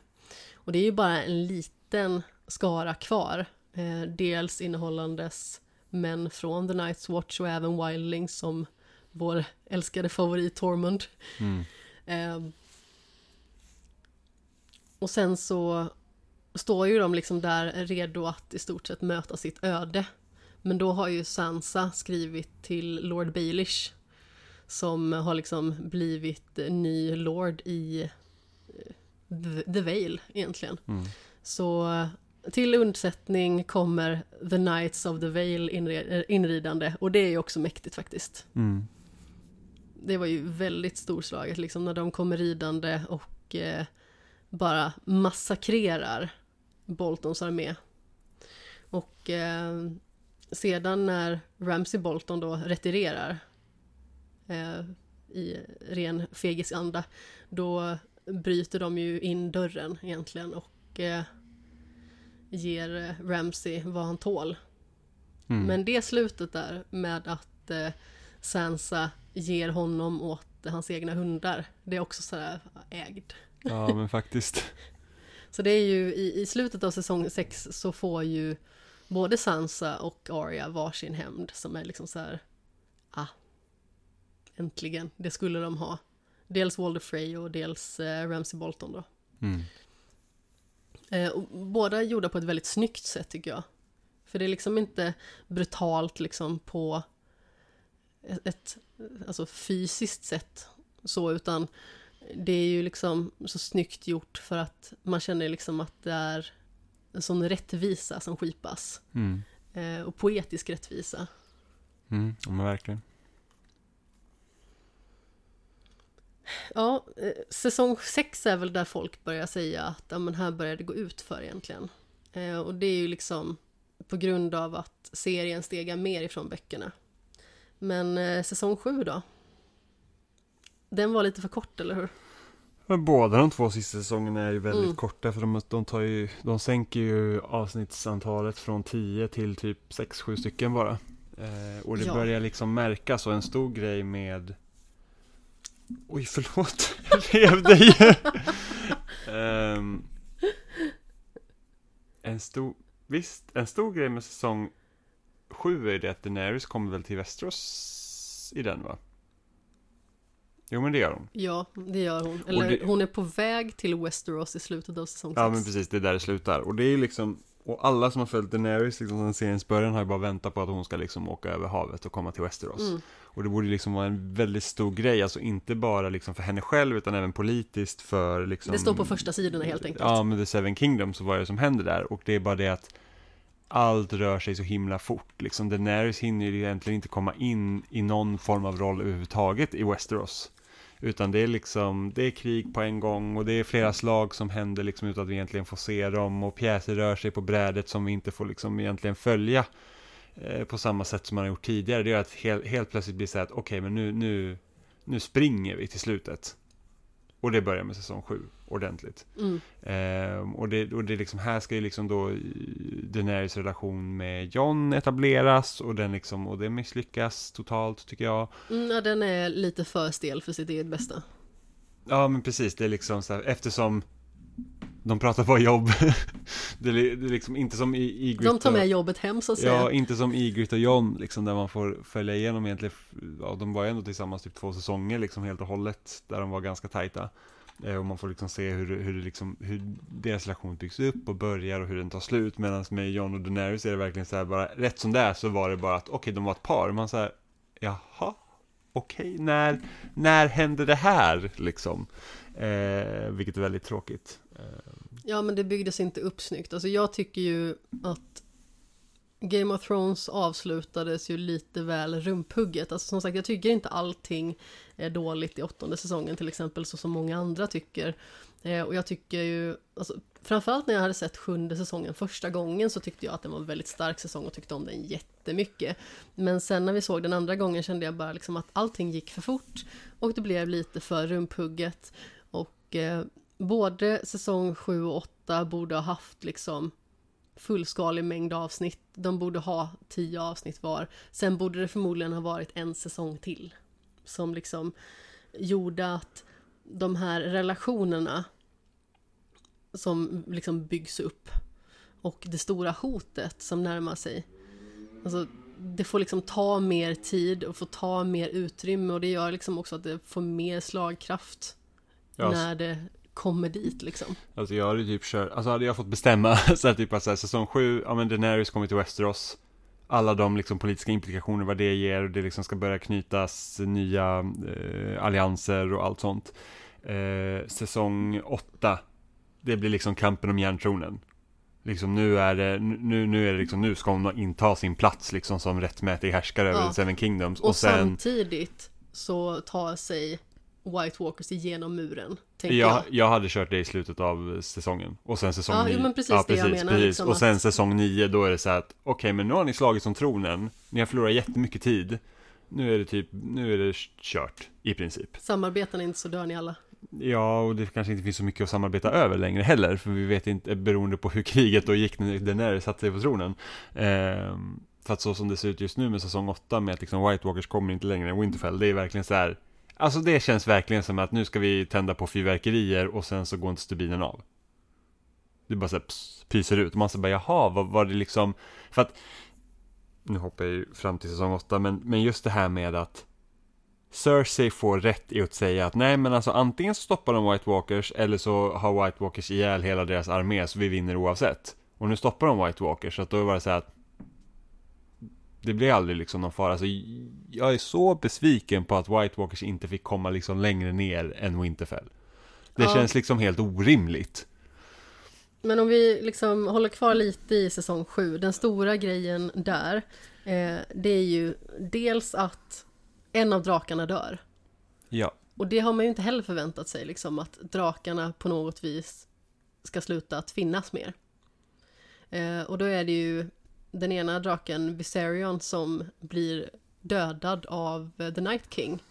Och det är ju bara en liten skara kvar. Eh, dels innehållandes män från The Night's Watch och även Wildlings som vår älskade favorit Tormund. Mm. Eh, och sen så står ju de liksom där redo att i stort sett möta sitt öde. Men då har ju Sansa skrivit till Lord Baelish som har liksom blivit ny Lord i eh, The Vale egentligen. Mm. Så till undsättning kommer The Knights of the Vale eh, inridande och det är ju också mäktigt faktiskt. Mm. Det var ju väldigt storslaget liksom när de kommer ridande och eh, bara massakrerar Boltons armé. Och eh, sedan när Ramsey Bolton då retirerar eh, i ren fegisk anda, då bryter de ju in dörren egentligen och eh, ger eh, Ramsey vad han tål. Mm. Men det slutet där med att eh, Sansa ger honom åt hans egna hundar, det är också sådär ägd. Ja men faktiskt. Så det är ju i, i slutet av säsong 6 så får ju både Sansa och Arya varsin hämnd som är liksom så här. Ah, äntligen, det skulle de ha. Dels Walder Frey och dels eh, Ramsay Bolton då. Mm. Eh, och båda gjorda på ett väldigt snyggt sätt tycker jag. För det är liksom inte brutalt liksom på ett, ett alltså fysiskt sätt så utan det är ju liksom så snyggt gjort för att man känner liksom att det är en sån rättvisa som skipas. Mm. Eh, och poetisk rättvisa. Mm. Ja men verkligen. Ja, eh, säsong 6 är väl där folk börjar säga att ja, men här börjar det gå ut för egentligen. Eh, och det är ju liksom på grund av att serien stegar mer ifrån böckerna. Men säsong 7 då? Den var lite för kort, eller hur? Men båda de två sista säsongerna är ju väldigt Mm. korta för de, de tar ju, de sänker ju avsnittsantalet från 10 till typ 6-7 stycken bara. Eh, och det Ja. börjar liksom märkas och en stor grej med Oj förlåt, jag rev dig! Ehm, en stor, visst, en stor grej med säsong 7 är ju det att Daenerys kommer väl till Västerås i den va? Jo men det gör hon. Ja, det gör hon. Eller det- hon är på väg till Westeros i slutet av säsong 6. Ja men precis, det är där det slutar. Och det är liksom, och alla som har följt Daenerys liksom sedan seriens början har ju bara väntat på att hon ska liksom åka över havet och komma till Westeros. Mm. Och det borde liksom vara en väldigt stor grej, alltså inte bara liksom för henne själv utan även politiskt för liksom Det står på första sidorna helt enkelt. Ja, med The Seven Kingdoms och vad är det som händer där? Och det är bara det att allt rör sig så himla fort. Liksom Daenerys hinner ju egentligen inte komma in i någon form av roll överhuvudtaget i Westeros. Utan det är liksom, det är krig på en gång och det är flera slag som händer liksom utan att vi egentligen får se dem och pjäser rör sig på brädet som vi inte får liksom egentligen följa eh, på samma sätt som man har gjort tidigare. Det gör att helt, helt plötsligt blir så här att okej, okay, men nu, nu, nu springer vi till slutet. Och det börjar med säsong sju ordentligt. Mm. Ehm, och, det, och det liksom, här ska ju liksom då Daenerys relation med John etableras och den liksom, och det misslyckas totalt tycker jag. Mm, ja, den är lite för stel för sitt eget bästa. Ja men precis, det är liksom så här, eftersom de pratar bara jobb. det, är, det är liksom inte som i Ygritte. De tar med jobbet hem så att säga. Ja, inte som Ygritte och John, liksom där man får följa igenom egentligen, ja de var ju ändå tillsammans typ två säsonger liksom helt och hållet, där de var ganska tajta. Eh, och man får liksom se hur, hur, liksom, hur deras relation byggs upp och börjar och hur den tar slut. Medan med John och Daenerys är det verkligen så här bara, rätt som det är så var det bara att okej, okay, de var ett par. Man säger jaha, okej, okay, när, när hände det här liksom? Eh, vilket är väldigt tråkigt. Ja, men det byggdes inte upp snyggt. Alltså jag tycker ju att Game of Thrones avslutades ju lite väl rumphugget. Alltså som sagt, jag tycker inte allting är dåligt i åttonde säsongen till exempel, så som många andra tycker. Eh, och jag tycker ju, alltså, framförallt när jag hade sett sjunde säsongen första gången så tyckte jag att den var en väldigt stark säsong och tyckte om den jättemycket. Men sen när vi såg den andra gången kände jag bara liksom att allting gick för fort och det blev lite för rumphugget. Och eh, både säsong 7 och 8 borde ha haft liksom fullskalig mängd avsnitt. De borde ha tio avsnitt var. Sen borde det förmodligen ha varit en säsong till. Som liksom gjorde att de här relationerna som liksom byggs upp och det stora hotet som närmar sig. Alltså, det får liksom ta mer tid och får ta mer utrymme och det gör liksom också att det får mer slagkraft ja. när det kommer dit liksom. Alltså jag hade typ kört, alltså hade jag fått bestämma så här, typ att så här, säsong 7, ja men Daenerys kommer till Westeros. Alla de liksom politiska implikationer vad det ger och det liksom ska börja knytas nya eh, allianser och allt sånt. Eh, säsong 8, det blir liksom kampen om järntronen. Liksom nu är det, nu, nu är det liksom, nu ska hon inta sin plats liksom som rättmätig härskare ja. över Seven Kingdoms. Och, och sen, samtidigt så tar sig White Walkers igenom muren. Jag, jag. jag hade kört det i slutet av säsongen. Och sen säsong ja, 9. Ja, men precis ja, det precis, jag menar. Precis. Liksom och sen att... säsong 9, då är det så här att okej, okay, men nu har ni slagit som tronen. Ni har förlorat jättemycket tid. Nu är det typ, nu är det kört i princip. Samarbetar ni inte så dör ni alla. Ja, och det kanske inte finns så mycket att samarbeta över längre heller, för vi vet inte, beroende på hur kriget då gick när Daenerys satte sig på tronen. Ehm, för att så som det ser ut just nu med säsong 8 med att liksom White Walkers kommer inte längre än Winterfell, det är verkligen så här Alltså det känns verkligen som att nu ska vi tända på fyrverkerier och sen så går inte stubinen av. Det bara såhär pyser ut. Man säger bara jaha, vad var det liksom? För att, nu hoppar jag ju fram till säsong 8, men, men just det här med att Cersei får rätt i att säga att nej men alltså antingen så stoppar de White Walkers eller så har White Walkers ihjäl hela deras armé så vi vinner oavsett. Och nu stoppar de White Walkers så att då var det så här att det blir aldrig liksom någon fara. Alltså, jag är så besviken på att White Walkers inte fick komma liksom längre ner än Winterfell. Det ja. känns liksom helt orimligt. Men om vi liksom håller kvar lite i säsong 7, den stora grejen där, eh, det är ju dels att en av drakarna dör. Ja. Och det har man ju inte heller förväntat sig, liksom att drakarna på något vis ska sluta att finnas mer. Eh, och då är det ju den ena draken Viserion som blir dödad av eh, The Night King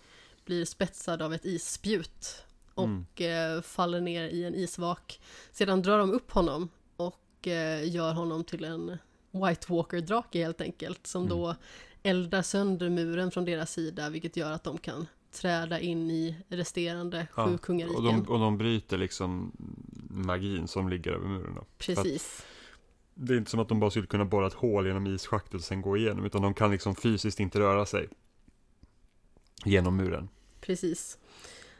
blir spetsad av ett isspjut och mm. eh, faller ner i en isvak. Sedan drar de upp honom och eh, gör honom till en White Walker-drake helt enkelt som mm. då eldar sönder muren från deras sida vilket gör att de kan träda in i resterande ja, sju kungariken. Och de, och de bryter liksom magin som ligger över muren då. Precis det är inte som att de bara skulle kunna borra ett hål genom isschaktet och sen gå igenom, utan de kan liksom fysiskt inte röra sig genom muren. Precis.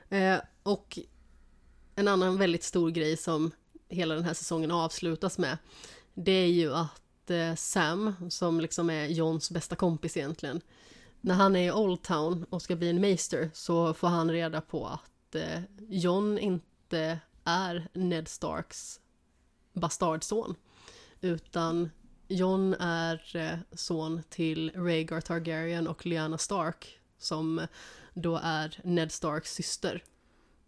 Eh, och en annan väldigt stor grej som hela den här säsongen avslutas med det är ju att eh, Sam, som liksom är Johns bästa kompis egentligen, när han är i Old Town och ska bli en meister så får han reda på att eh, John inte är Ned Starks bastardson. Utan John är eh, son till Rhaegar Targaryen och Lyanna Stark som då är Ned Starks syster.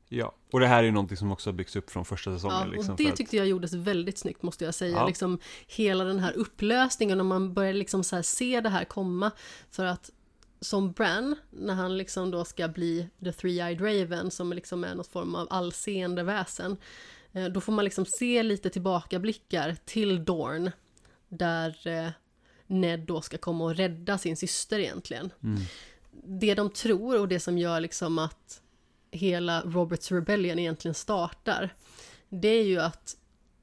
Ja, och det här är ju någonting som också har byggts upp från första säsongen. Ja, liksom, och det för att- tyckte jag gjordes väldigt snyggt måste jag säga. Ja. Liksom, hela den här upplösningen och man börjar liksom så se det här komma. För att som Bran, när han liksom då ska bli The Three-Eyed Raven som liksom är något form av allseende väsen. Eh, Då får man liksom se lite tillbakablickar till Dorn. Där eh, Ned då ska komma och rädda sin syster egentligen. Mm. Det de tror och det som gör liksom att hela Roberts Rebellion egentligen startar. Det är ju att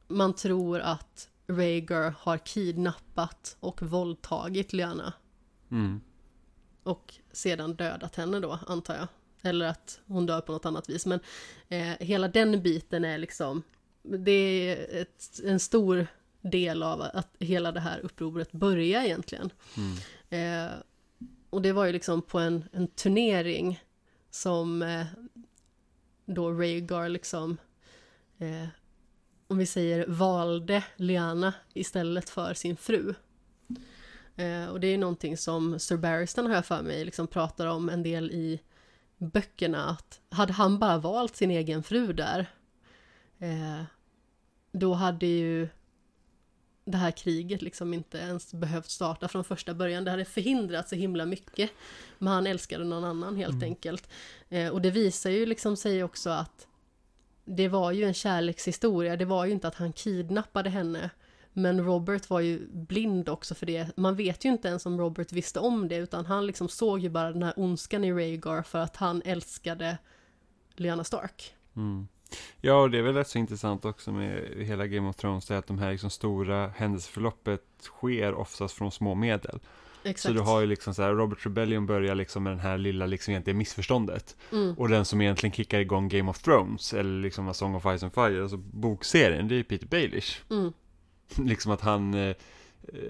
man tror att Rhaegar har kidnappat och våldtagit Lyanna. Mm. Och sedan dödat henne då, antar jag. Eller att hon dör på något annat vis. Men eh, hela den biten är liksom... Det är ett, en stor del av att hela det här upproret börjar egentligen. Mm. Eh, och det var ju liksom på en, en turnering som eh, då Rhaegar liksom, eh, om vi säger valde Lyanna istället för sin fru. Eh, och det är ju någonting som Sir Barristan har jag för mig liksom pratar om en del i böckerna att hade han bara valt sin egen fru där eh, då hade ju det här kriget liksom inte ens behövt starta från första början. Det hade förhindrat så himla mycket. Men han älskade någon annan helt enkelt. Eh, och det visar ju liksom sig också att det var ju en kärlekshistoria. Det var ju inte att han kidnappade henne. Men Robert var ju blind också för det. Man vet ju inte ens om Robert visste om det utan han liksom såg ju bara den här ondskan i Rhaegar för att han älskade Lyanna Stark. Mm. Ja, och det är väl rätt så intressant också med hela Game of Thrones, det är att de här liksom stora händelseförloppet sker oftast från små medel. Exakt. Så du har ju liksom så här, Robert Rebellion börjar liksom med den här lilla liksom egentligen missförståndet. Mm. Och den som egentligen kickar igång Game of Thrones, eller liksom A Song of Ice and Fire, alltså bokserien, det är ju Peter Baelish. Mm. liksom att han, eh,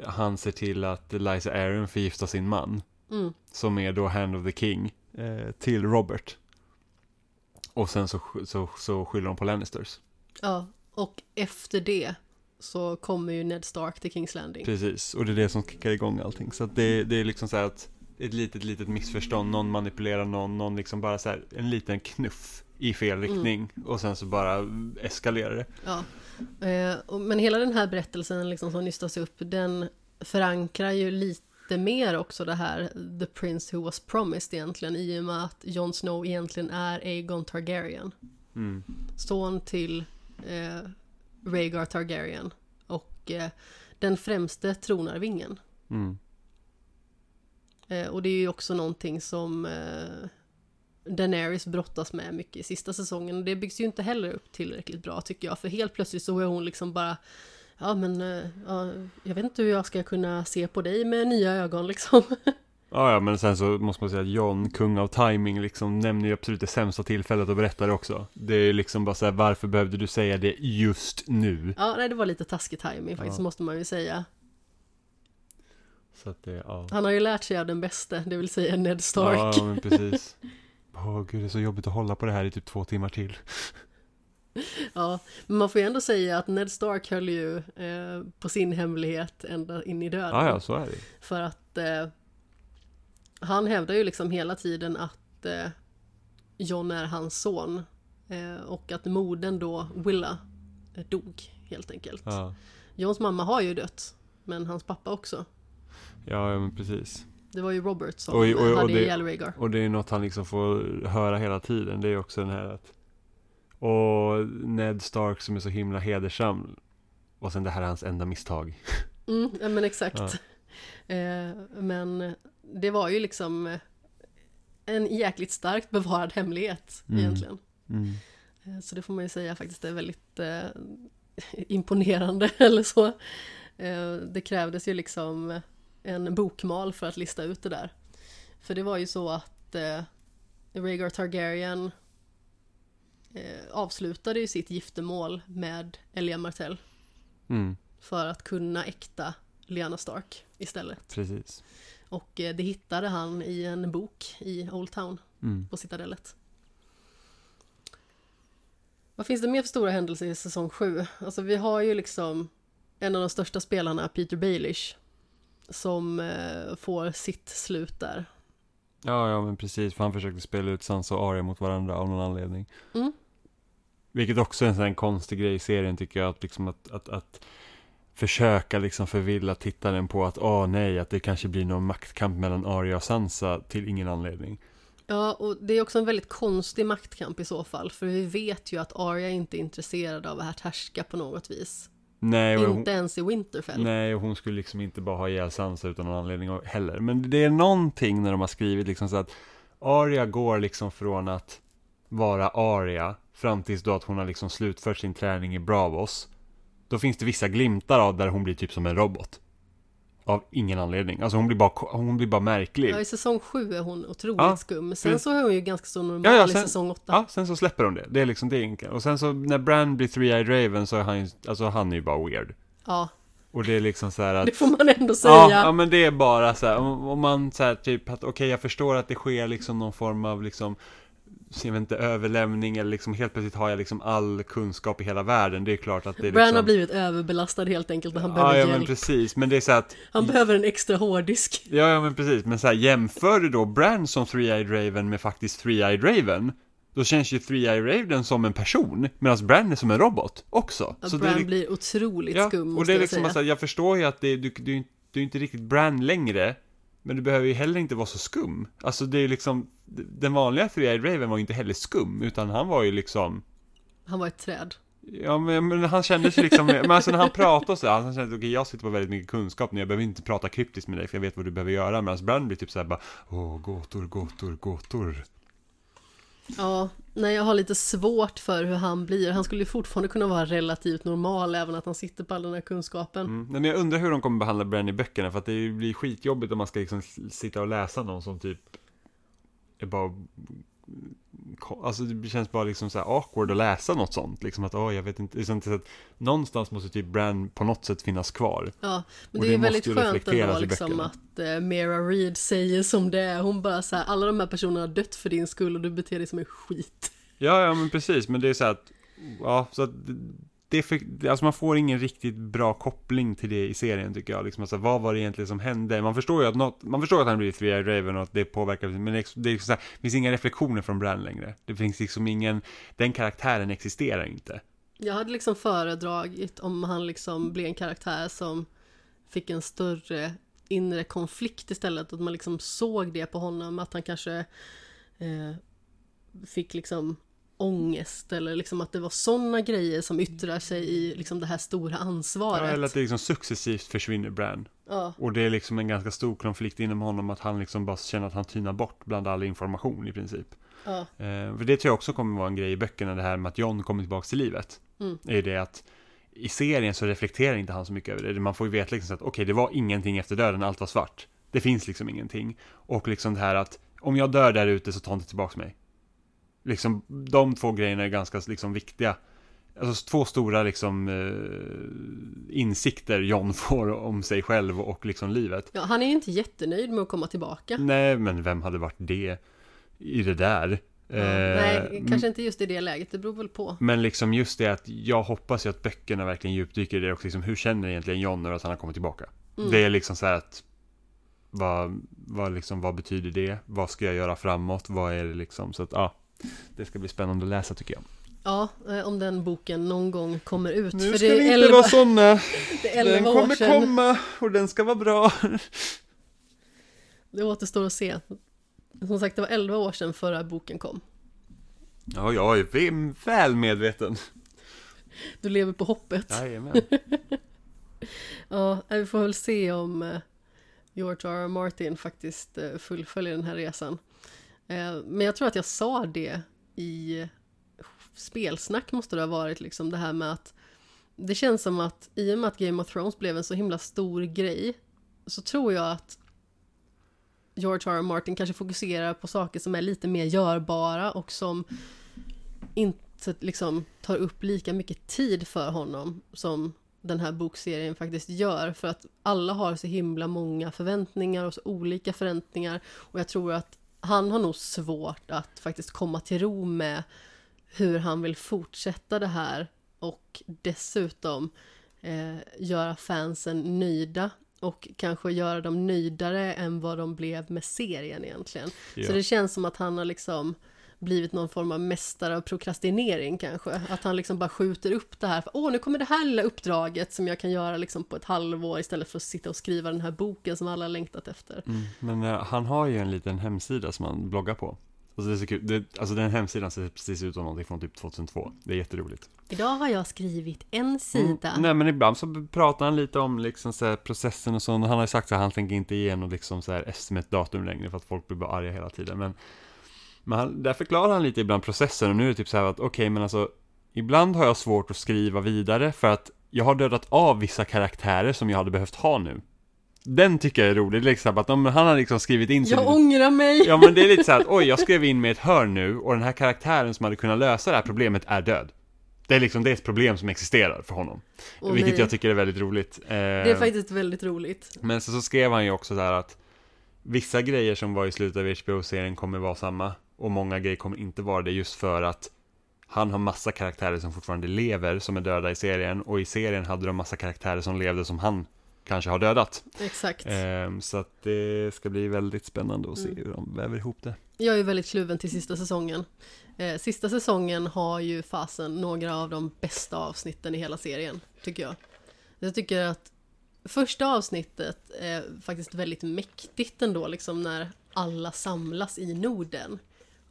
han ser till att Liza Aaron förgiftar sin man. Mm. Som är då Hand of the King eh, till Robert. Och sen så, så, så skyller de på Lannisters. Ja, och efter det så kommer ju Ned Stark till Kings Landing. Precis, och det är det som kickar igång allting. Så att det, det är liksom så här att ett litet, litet missförstånd, någon manipulerar någon, någon liksom bara så här en liten knuff i fel riktning och sen så bara eskalerar det. Ja. Eh, men hela den här berättelsen liksom som nystas upp, den förankrar ju lite mer också det här The Prince Who Was Promised egentligen i och med att Jon Snow egentligen är Aegon Targaryen. Mm. Son till eh, Rhaegar Targaryen och eh, den främste tronarvingen. Mm. Eh, och det är ju också någonting som eh, Daenerys brottas med mycket i sista säsongen. Och det byggs ju inte heller upp tillräckligt bra tycker jag. För helt plötsligt så är hon liksom bara Ja men, eh, ja, jag vet inte hur jag ska kunna se på dig med nya ögon liksom. Ja, ja, men sen så måste man säga att John, kung av timing, liksom nämner ju absolut det sämsta tillfället att berätta det också. Det är liksom bara så här, varför behövde du säga det just nu? ja, nej det var lite taskig timing faktiskt Ja. måste man ju säga. Så att det, ja. Han har ju lärt sig av den bästa, det vill säga Ned Stark. Ja, men precis. Åh gud, det är så jobbigt att hålla på det här i typ två timmar till. Ja, men man får ju ändå säga att Ned Stark höll ju eh, på sin hemlighet ända in i döden. Ja, ja, så är det För att eh, han hävdar ju liksom hela tiden att eh, John är hans son. Eh, och att modern då, Willa, eh, dog helt enkelt. Ja, Johns mamma har ju dött, men hans pappa också. ja, ja men precis. Det var ju Robert som oj, eh, och hade det- ihjäl Rhaegar. Och det är något han liksom får höra hela tiden. Det är också den här att Och Ned Stark som är så himla hedersam Och sen det här är hans enda misstag Mm, ja, men exakt. Eh, men det var ju liksom eh, en jäkligt starkt bevarad hemlighet Mm. egentligen. mm. Eh, Så det får man ju säga faktiskt är väldigt eh, imponerande eller så. Eh, det krävdes ju liksom en bokmal för att lista ut det där. För det var ju så att eh, Rhaegar Targaryen eh, avslutade ju sitt giftermål med Elia Martell. Mm. för att kunna äkta Lyanna Stark istället. Precis. Och eh, det hittade han i en bok i Old Town Mm. på Citadellet. Vad finns det mer för stora händelser i säsong 7? Alltså vi har ju liksom en av de största spelarna, Peter Baelish, som eh, får sitt slut där. Ja, ja men precis. För han försökte spela ut Sansa och Arya mot varandra av någon anledning. Mm. Vilket också är en sån här konstig grej i serien tycker jag. Att, liksom att, att, att försöka liksom förvilla tittaren på att åh nej, att det kanske blir någon maktkamp mellan Arya och Sansa till ingen anledning. Ja, och det är också en väldigt konstig maktkamp i så fall, för vi vet ju att Arya inte är intresserad av att härska på något vis. Nej, och hon, Inte ens i Winterfell. nej, och hon skulle liksom inte bara ha ihjäl Sansa utan någon anledning heller. Men det är någonting när de har skrivit liksom så att Arya går liksom från att vara Arya fram tills då att hon har liksom slutfört sin träning i Bravos. Då finns det vissa glimtar av där hon blir typ som en robot. Av ingen anledning. Alltså hon blir bara, hon blir bara märklig. Ja, i säsong 7 är hon otroligt Ja, skum. Sen för- så är hon ju ganska så normal Ja, ja, i sen- säsong 8. Ja, sen så släpper de det. Det är liksom det enkelt. Och sen så när Bran blir Three-Eyed Raven så är han ju, alltså han är ju bara weird. Ja, Och det är liksom så här att det får man ändå säga. Ja, ja men det är bara så här, om, om man så här typ att okej jag förstår att det sker liksom någon form av liksom jag vet inte, överlämning eller liksom helt plötsligt har jag liksom all kunskap i hela världen. Det är klart att det är liksom har blivit överbelastad helt enkelt och han Ja, behöver ja men hjälp. precis, men det är så att Han behöver en extra hårddisk. Ja, ja men precis, men så här jämför du då Bran som Three-Eyed Raven med faktiskt Three-Eyed Raven Då känns ju Three-Eyed Raven som en person, medan Bran är som en robot också. Att Så det Bran är, blir otroligt ja, skum och måste det är jag liksom säga. bara så här, jag förstår ju att det, du, du, du är inte riktigt Bran längre Men du behöver ju heller inte vara så skum Alltså det är ju liksom Den vanliga Three-Eyed Raven var ju inte heller skum Utan han var ju liksom Han var ett träd. Ja men, men han kände sig liksom Men alltså när han pratade så här, Han kände okej jag sitter på väldigt mycket kunskap nu Jag behöver inte prata kryptiskt med dig För jag vet vad du behöver göra Medan Bran blir typ så här bara Åh gåtor, gåtor, gåtor Ja, nej jag har lite svårt för hur han blir. Han skulle ju fortfarande kunna vara relativt normal även att han sitter på all den här kunskapen. Mm. Nej, Men jag undrar hur de kommer behandla Bran i böckerna för att det blir skitjobbigt om man ska liksom sitta och läsa någon som typ är bara Alltså det känns bara liksom så här awkward att läsa något sånt. Liksom att åh jag vet inte, liksom, att någonstans måste typ Bran på något sätt finnas kvar. Ja, men det är det ju väldigt skönt ändå liksom att eh, Mera Reed säger som det är. Hon bara så här, alla de här personerna har dött för din skull och du beter dig som en skit. Ja, ja men precis, men det är så här att Ja, så att det för, alltså man får ingen riktigt bra koppling till det i serien tycker jag. Liksom, alltså, vad var det egentligen som hände? Man förstår ju att något, man förstår att han blir via Raven och att det påverkar, men det, det, är så här, det finns inga reflektioner från Bran längre. Det finns liksom ingen, den karaktären existerar inte. Jag hade liksom föredragit om han liksom blev en karaktär som fick en större inre konflikt istället. Att man liksom såg det på honom, att han kanske eh, fick liksom ångest eller liksom att det var sådana grejer som yttrar sig i liksom det här stora Ja, ansvaret. eller att det liksom successivt försvinner Bran. Ja, Och det är liksom en ganska stor konflikt inom honom att han liksom bara känner att han tynar bort bland all information i princip. ja, Eh, för det tror jag också kommer vara en grej i böckerna, det här med att John kommer tillbaka till livet. Mm. Är det att i serien så reflekterar inte han så mycket över det. Man får ju veta liksom att okej, det var ingenting efter döden, allt var svart. Det finns liksom ingenting. Och liksom det här att om jag dör där ute så ta inte tillbaka mig. Liksom de två grejerna är ganska liksom viktiga. Alltså två stora liksom eh, insikter John får om sig själv och liksom livet. ja, han är ju inte jättenöjd med att komma tillbaka. Nej, men vem hade varit det i det där? Ja, Eh, nej, kanske inte just i det läget, det beror väl på. Men liksom just det att jag hoppas ju att böckerna verkligen djupdyker i det och liksom hur känner egentligen John över att han har kommit tillbaka? Mm. Det är liksom så här att vad, vad, liksom, vad betyder det? Vad ska jag göra framåt? Vad är det liksom? Så att ja, det ska bli spännande att läsa tycker jag. Ja, eh, om den boken någon gång kommer ut. Nu för ska det vi inte 11, vara sådana. Den 11 år kommer komma och den ska vara bra. Det återstår att se. Som sagt, det var 11 år sedan förra boken kom. Ja, jag är väl medveten. Du lever på hoppet. Jajamän. Ja, vi får väl se om eh, George R. R. Martin faktiskt eh, fullföljer den här resan. Eh, men jag tror att jag sa det i spelsnack måste det ha varit liksom det här med att det känns som att i och med att Game of Thrones blev en så himla stor grej så tror jag att George R. R. Martin kanske fokuserar på saker som är lite mer görbara och som inte liksom tar upp lika mycket tid för honom som den här bokserien faktiskt gör för att alla har så himla många förväntningar och så olika förväntningar och jag tror att han har nog svårt att faktiskt komma till ro med hur han vill fortsätta det här och dessutom eh, göra fansen nöjda och kanske göra dem nöjdare än vad de blev med serien egentligen. Ja. Så det känns som att han har liksom blivit någon form av mästare av prokrastinering kanske. Att han liksom bara skjuter upp det här. Åh, nu kommer det här lilla uppdraget som jag kan göra liksom på ett halvår istället för att sitta och skriva den här boken som alla har längtat efter. Mm. Men eh, han har ju en liten hemsida som han bloggar på. Alltså, det är så kul. Det, alltså den hemsidan ser precis ut som någonting från typ 2002. Det är jätteroligt. Idag har jag skrivit en sida. Mm, nej men ibland så pratar han lite om liksom så här processen och så. Han har ju sagt att han tänker inte ge något liksom så här estimat-datum längre för att folk blir bara arga hela tiden. Men, men han, där förklarar han lite ibland processen och nu är det typ så här att okej okay, men alltså Ibland har jag svårt att skriva vidare för att jag har dödat av vissa karaktärer som jag hade behövt ha nu. Den tycker jag är rolig, liksom att om han har liksom skrivit in sig Jag lite- ångrar mig! Ja men det är lite så här att oj, jag skrev in mig i ett hörn nu och den här karaktären som hade kunnat lösa det här problemet är död. Det är liksom, det är ett problem som existerar för honom. Åh, vilket nej. jag tycker är väldigt roligt. Eh, Det är faktiskt väldigt roligt. Men så, så skrev han ju också så här att vissa grejer som var i slutet av HBO-serien kommer vara samma och många grejer kommer inte vara det just för att han har massa karaktärer som fortfarande lever som är döda i serien och i serien hade de massa karaktärer som levde som han kanske har dödat. Exakt. Ehm, så att det ska bli väldigt spännande att se Mm. hur de väver ihop det. Jag är väldigt kluven till sista säsongen. Eh, sista säsongen har ju fasen några av de bästa avsnitten i hela serien, tycker jag. Jag tycker att första avsnittet är faktiskt väldigt mäktigt ändå, liksom när alla samlas i Norden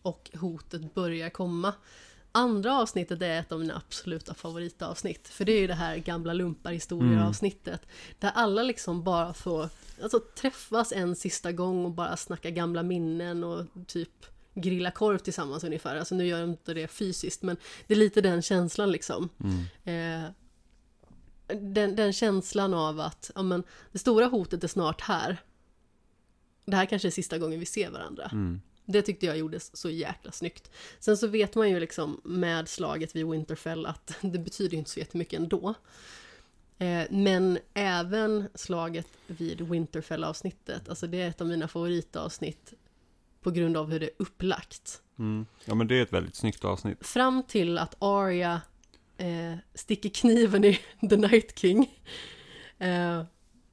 och hotet börjar komma. Andra avsnittet är ett av mina absoluta favoritavsnitt, för det är ju det här gamla lumparhistorier-avsnittet, där alla liksom bara får alltså, träffas en sista gång och bara snacka gamla minnen och typ grilla korv tillsammans ungefär. Alltså nu gör de inte det fysiskt, men det är lite den känslan liksom. Mm. Eh, den, den känslan av att ja, men, det stora hotet är snart här. Det här kanske är sista gången vi ser varandra. Mm. Det tyckte jag gjordes så jäkla snyggt. Sen så vet man ju liksom med slaget vid Winterfell att det betyder inte så jättemycket ändå. Eh, men även slaget vid Winterfell-avsnittet, alltså det är ett av mina favoritavsnitt på grund av hur det är upplagt. Mm. Ja men det är ett väldigt snyggt avsnitt. Fram till att Arya eh, sticker kniven i The Night King. Eh,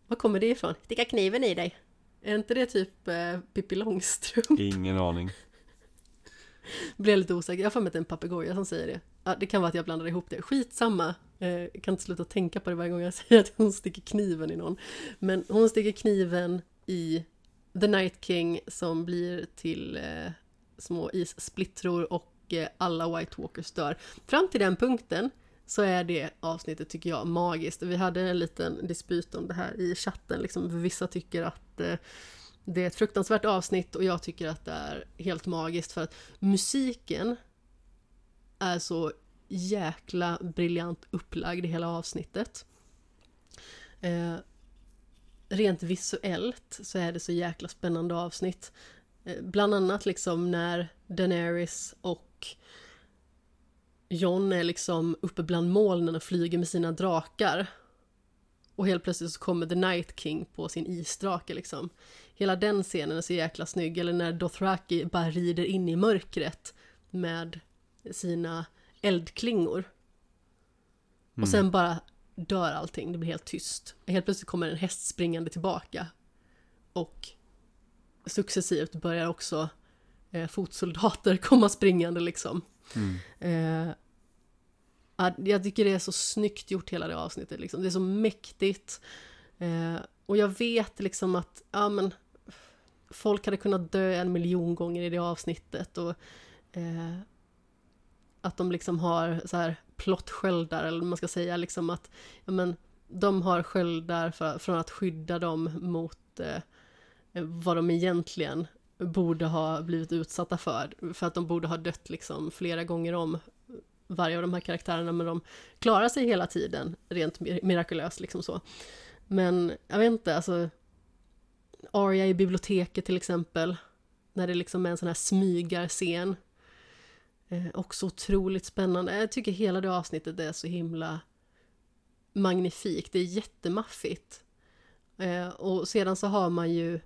var kommer det ifrån? Sticka kniven i dig. Är inte det typ eh, Pippi Långstrump? Ingen aning. Jag lite osäker. Jag har för mig att det är en papegoja som säger det. Ja, det kan vara att jag blandar ihop det. Skitsamma. Eh, kan inte sluta tänka på det varje gång jag säger att hon sticker kniven i någon. Men hon sticker kniven i The Night King som blir till eh, små issplittror och eh, alla White Walkers dör. Fram till den punkten så är det avsnittet, tycker jag, magiskt. Vi hade en liten dispyt om det här i chatten. Liksom, vissa tycker att eh, det är ett fruktansvärt avsnitt och jag tycker att det är helt magiskt för att musiken är så jäkla briljant upplagd i hela avsnittet. Eh, rent visuellt så är det så jäkla spännande avsnitt. Eh, bland annat liksom när Daenerys och Jon är liksom uppe bland molnen och flyger med sina drakar. Och helt plötsligt så kommer The Night King på sin isdrake liksom. Hela den scenen är så jäkla snygg. Eller när Dothraki bara rider in i mörkret med sina eldklingor. Och sen bara dör allting, det blir helt tyst. Helt plötsligt kommer en häst springande tillbaka. Och successivt börjar också eh, fotsoldater komma springande liksom. Mm. Eh, jag tycker det är så snyggt gjort hela det avsnittet. Liksom. Det är så mäktigt. Eh, och jag vet liksom att ja, men, folk hade kunnat dö en miljon gånger i det avsnittet. Och eh, att de liksom har så här plottsköldar, eller vad man ska säga, liksom att ja, men, de har sköldar för, från att skydda dem mot eh, vad de egentligen borde ha blivit utsatta för. För att de borde ha dött liksom flera gånger om varje av de här karaktärerna, men de klarar sig hela tiden rent mir- mirakulöst liksom så. Men jag vet inte, alltså Arya i biblioteket till exempel, när det liksom är en sån här smygarscen. Eh, också otroligt spännande. Jag tycker hela det avsnittet är så himla magnifikt, det är jättemaffigt. Eh, och sedan så har man ju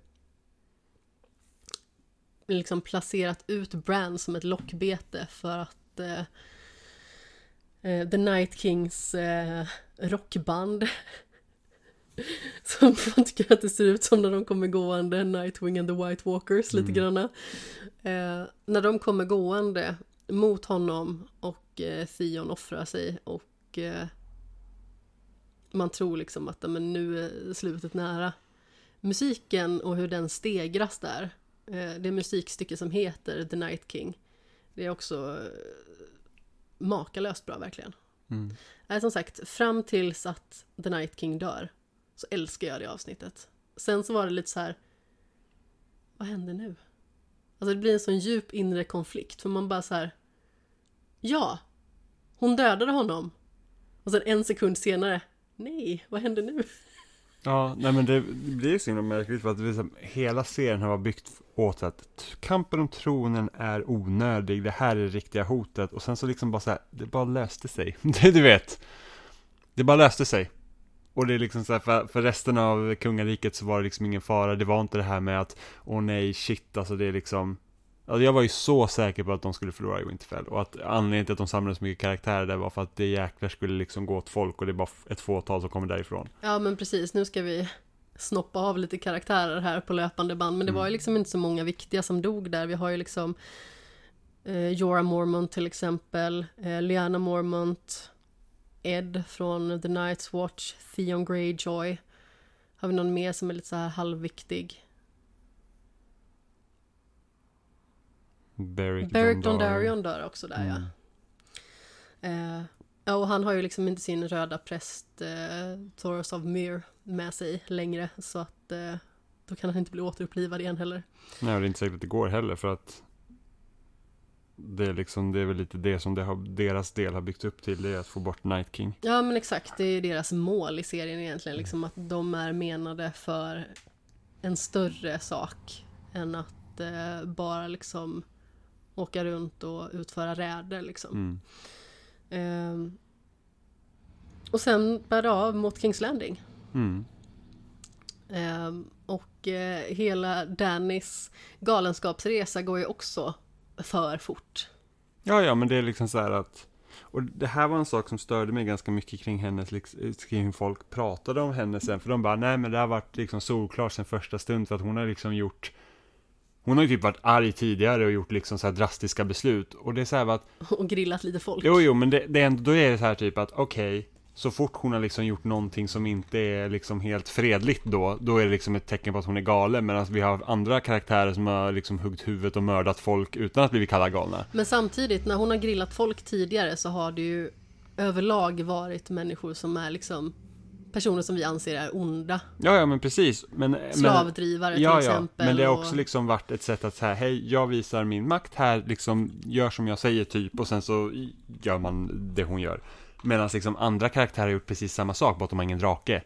liksom placerat ut Brand som ett lockbete för att eh, eh, The Night Kings eh, rockband som man tycker att det ser ut som när de kommer gående, Nightwing and the White Walkers lite Mm. granna. Eh, när de kommer gående mot honom och eh, Theon offrar sig och eh, man tror liksom att men nu är slutet nära. Musiken och hur den stegras där. Eh, det musikstycke som heter The Night King. Det är också eh, makalöst bra verkligen. Mm. Nej, som sagt, fram tills att The Night King dör så älskar jag det avsnittet. Sen så var det lite så här, vad händer nu? Alltså det blir en sån djup inre konflikt för man bara så här, ja, hon dödade honom. Och sen en sekund senare, nej, vad händer nu? Ja, nej men det, det blir så himla märkligt för att det är så, hela serien har varit byggt åt att kampen om tronen är onödig, det här är det riktiga hotet och sen så liksom bara så här, det bara löste sig. Du vet, det bara löste sig. Och det är liksom så här, för, för resten av kungariket så var det liksom ingen fara, det var inte det här med att, åh nej, shit, alltså det är liksom, alltså jag var ju så säker på att de skulle förlora i Winterfell och att anledningen till att de samlade så mycket karaktärer där var för att det jäklar skulle liksom gå åt folk och det är bara ett fåtal som kommer därifrån. Ja men precis, nu ska vi snoppa av lite karaktärer här på löpande band. Men det var ju liksom inte så många viktiga som dog där. Vi har ju liksom eh, Jorah Mormont till exempel, eh, Lyanna Mormont, Ed från The Night's Watch, Theon Greyjoy. Har vi någon mer som är lite så här halvviktig? Beric, Beric. Dondarrion dör också där ja. Mm. Eh, ja, och han har ju liksom inte sin röda präst eh, Thoros of Myr med sig längre så att eh, då kan han inte bli återupplivad igen heller. Nej, och det är inte säkert att det går heller för att det är liksom, det är väl lite det som det har, deras del har byggt upp till, det är att få bort Night King. Ja men exakt, det är deras mål i serien egentligen, liksom att de är menade för en större sak än att eh, bara liksom åka runt och utföra räder liksom. Mm. Ehm, och sen bär det av mot Kings Landing. Mm. Ehm, och eh, hela Dannys galenskapsresa går ju också för fort. Ja, ja, men det är liksom så här att och det här var en sak som störde mig ganska mycket kring hennes, liksom, kring hur folk pratade om henne sen, för de bara, nej men det har varit liksom solklart sen första stund, för att hon har liksom gjort hon har ju typ varit arg tidigare och gjort liksom så här drastiska beslut, och det är så här att Och grillat lite folk. Jo, jo, men det, det är ändå, då är det så här typ att okej, så fort hon har liksom gjort någonting som inte är liksom helt fredligt då, då är det liksom ett tecken på att hon är galen, medan vi har andra karaktärer som har liksom huggt huvudet och mördat folk utan att bli kallade galna. Men samtidigt, när hon har grillat folk tidigare så har det ju överlag varit människor som är liksom personer som vi anser är onda. Ja, ja, men precis. Men, men, Slavdrivare till ja, ja, exempel. men det har och- också liksom varit ett sätt att säga, hej, jag visar min makt här, liksom, gör som jag säger typ, och sen så gör man det hon gör. Medan liksom andra karaktärer har gjort precis samma sak, bara att de har ingen drake.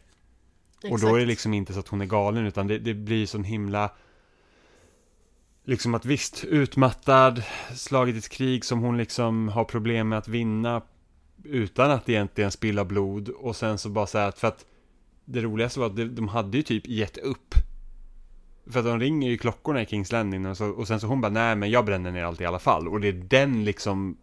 Och då Exakt. är det liksom inte så att hon är galen utan det, det blir sån himla Liksom att visst, utmattad, slagit ett krig som hon liksom har problem med att vinna Utan att egentligen spilla blod och sen så bara säga att för att Det roligaste var att de, de hade ju typ gett upp För att de ringer ju klockorna i Kings Landing och, så, och sen så hon bara nej men jag bränner ner allt i alla fall och det är den liksom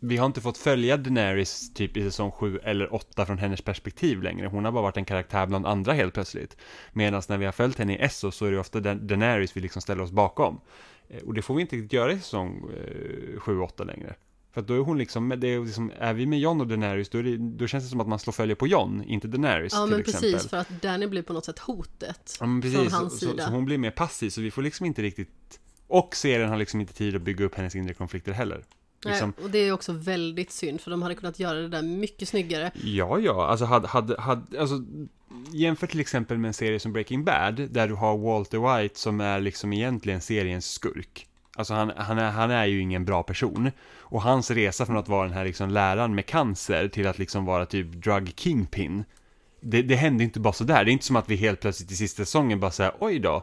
vi har inte fått följa Daenerys typ i säsong 7 eller 8 från hennes perspektiv längre. Hon har bara varit en karaktär bland andra helt plötsligt. Medan när vi har följt henne i Essos så är det ofta Da- Daenerys vi liksom ställer oss bakom. Eh, Och det får vi inte riktigt göra i säsong eh, 7-8 längre. För att då är hon liksom, det är liksom, är vi med Jon och Daenerys då, det, då känns det som att man slår följe på Jon, inte Daenerys Ja till men exempel. precis, för att Danny blir på något sätt hotet. Ja, men precis. från hans så, så, sida. så hon blir mer passiv, så vi får liksom inte riktigt... Och serien har liksom inte tid att bygga upp hennes inre konflikter heller. Liksom, Nej, och det är också väldigt synd, för de hade kunnat göra det där mycket snyggare. Ja, ja, alltså hade, hade, hade, alltså jämför till exempel med en serie som Breaking Bad, där du har Walter White som är liksom egentligen seriens skurk. Alltså han, han, är, han är ju ingen bra person. Och hans resa från att vara den här liksom läraren med cancer till att liksom vara typ drug kingpin. Det, det hände inte bara sådär, det är inte som att vi helt plötsligt i sista säsongen bara säger oj då.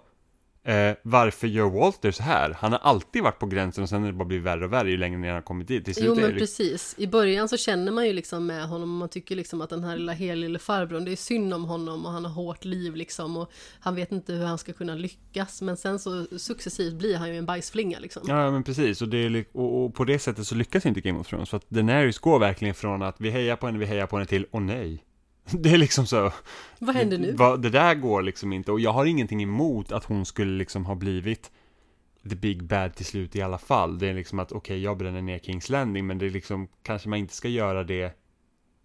Eh, varför gör Walter så här? Han har alltid varit på gränsen och sen har det bara blivit värre och värre ju längre ner han har kommit dit. Till slut Jo men liksom- precis. I början så känner man ju liksom med honom och man tycker liksom att den här lilla helylle farbrorn, det är synd om honom och han har hårt liv liksom och han vet inte hur han ska kunna lyckas. Men sen så successivt blir han ju en bajsflinga liksom. Ja, men precis. Och, är, och, och på det sättet så lyckas inte Game of Thrones. För att Daenerys går verkligen från att vi hejar på henne, vi hejar på henne till, åh nej. Det är liksom så. Vad händer nu? det där går liksom inte. Och jag har ingenting emot att hon skulle liksom ha blivit the big bad till slut i alla fall. Det är liksom att, okej, jag bränner ner Kings Landing, men det är liksom, kanske man inte ska göra det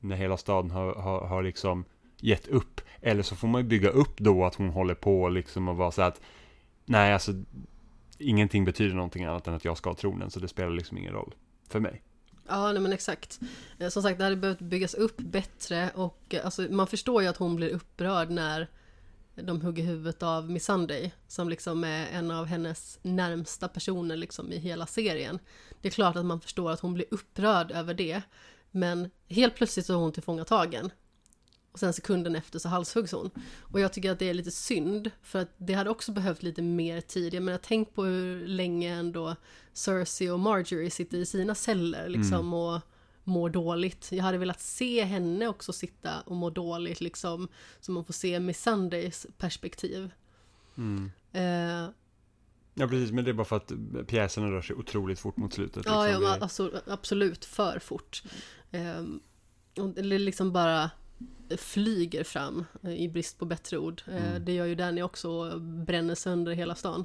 när hela staden har, har, har liksom gett upp. Eller så får man ju bygga upp då att hon håller på liksom och vara så att, nej alltså, ingenting betyder någonting annat än att jag ska ha tronen, så det spelar liksom ingen roll för mig. Ja, nej men exakt. Eh, som sagt, det hade behövt byggas upp bättre och eh, alltså, man förstår ju att hon blir upprörd när de hugger huvudet av Miss Sunday, som liksom är en av hennes närmsta personer liksom i hela serien. Det är klart att man förstår att hon blir upprörd över det, men helt plötsligt så är hon tillfångatagen. Och sen sekunden efter så halshuggs hon. Och jag tycker att det är lite synd, för att det hade också behövt lite mer tid. Jag menar, tänk på hur länge ändå Cersei och Marjorie sitter i sina celler liksom och mår dåligt. Jag hade velat se henne också sitta och må dåligt liksom, så man får se Miss Sundays perspektiv. Eh, Ja, precis, men det är bara för att pjäserna rör sig otroligt fort mot slutet. Ja, liksom. ja men alltså, absolut för fort. Ehm, och det liksom bara flyger fram eh, i brist på bättre ord. Eh, Mm. Det gör ju Danny också och bränner sönder hela stan.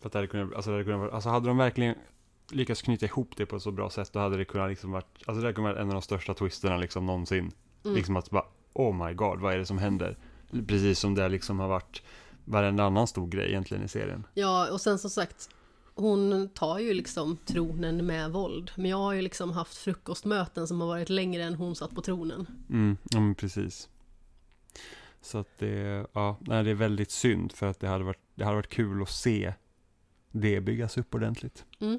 För att det hade kunnat, alltså, det hade kunnat, alltså hade de verkligen lyckats knyta ihop det på ett så bra sätt, då hade det kunnat liksom varit, alltså det hade kunnat vara en av de största twisterna liksom någonsin. Mm. Liksom att bara, oh my god, vad är det som händer? Precis som det liksom har varit varenda annan stor grej egentligen i serien. Ja, och sen som sagt, hon tar ju liksom tronen med våld. Men jag har ju liksom haft frukostmöten som har varit längre än hon satt på tronen. Mm, ja men precis. Så att det, ja, nej, det är väldigt synd för att det hade varit, det hade varit kul att se det byggas upp ordentligt. Mm,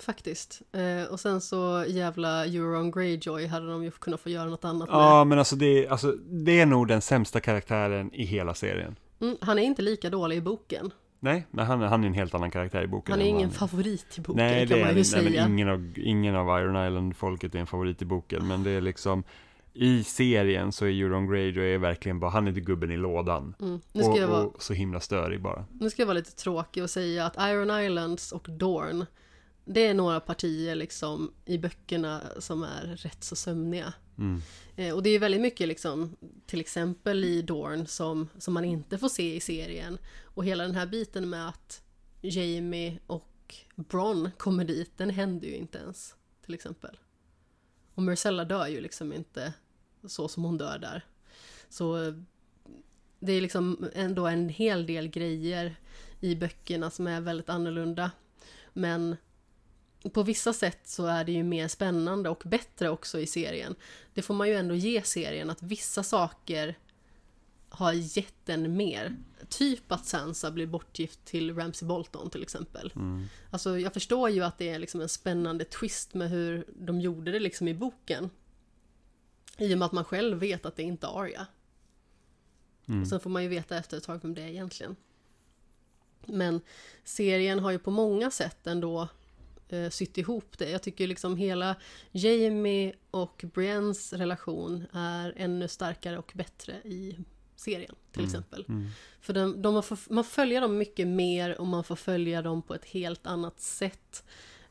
faktiskt. Eh, och sen så jävla Euron Greyjoy hade de ju kunnat få göra något annat med. Ja, men alltså det, alltså det är nog den sämsta karaktären i hela serien. Mm, han är inte lika dålig i boken. Nej, men han, är- han är en helt annan karaktär i boken. Han är ingen vad favorit i boken Nej, kan man ju nej, säga. ingen av, ingen av Iron Island-folket är en favorit i boken, men det är liksom i serien så är Euron Greyjoy verkligen bara, han är gubben i lådan. Mm. Nu, ska jag och, vara, och så himla störig bara. nu ska jag vara lite tråkig och säga att Iron Islands och Dorn det är några partier liksom i böckerna som är rätt så sömniga. Mm. Eh, och det är väldigt mycket liksom, till exempel i Dorn som, som man inte får se i serien. Och hela den här biten med att Jamie och Bron kommer dit, den händer ju inte ens. Till exempel. Och Marcella dör ju liksom inte så som hon dör där. Så eh, det är liksom ändå en hel del grejer i böckerna som är väldigt annorlunda. Men på vissa sätt så är det ju mer spännande och bättre också i serien. Det får man ju ändå ge serien, att vissa saker har gett den mer. Typ att Sansa blir bortgift till Ramsay Bolton till exempel. Mm. Alltså jag förstår ju att det är liksom en spännande twist med hur de gjorde det liksom i boken. I och med att man själv vet att det inte är Arya. Mm. Och sen får man ju veta efter ett tag vem det är egentligen. Men serien har ju på många sätt ändå eh, sytt ihop det. Jag tycker liksom hela Jamie och Briennes relation är ännu starkare och bättre i serien till Mm. exempel. Mm. För de, de, man, får, man följer dem mycket mer och man får följa dem på ett helt annat sätt.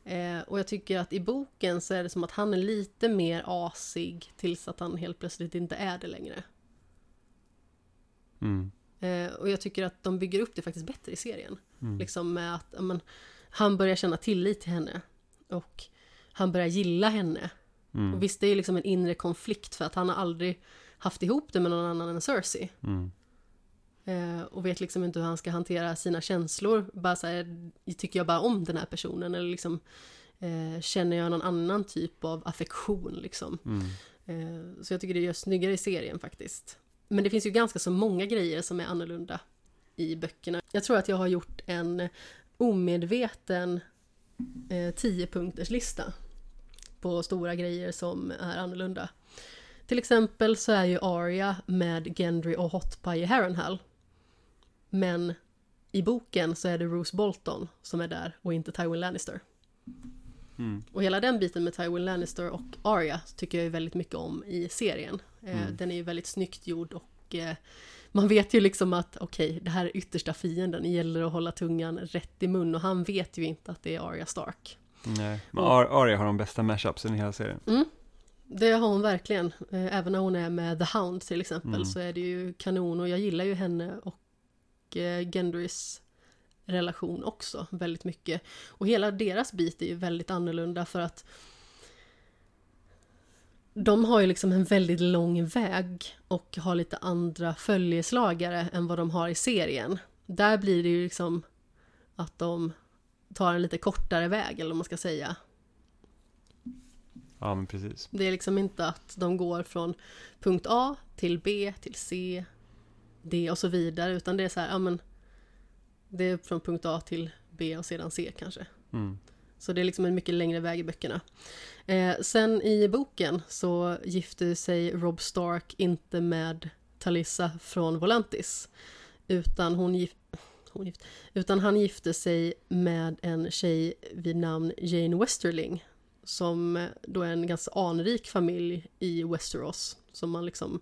Eh, och jag tycker att i boken så är det som att han är lite mer asig tills att han helt plötsligt inte är det längre. Mm. Eh, och jag tycker att de bygger upp det faktiskt bättre i serien. Mm. Liksom med att ja, men, han börjar känna tillit till henne. Och han börjar gilla henne. Mm. Och visst, det är liksom en inre konflikt för att han har aldrig haft ihop det med någon annan än Cersei. Mm. Eh, och vet liksom inte hur han ska hantera sina känslor. Bara så här, tycker jag bara om den här personen? Eller liksom, eh, känner jag någon annan typ av affektion liksom? Mm. Eh, så jag tycker det gör snyggare i serien faktiskt. Men det finns ju ganska så många grejer som är annorlunda i böckerna. Jag tror att jag har gjort en omedveten eh, 10-punkters lista på stora grejer som är annorlunda. Till exempel så är ju Arya med Gendry och Hot Pie i Harrenhal. Men i boken så är det Roose Bolton som är där och inte Tywin Lannister. Mm. Och hela den biten med Tywin Lannister och Arya tycker jag ju väldigt mycket om i serien. Eh, Mm. Den är ju väldigt snyggt gjord och eh, man vet ju liksom att okej, det här är yttersta fienden, det gäller att hålla tungan rätt i mun och han vet ju inte att det är Arya Stark. Nej, men Ar- Arya har de bästa mashupsen i hela serien. Mm. Det har hon verkligen. Eh, Även när hon är med The Hound till exempel Mm. så är det ju kanon och jag gillar ju henne och eh, Gendrys relation också väldigt mycket. Och hela deras bit är ju väldigt annorlunda för att de har ju liksom en väldigt lång väg och har lite andra följeslagare än vad de har i serien. Där blir det ju liksom att de tar en lite kortare väg eller vad man ska säga. Ja, men precis. Det är liksom inte att de går från punkt A till B till C, D och så vidare, utan det är så här, ja men det är från punkt A till B och sedan C kanske. Mm. Så det är liksom en mycket längre väg i böckerna. Eh, sen i boken så gifte sig Rob Stark inte med Talissa från Volantis, utan hon gift, hon gift, utan han gifte sig med en tjej vid namn Jane Westerling som eh, då är en ganska anrik familj i Westeros som man liksom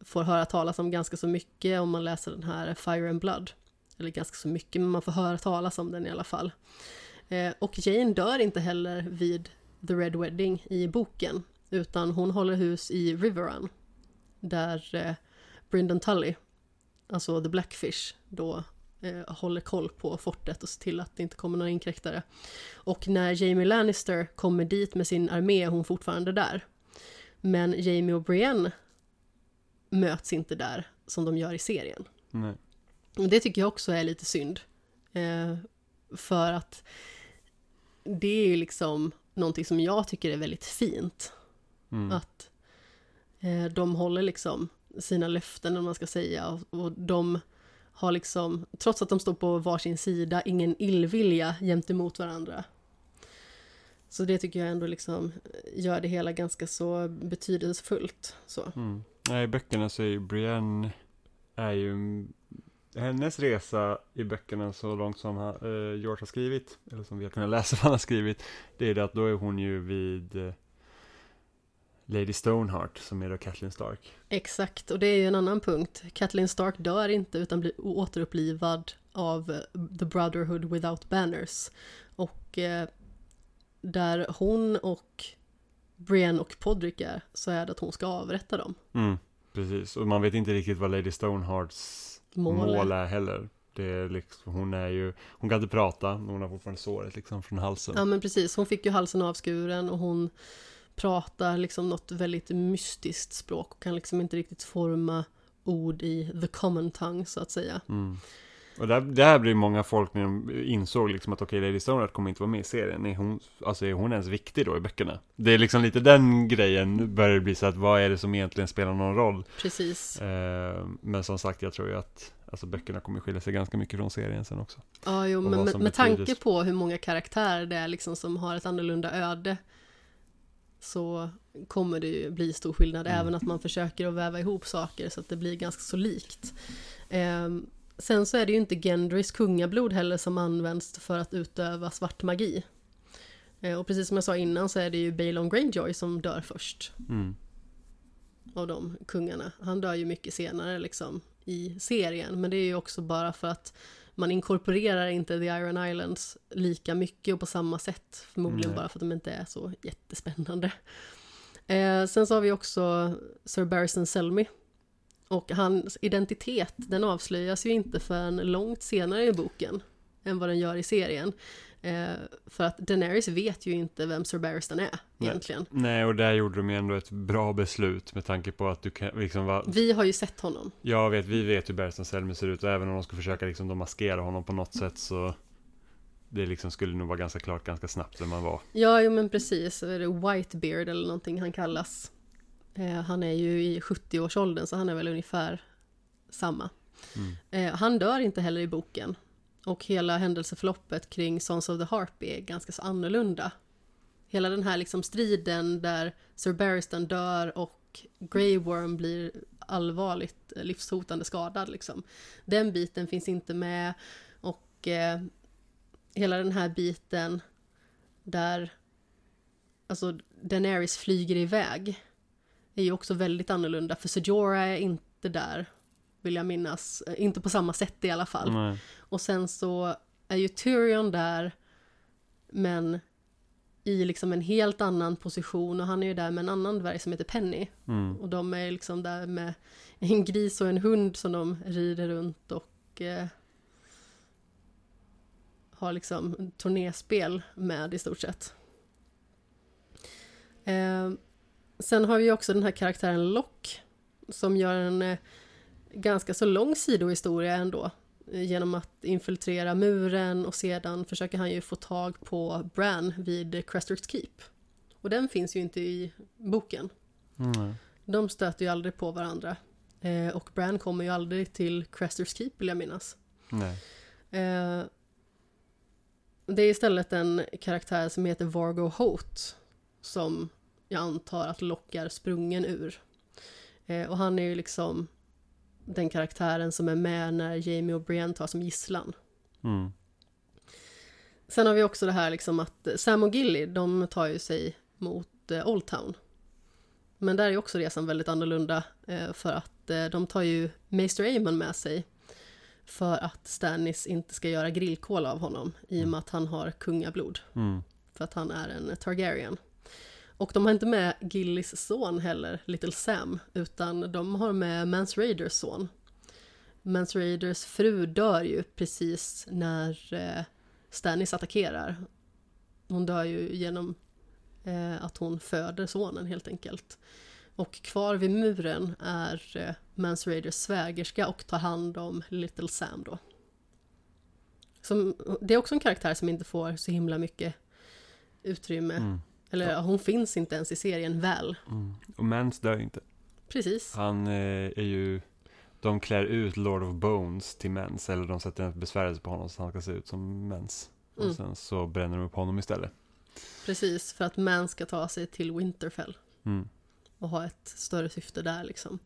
får höra talas om ganska så mycket om man läser den här Fire and Blood. Eller ganska så mycket, men man får höra talas om den i alla fall. Eh, och Jane dör inte heller vid The Red Wedding i boken, utan hon håller hus i Riverrun, där eh, Brynden Tully, alltså The Blackfish, då eh, håller koll på fortet och ser till att det inte kommer några inkräktare. Och när Jamie Lannister kommer dit med sin armé är hon fortfarande där. Men Jamie och Brienne möts inte där som de gör i serien. Nej. Och det tycker jag också är lite synd. Eh, för att det är ju liksom någonting som jag tycker är väldigt fint. Mm. Att eh, de håller liksom sina löften, om man ska säga. Och, och de har liksom, trots att de står på varsin sida, ingen illvilja gentemot varandra. Så det tycker jag ändå liksom gör det hela ganska så betydelsefullt. Så. Mm. Nej, i böckerna så är ju Brienne är ju hennes resa i böckerna så långt som han, eh, George har skrivit, eller som vi har kunnat läsa vad han har skrivit, det är det att då är hon ju vid eh, Lady Stoneheart som är då Catelyn Stark. Exakt, och det är ju en annan punkt. Kathleen Stark dör inte utan blir återupplivad av eh, The Brotherhood Without Banners. Och eh, där hon och Brienne och Podrick är så är det att hon ska avrätta dem. Mm, precis, och man vet inte riktigt vad Lady Stonehearts Mål, mål är heller. Det är liksom, hon är ju, hon kan inte prata, men hon har fortfarande såret liksom från halsen. Ja men precis, hon fick ju halsen avskuren och hon pratar liksom något väldigt mystiskt språk och kan liksom inte riktigt forma ord i the common tongue så att säga. Mm. Och där, det här blir många folk när de insåg liksom att okej, Lady Stoneheart kommer inte vara med i serien. Är hon, alltså är hon ens viktig då i böckerna? Det är liksom lite den grejen börjar det bli så att vad är det som egentligen spelar någon roll? Precis. Eh, men som sagt, jag tror ju att alltså, böckerna kommer skilja sig ganska mycket från serien sen också. Ja, jo, men med, med tanke på hur många karaktärer det är liksom som har ett annorlunda öde så kommer det ju bli stor skillnad, Mm. även att man försöker att väva ihop saker så att det blir ganska så likt. Ehm, sen så är det ju inte Gendrys kungablod heller som används för att utöva svart magi. Eh, och precis som jag sa innan så är det ju Balon Greyjoy som dör först Mm. av de kungarna. Han dör ju mycket senare liksom i serien, men det är ju också bara för att man inkorporerar inte The Iron Islands lika mycket och på samma sätt. Förmodligen Nej. bara för att de inte är så jättespännande. Eh, sen så har vi också Sir Barristan Selmy. Och hans identitet, den avslöjas ju inte förrän långt senare i boken än vad den gör i serien. Eh, för att Daenerys vet ju inte vem Sir Barristan är Nej. egentligen. Nej, och där gjorde de ju ändå ett bra beslut med tanke på att du kan liksom vara Vi har ju sett honom. Jag vet, vi vet hur Bergström Selmy ser ut och även om de ska försöka liksom då maskera honom på något sätt så det liksom skulle nog vara ganska klart ganska snabbt vem man var. Ja, jo men precis. Är det Whitebeard eller någonting han kallas. Eh, han är ju i 70-årsåldern så han är väl ungefär samma. Mm. Eh, han dör inte heller i boken. Och hela händelseförloppet kring Sons of the Harpy är ganska så annorlunda. Hela den här liksom striden där Sir Barristan dör och Grey Worm blir allvarligt livshotande skadad liksom. Den biten finns inte med Och eh, hela den här biten där alltså Daenerys flyger iväg är ju också väldigt annorlunda för Sejora är inte där vill jag minnas, eh, inte på samma sätt i alla fall. Nej. Och sen så är ju Tyrion där men i liksom en helt annan position och han är ju där med en annan dvärg som heter Penny. Mm. Och de är liksom där med en gris och en hund som de rider runt och eh, har liksom turnéspel med i stort sett. Eh, sen har vi också den här karaktären Locke som gör en eh, ganska så lång sidohistoria ändå. Genom att infiltrera muren och sedan försöker han ju få tag på Bran vid Crestor's Keep. Och den finns ju inte i boken. Mm. De stöter ju aldrig på varandra. Eh, och Bran kommer ju aldrig till Crestor's Keep vill jag minnas. Eh, det är istället en karaktär som heter Vargo Hoth. Som jag antar att Locke är sprungen ur. Eh, och han är ju liksom den karaktären som är med när Jamie och Brienne tar som gisslan. Mm. Sen har vi också det här liksom att Sam och Gilly, de tar ju sig mot eh, Old Town. Men där är också resan väldigt annorlunda eh, för att eh, de tar ju Maester Aemon med sig för att Stannis inte ska göra grillkål av honom i och med att han har kungablod. Mm. För att han är en Targaryen. Och de har inte med Gillys son heller, Little Sam, utan de har med Mans Raiders son. Mans Raiders fru dör ju precis när eh, Stannis attackerar. Hon dör ju genom eh, att hon föder sonen helt enkelt. Och kvar vid muren är eh, Mans Raiders svägerska och tar hand om Little Sam då. Som, det är också en karaktär som inte får så himla mycket utrymme. Mm. Eller ja, hon finns inte ens i serien väl. Mm. Och Mans dör inte. Precis. Han eh, är ju, de klär ut Lord of Bones till Mens, eller de sätter en besvärjelse på honom så han ska se ut som Mens. Och Mm. sen så bränner de upp honom istället. Precis, för att Man ska ta sig till Winterfell Mm. och ha ett större syfte där liksom.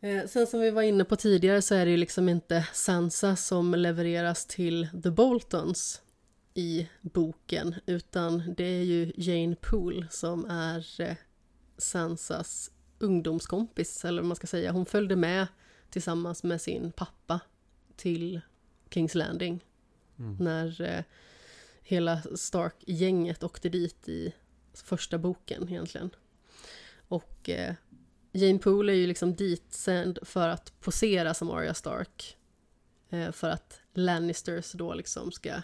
Eh, sen som vi var inne på tidigare så är det ju liksom inte Sansa som levereras till The Boltons i boken, utan det är ju Jane Poole som är eh, Sansas ungdomskompis, eller vad man ska säga. Hon följde med tillsammans med sin pappa till Kings Landing Mm. när eh, hela Stark-gänget åkte dit i första boken egentligen. Och eh, Jane Poole är ju liksom ditsänd för att posera som Arya Stark. För att Lannisters då liksom ska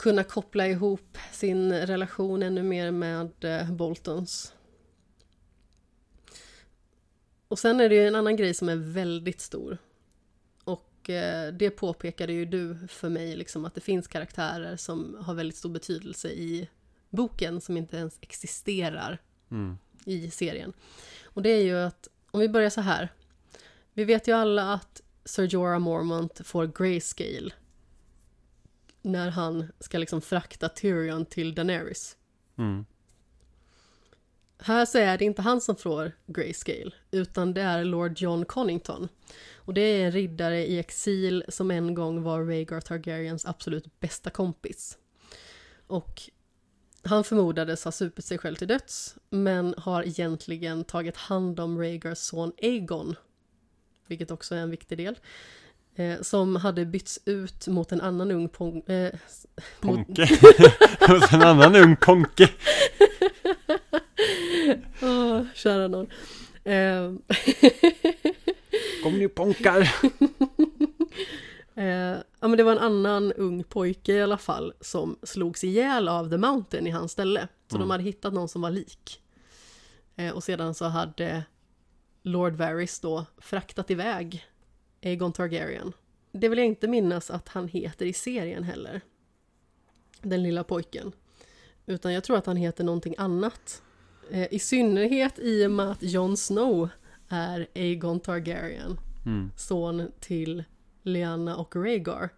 kunna koppla ihop sin relation ännu mer med eh, Boltons. Och sen är det ju en annan grej som är väldigt stor. Och eh, det påpekade ju du för mig, liksom, att det finns karaktärer som har väldigt stor betydelse i boken som inte ens existerar Mm. i serien. Och det är ju att, om vi börjar så här. Vi vet ju alla att Sir Jorah Mormont får grayscale när han ska liksom frakta Tyrion till Daenerys. Mm. Här så är det inte han som får grayscale, utan det är Lord John Connington. Och det är en riddare i exil som en gång var Rhaegar Targaryens absolut bästa kompis. Och han förmodades ha supit sig själv till döds, men har egentligen tagit hand om Rhaegars son Aegon, vilket också är en viktig del, eh, som hade bytts ut mot en annan ung pong, eh, mot, Ponke. Och en annan ung konke. Åh, kära någon. Eh, Kom nu ponkar. eh, ja, men det var en annan ung pojke i alla fall som slogs ihjäl av The Mountain i hans ställe. Så Mm. de hade hittat någon som var lik. Och sedan så hade Lord Varys då fraktat iväg Aegon Targaryen. Det vill jag inte minnas att han heter i serien heller. Den lilla pojken. Utan jag tror att han heter någonting annat. Eh, I synnerhet i och med att Jon Snow är Aegon Targaryen, Mm. son till Lyanna och Rhaegar.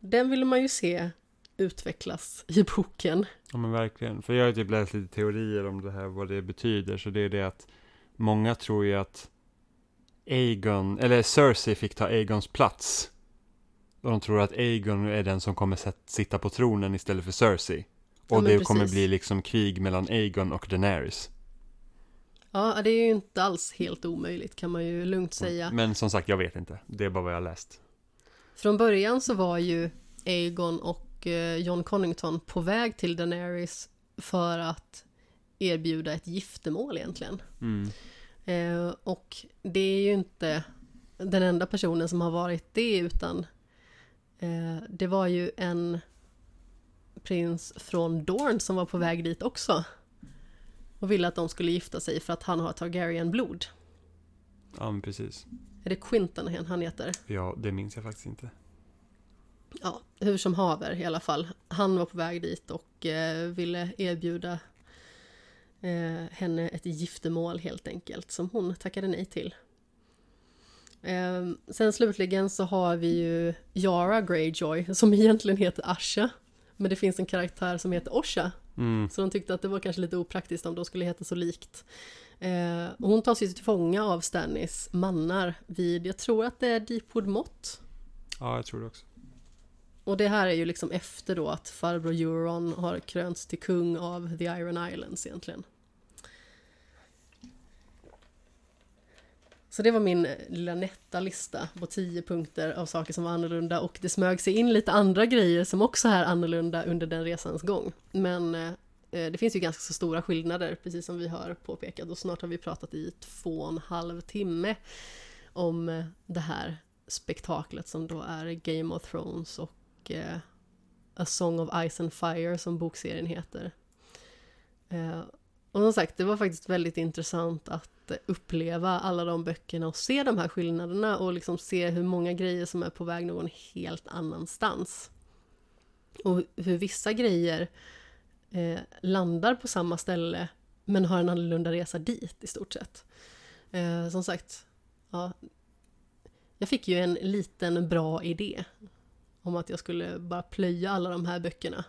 Den vill man ju se utvecklas i boken. Ja men verkligen. För jag har typ läst lite teorier om det här, vad det betyder. Så det är det att många tror ju att Aegon, eller Cersei fick ta Aegons plats Och de tror att Aegon är den som kommer sitta på tronen istället för Cersei. Ja, Och men det kommer precis. bli liksom krig mellan Aegon och Daenerys. Ja, det är ju inte alls helt omöjligt kan man ju lugnt säga. Men som sagt, jag vet inte. Det är bara vad jag har läst. Från början så var ju Aegon och eh, John Connington på väg till Daenerys för att erbjuda ett giftermål egentligen. Mm. Eh, och det är ju inte den enda personen som har varit det utan eh, det var ju en prins från Dorne som var på väg dit också. Och ville att de skulle gifta sig för att han har Targaryen-blod. Ja, men precis. Är det Quinton han heter? Ja, det minns jag faktiskt inte. Ja, hur som haver i alla fall. Han var på väg dit och eh, ville erbjuda eh, henne ett giftermål helt enkelt, som hon tackade nej till. Eh, sen slutligen så har vi ju Yara Greyjoy, som egentligen heter Asha. Men det finns en karaktär som heter Osha, Mm. så de tyckte att det var kanske lite opraktiskt om de skulle heta så likt. Eh, hon tas ju till fånga av Stannis mannar vid, jag tror att det är Deepwood Mott. Ja, jag tror det också. Och det här är ju liksom efter då att farbror Euron har krönts till kung av The Iron Islands egentligen. Så det var min eh, lilla nätta lista på tio punkter av saker som var annorlunda och det smög sig in lite andra grejer som också är annorlunda under den resans gång. Men eh, eh det finns ju ganska så stora skillnader, precis som vi har påpekat och snart har vi pratat i två och en halv timme om eh, det här spektaklet som då är Game of Thrones och eh, A Song of Ice and Fire som bokserien heter. Eh, och som sagt, det var faktiskt väldigt intressant att uppleva alla de böckerna och se de här skillnaderna och liksom se hur många grejer som är på väg någon helt annanstans. Och hur vissa grejer eh, landar på samma ställe men har en annorlunda resa dit i stort sett. Eh, som sagt, ja, jag fick ju en liten bra idé om att jag skulle bara plöja alla de här böckerna.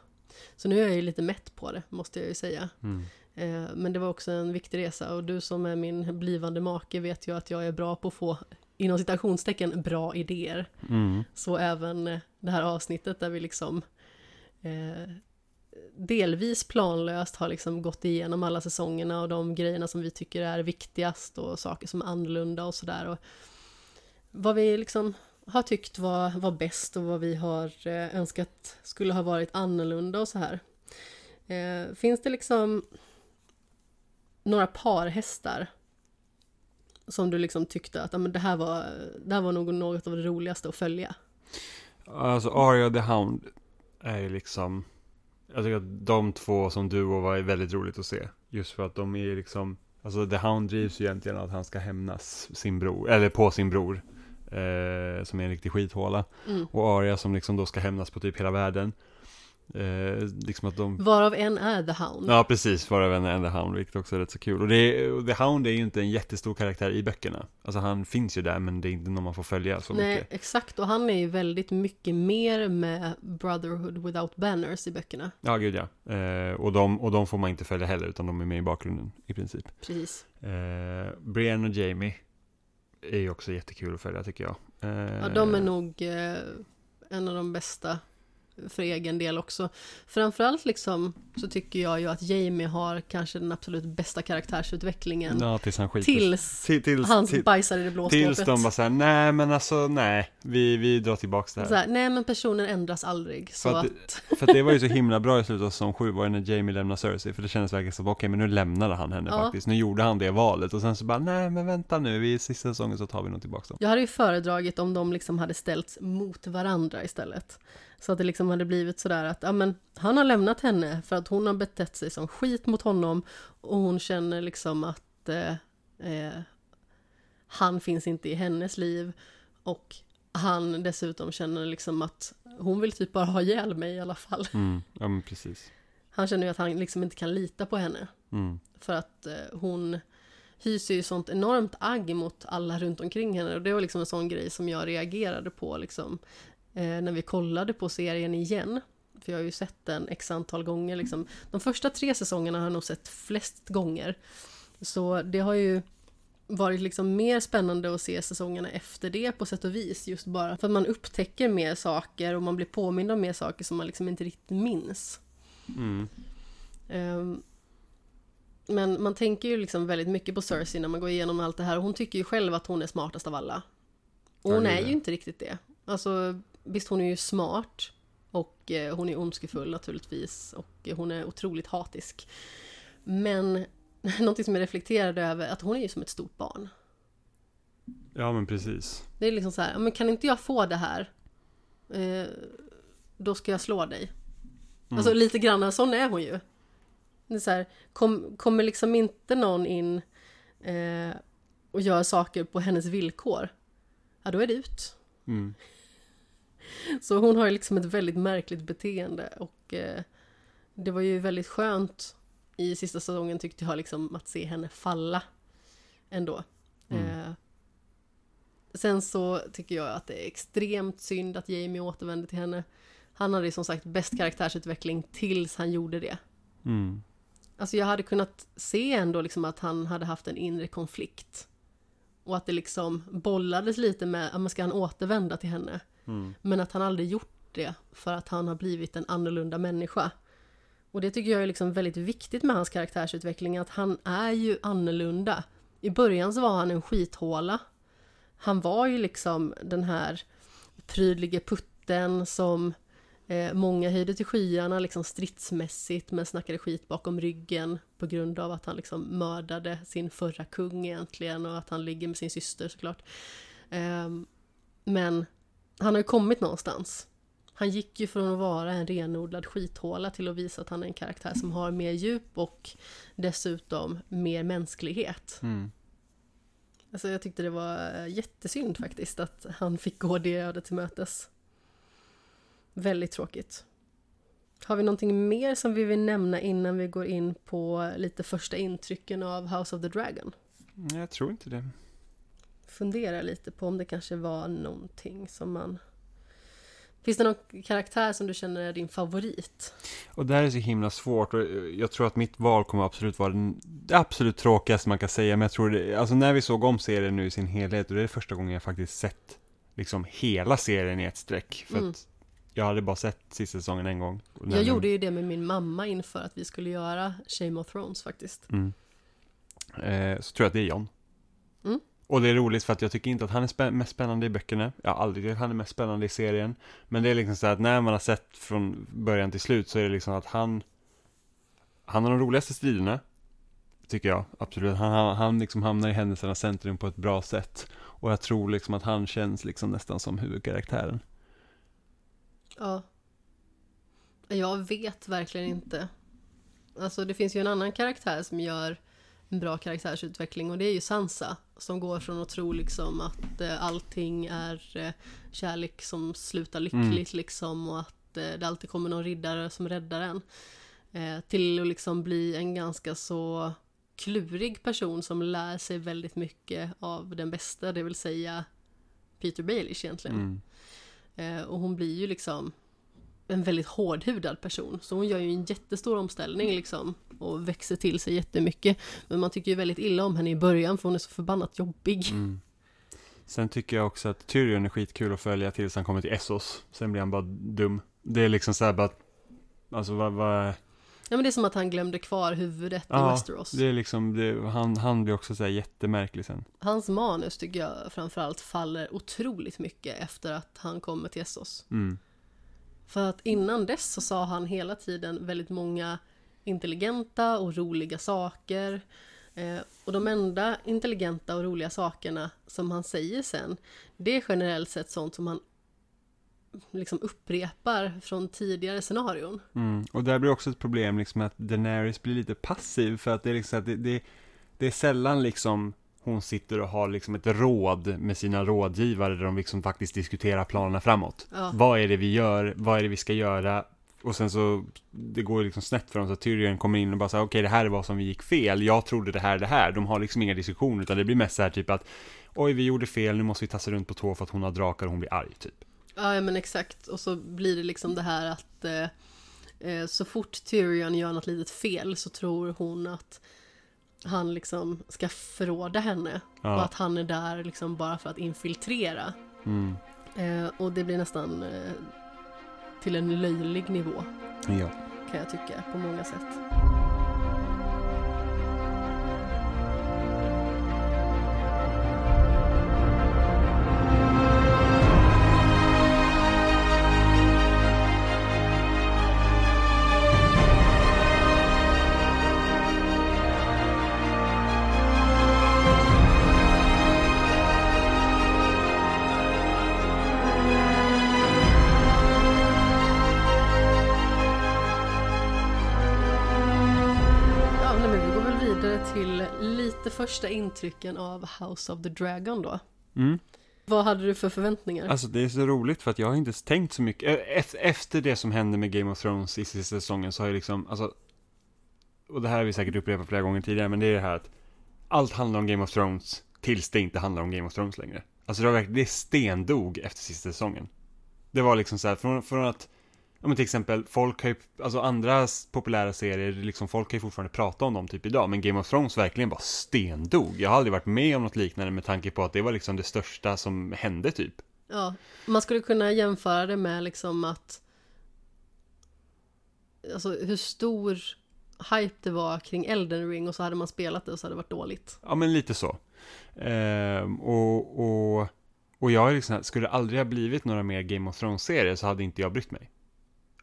Så nu är jag ju lite mätt på det, måste jag ju säga. Mm. Eh, Men det var också en viktig resa och du som är min blivande make vet ju att jag är bra på att få inom citationstecken bra idéer. Mm. Så även eh, det här avsnittet där vi liksom eh, delvis planlöst har liksom gått igenom alla säsongerna och de grejerna som vi tycker är viktigast och saker som är annorlunda och sådär. Vad vi liksom har tyckt var, var bäst och vad vi har eh, önskat skulle ha varit annorlunda och så här. Eh, finns det liksom några parhästar som du liksom tyckte att men det, här var, det här var nog något av det roligaste att följa? Alltså Arya the Hound är ju liksom Jag tycker att de två som duo var väldigt roligt att se Just för att de är liksom Alltså The Hound drivs ju egentligen att han ska hämnas sin bror Eller på sin bror eh, Som är en riktig skithåla Mm. Och Arya som liksom då ska hämnas på typ hela världen eh, Liksom att de Varav en är The Hound. Ja precis, varav en är The Hound, vilket också är rätt så kul. Och, det är, och The Hound är ju inte en jättestor karaktär i böckerna. Alltså han finns ju där, men det är inte någon man får följa så Nej, mycket. exakt. Och han är ju väldigt mycket mer med Brotherhood without banners i böckerna. Ja, gud ja. Eh, och, de, och de får man inte följa heller, utan de är med i bakgrunden i princip. Precis. Eh, Brienne och Jamie är ju också jättekul att följa tycker jag. Eh, Ja, de är nog eh, en av de bästa för egen del också. Framförallt liksom så tycker jag ju att Jamie har kanske den absolut bästa karaktärsutvecklingen. Ja, tills han skiter tills Till, tills, han till, bajsar i det blå tills skåpet. de bara säger nej men alltså nej, vi, vi drar tillbaks det här. Så här, nej men personen ändras aldrig. Så För att, att För att det var ju så himla bra i slutet av säsong 7 var ju när Jamie lämnade Cersei För det kändes verkligen som, okej men nu lämnade han henne Ja. faktiskt Nu gjorde han det valet och sen så bara, nej men vänta nu, i sista säsongen så tar vi nog tillbaka dem Jag hade ju föredragit om de liksom hade ställts mot varandra istället. Så att det liksom hade blivit sådär att, ja men han har lämnat henne för att hon har betett sig som skit mot honom och hon känner liksom att eh, eh, han finns inte i hennes liv och han dessutom känner liksom att hon vill typ bara ha ihjäl mig i alla fall. mm, Ja men precis Han känner ju att han liksom inte kan lita på henne. mm. För att eh, hon hyser ju sånt enormt agg mot alla runt omkring henne. Och det var liksom en sån grej som jag reagerade på liksom, när vi kollade på serien igen. För jag har ju sett den x antal gånger. Liksom. De första tre säsongerna har jag nog sett flest gånger. Så det har ju varit liksom mer spännande att se säsongerna efter det på sätt och vis. Just bara för att man upptäcker mer saker och man blir påmind om mer saker som man liksom inte riktigt minns. Mm. Ehm, men man tänker ju liksom väldigt mycket på Cersei när man går igenom allt det här hon tycker ju själv att hon är smartast av alla. Och Ja, hon det är ju inte riktigt det. Alltså visst hon är ju smart och eh, hon är ondskefull naturligtvis och hon är otroligt hatisk. Men någonting som jag reflekterade över att hon är ju som ett stort barn. Ja men precis. Det är liksom så här, "Ja, men kan inte jag få det här? Eh, då ska jag slå dig. Mm. Alltså lite grann sån är hon ju. Det är så här, kom, kommer liksom inte någon in eh, och gör saker på hennes villkor, ja då är det ut. Mm. Så hon har ju liksom ett väldigt märkligt beteende och eh, det var ju väldigt skönt i sista säsongen tyckte jag liksom att se henne falla ändå. Mm. Eh, sen så tycker jag att det är extremt synd att Jamie återvände till henne. Han hade ju som sagt bäst karaktärsutveckling tills han gjorde det. Mm. Alltså jag hade kunnat se ändå liksom att han hade haft en inre konflikt. Och att det liksom bollades lite med, ska han återvända till henne? Mm. Men att han aldrig gjort det för att han har blivit en annorlunda människa. Och det tycker jag är liksom väldigt viktigt med hans karaktärsutveckling, att han är ju annorlunda. I början så var han en skithåla. Han var ju liksom den här prydlige putten som eh, många höjde till skyarna liksom stridsmässigt men snackade skit bakom ryggen på grund av att han liksom mördade sin förra kung egentligen och att han ligger med sin syster såklart. Eh, men han har ju kommit någonstans. Han gick ju från att vara en renodlad skithåla till att visa att han är en karaktär som har mer djup och dessutom mer mänsklighet. Mm. Alltså jag tyckte det var eh, jättesynd faktiskt att han fick gå det ödet till mötes. Väldigt tråkigt. Har vi någonting mer som vi vill nämna innan vi går in på lite första intrycken av House of the Dragon? Jag tror inte det. Fundera lite på om det kanske var någonting som man... Finns det någon karaktär som du känner är din favorit? Och det här är så himla svårt och jag tror att mitt val kommer absolut vara det absolut tråkigaste man kan säga. Men jag tror det, alltså när vi såg om serien nu i sin helhet och det är första gången jag faktiskt sett liksom hela serien i ett streck. För Mm. att jag hade bara sett sista säsongen en gång. Jag den- gjorde ju det med min mamma inför att vi skulle göra Shame of Thrones faktiskt. Mm. Eh, så tror jag att det är John. Mm. Och det är roligt för att jag tycker inte att han är spä- mest spännande i böckerna. Jag har aldrig tyckt att han är mest spännande i serien. Men det är liksom så att när man har sett från början till slut så är det liksom att han Han har de roligaste striderna. Tycker jag, absolut. Han, han, han liksom hamnar i händelsernas centrum på ett bra sätt. Och jag tror liksom att han känns liksom nästan som huvudkaraktären. Ja. Jag vet verkligen inte. Alltså det finns ju en annan karaktär som gör bra karaktärsutveckling och det är ju Sansa. Som går från att tro liksom att eh, allting är eh, kärlek som slutar lyckligt liksom och att eh, det alltid kommer någon riddare som räddar en. Eh, till att liksom bli en ganska så klurig person som lär sig väldigt mycket av den bästa, det vill säga Peter Baelish egentligen. Mm. Eh, och hon blir ju liksom en väldigt hårdhudad person. Så hon gör ju en jättestor omställning liksom. Och växer till sig jättemycket. Men man tycker ju väldigt illa om henne i början för hon är så förbannat jobbig. Mm. Sen tycker jag också att Tyrion är skitkul att följa tills han kommer till Essos. Sen blir han bara dum. Det är liksom såhär bara Alltså vad, vad Ja men det är som att han glömde kvar huvudet i Ja, Westeros. Det är liksom, det, han, han blir också såhär jättemärklig sen. Hans manus tycker jag framförallt faller otroligt mycket efter att han kommer till Essos. Mm. För att innan dess så sa han hela tiden väldigt många intelligenta och roliga saker. Eh, och de enda intelligenta och roliga sakerna som han säger sen, det är generellt sett sånt som han liksom upprepar från tidigare scenarion. Mm. Och där blir också ett problem liksom att Daenerys blir lite passiv för att det är liksom att det, det, det är sällan liksom hon sitter och har liksom ett råd med sina rådgivare där de liksom faktiskt diskuterar planerna framåt. Ja, Vad är det vi gör? Vad är det vi ska göra? Och sen så, det går ju liksom snett för dem så Tyrion kommer in och bara säger okej det här är vad som vi gick fel, jag trodde det här, det här. De har liksom inga diskussioner utan det blir mest så här typ att oj vi gjorde fel, nu måste vi tassa runt på tå för att hon har drakar och hon blir arg typ. ja men exakt. Och så blir det liksom det här att eh, eh, så fort Tyrion gör något litet fel så tror hon att han liksom ska förråda henne. Och Ja. att han är där liksom bara för att infiltrera. Mm. Eh, och det blir nästan eh, till en löjlig nivå Ja. kan jag tycka på många sätt. Första intrycken av House of the Dragon då. Mm. Vad hade du för förväntningar? Alltså det är så roligt för att jag har inte tänkt så mycket. Ef- Efter det som hände med Game of Thrones i sista säsongen så har jag liksom, alltså. Och det här har vi säkert upprepat flera gånger tidigare, men det är det här att allt handlar om Game of Thrones tills det inte handlar om Game of Thrones längre. Alltså det var verkligen, det stendog efter sista säsongen. Det var liksom så här, från, från att, ja men till exempel, folk har ju, alltså andra populära serier, liksom folk kan ju fortfarande prata om dem typ idag, men Game of Thrones verkligen bara stendog. Jag har aldrig varit med om något liknande med tanke på att det var liksom det största som hände typ. Ja, man skulle kunna jämföra det med liksom att Alltså hur stor hype det var kring Elden Ring och så hade man spelat det och så hade det varit dåligt. Ja, men lite så. Ehm, och, och, och jag liksom, skulle aldrig ha blivit några mer Game of Thrones-serier så hade inte jag brytt mig.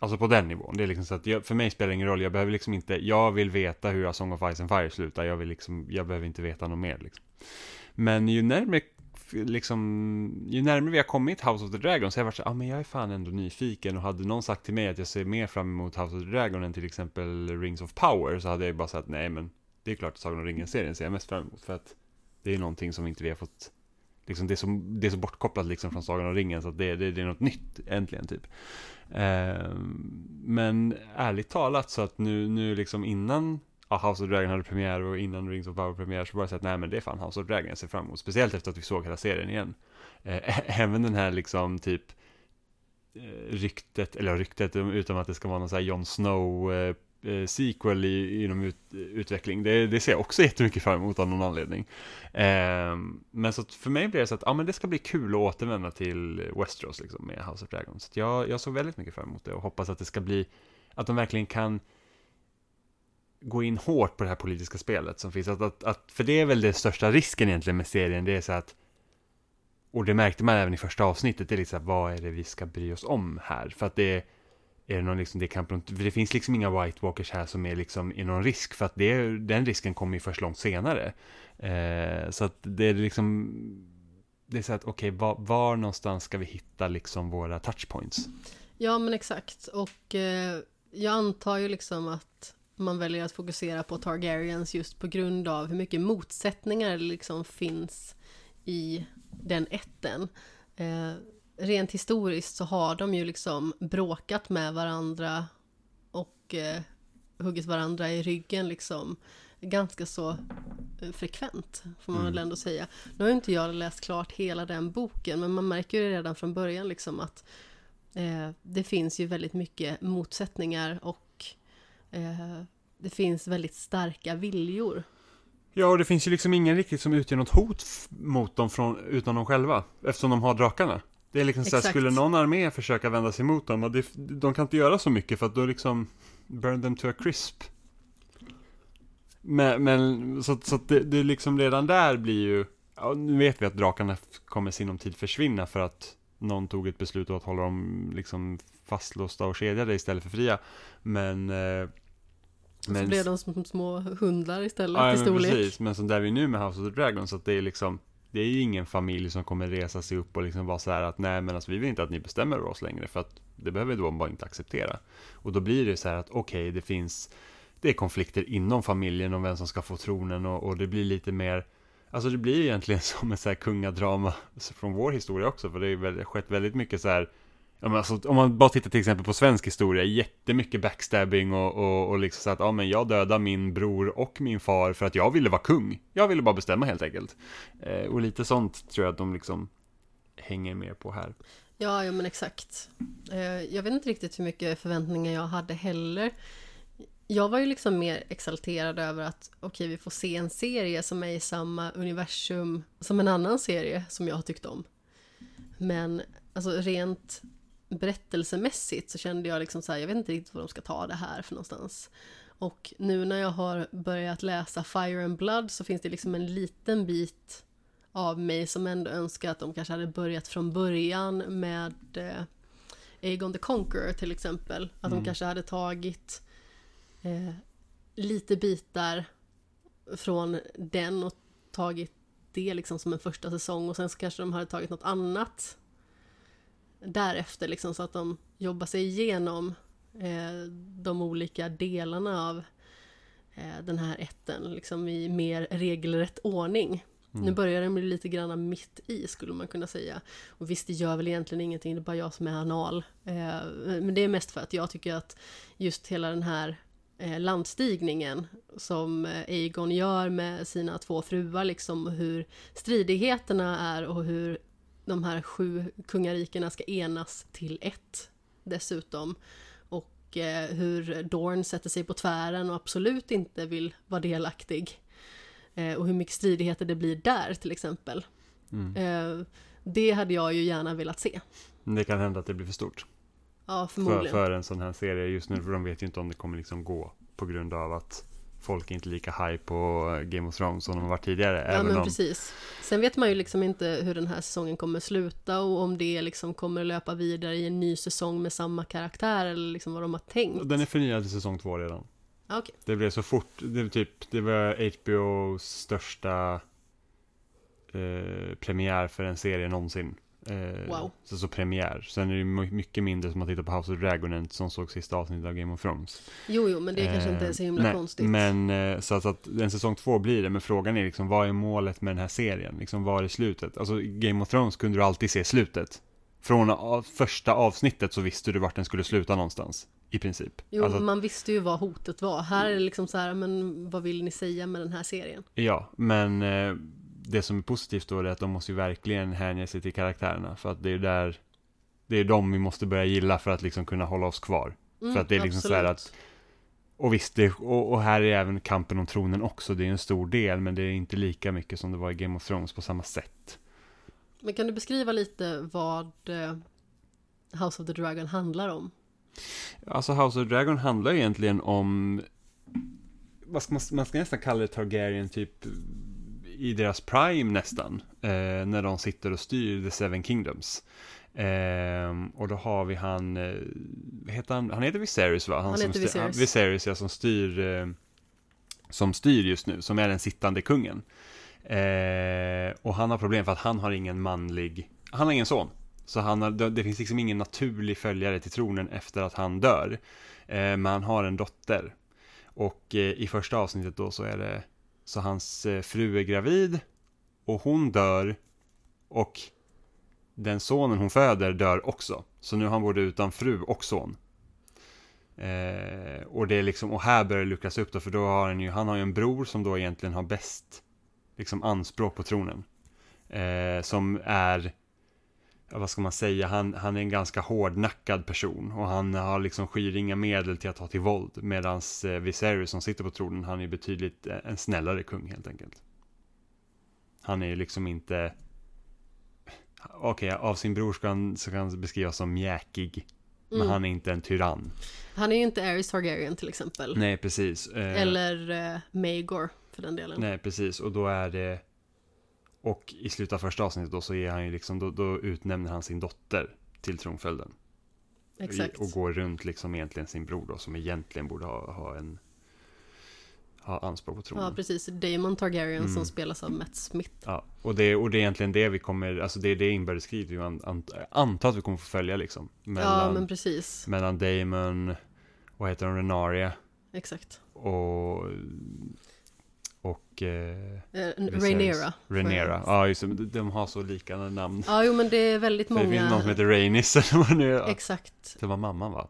Alltså på den nivån. Det är liksom så att jag, för mig spelar det ingen roll. Jag behöver liksom inte, jag vill veta hur A Song of Ice and Fire slutar. Jag vill liksom, jag behöver inte veta något mer liksom. Men ju närmare, liksom, ju närmare vi har kommit House of the Dragon så har jag varit så ja ah, men jag är fan ändå nyfiken och hade någon sagt till mig att jag ser mer fram emot House of the Dragon än till exempel Rings of Power så hade jag ju bara sagt nej men det är klart att Sagan om ringen-serien ser jag mest fram emot för att det är någonting som inte vi har fått Liksom det, är så, det är så bortkopplat liksom från Sagan om ringen så att det, det, det är något nytt äntligen typ. Eh, men ärligt talat så att nu, nu liksom innan ja, House of Dragon hade premiär och innan Rings of Power premiär så var det så att nej men det är fan House of Dragon jag ser fram emot. Speciellt efter att vi såg hela serien igen. Eh, även den här liksom typ eh, ryktet, eller ryktet utom att det ska vara någon sån här Jon Snow eh, eh, sequel i, inom ut, utveckling. Det, det ser jag också jättemycket fram emot av någon anledning. Eh, men så att för mig blir det så att ja, men det ska bli kul att återvända till Westeros liksom, med House of Dragons. Så att jag, jag såg väldigt mycket fram emot det och hoppas att det ska bli, att de verkligen kan gå in hårt på det här politiska spelet som finns. Att, att, att, för det är väl den största risken egentligen med serien, det är så att och det märkte man även i första avsnittet, det är lite så här, vad är det vi ska bry oss om här? För att det är, det någon liksom, det kamp runt, för det finns liksom inga White Walkers här som är liksom i någon risk, för att det, den risken kommer ju först långt senare. Eh, så att det är liksom, det är så att okej, var, var någonstans ska vi hitta liksom våra touchpoints? Ja men exakt och eh, jag antar ju liksom att man väljer att fokusera på Targaryens just på grund av hur mycket motsättningar det liksom finns i den ätten. Eh, rent historiskt så har de ju liksom bråkat med varandra och eh, huggit varandra i ryggen liksom ganska så eh, frekvent, får man Mm. väl ändå säga. Nu har ju inte jag läst klart hela den boken, men man märker ju redan från början liksom att eh, det finns ju väldigt mycket motsättningar och eh, det finns väldigt starka viljor. Ja, och det finns ju liksom ingen riktigt som utgör något hot mot dem från, utan dem själva, eftersom de har drakarna. Det är liksom så här, Exakt. skulle någon armé försöka vända sig mot dem, och det, de kan inte göra så mycket för att då liksom burn them to a crisp. Men, men så, så att det, det liksom redan där blir ju, ja, nu vet vi att drakarna kommer sinom tid försvinna för att någon tog ett beslut att hålla dem liksom fastlåsta och kedjade istället för fria. Men eh, så blev de som små hundar istället Ja, i men storlek. precis. Men som där vi är nu med House of the Dragon, så att det är liksom det är ju ingen familj som kommer resa sig upp och liksom vara så här att nej men alltså vi vill inte att ni bestämmer över oss längre för att det behöver de bara inte acceptera. Och då blir det så här att okej, det finns det är konflikter inom familjen om vem som ska få tronen och, och det blir lite mer Alltså det blir egentligen som ett så här kungadrama från vår historia också för det har ju skett väldigt mycket så här Ja, alltså, om man bara tittar till exempel på svensk historia, jättemycket backstabbing och, och, och liksom så att ja, men jag dödade min bror och min far för att jag ville vara kung. Jag ville bara bestämma helt enkelt. Eh, och lite sånt tror jag att de liksom hänger med på här. Ja, ja men exakt. Eh, jag vet inte riktigt hur mycket förväntningar jag hade heller. jag var ju liksom mer exalterad över att okej, vi får se en serie som är i samma universum som en annan serie som jag har tyckt om. Men alltså rent berättelsemässigt så kände jag liksom så här, jag vet inte riktigt vad de ska ta det här för någonstans. Och nu när jag har börjat läsa Fire and Blood så finns det liksom en liten bit av mig som ändå önskar att de kanske hade börjat från början med eh, Aegon the Conqueror till exempel. Att Mm. de kanske hade tagit eh, lite bitar från den och tagit det liksom som en första säsong och sen så kanske de hade tagit något annat därefter liksom så att de jobbar sig igenom eh, de olika delarna av eh, den här ätten liksom i mer regelrätt ordning. Mm. Nu börjar den bli lite grann mitt i skulle man kunna säga. Och visst, det gör väl egentligen ingenting, det är bara jag som är anal. Eh, men det är mest för att jag tycker att just hela den här eh, landstigningen som eh, Aegon gör med sina två fruar liksom och hur stridigheterna är och hur de här sju kungarikena ska enas till ett dessutom. Och eh, hur Dorn sätter sig på tvären och absolut inte vill vara delaktig. Eh, och hur mycket stridigheter det blir där till exempel. Mm. Eh, det hade jag ju gärna velat se. Det kan hända att det blir för stort. Ja, För, förmodligen. för en sån här serie just nu, för de vet ju inte om det kommer liksom gå. På grund av att folk är inte lika high på Game of Thrones som de varit tidigare. Ja men om, precis. Sen vet man ju liksom inte hur den här säsongen kommer sluta och om det liksom kommer löpa vidare i en ny säsong med samma karaktär eller liksom vad de har tänkt. Den är förnyad till säsong två redan. Okej. Det blev så fort, det var typ, det var HBOs största eh, premiär för en serie någonsin. Eh, Wow. Så, så premiär. Sen är det mycket mindre som man tittar på House of Dragon som såg sista avsnittet av Game of Thrones. Jo, jo, men det kanske inte är så himla nej, konstigt. Men eh, så att, att en säsong två blir det, men frågan är liksom vad är målet med den här serien? Liksom vad är slutet? Alltså Game of Thrones kunde du alltid se slutet. Från av, första avsnittet så visste du vart den skulle sluta någonstans. I princip. Jo, Alltså, man visste ju vad hotet var. Här är det liksom så här, men vad vill ni säga med den här serien? Ja, men eh, det som är positivt då är att de måste ju verkligen hänga sig till karaktärerna. För att det är där, det är de vi måste börja gilla för att liksom kunna hålla oss kvar. Mm, För att det är liksom så här absolut. Och visst, det, och, och här är även kampen om tronen också, det är en stor del, men det är inte lika mycket som det var i Game of Thrones på samma sätt. Men kan du beskriva lite vad eh, House of the Dragon handlar om? Alltså House of Dragon handlar egentligen om, vad ska man, man ska nästan kalla det Targaryen typ i deras prime nästan, eh, när de sitter och styr The Seven Kingdoms. Ehm, och då har vi han, eh, heter han, han heter Viserys va? Han som heter Viserys. han- Viserys ja, som styr, eh, som styr just nu, som är den sittande kungen. Eh, och han har problem för att han har ingen manlig, han har ingen son. Så han har, det det finns liksom ingen naturlig följare till tronen efter att han dör. Eh, men han har en dotter. Och eh, i första avsnittet då så är det, så hans eh, fru är gravid och hon dör och den sonen hon föder dör också. Så nu har han både utan fru och son. Eh, och det är liksom, och här börjar det luckras upp då, för då har han ju, han har ju en bror som då egentligen har bäst liksom anspråk på tronen. Eh, som är, vad ska man säga, han, han är en ganska hårdnackad person och han har liksom skyr inga medel till att ta till våld. Medan eh, Viserys som sitter på tronen, han är betydligt eh, en snällare kung helt enkelt. Han är ju liksom inte, okej, av sin bror ska han, så kan han beskrivas som mjäkig. Men Mm. han är inte en tyrann. Han är ju inte Aerys Targaryen till exempel. Nej, precis. Eh, Eller eh, Maegor för den delen. Nej, precis. Och då är det... Och i slutet av första avsnittet då så är han ju liksom, då, då utnämner han sin dotter till tronföljden. Exakt. Och går runt liksom egentligen sin bror då, som egentligen borde ha, ha en... Ha anspråk på tronen. Ja, precis. Damon Targaryen som Mm. spelas av Matt Smith. Ja, och det, och det är egentligen det vi kommer, alltså det är det inbördeskriget vi an, an, antar att vi kommer få följa liksom. Mellan, Ja, men precis. mellan Damon, vad heter hon, Renaria Exakt. och... Och... Eh, Eh. Renera. Ja, just det. De, har så liknande namn. Ja, jo men det är väldigt För det finns någon många. som heter Rainis eller vad nu är. Exakt. Det var mamman va?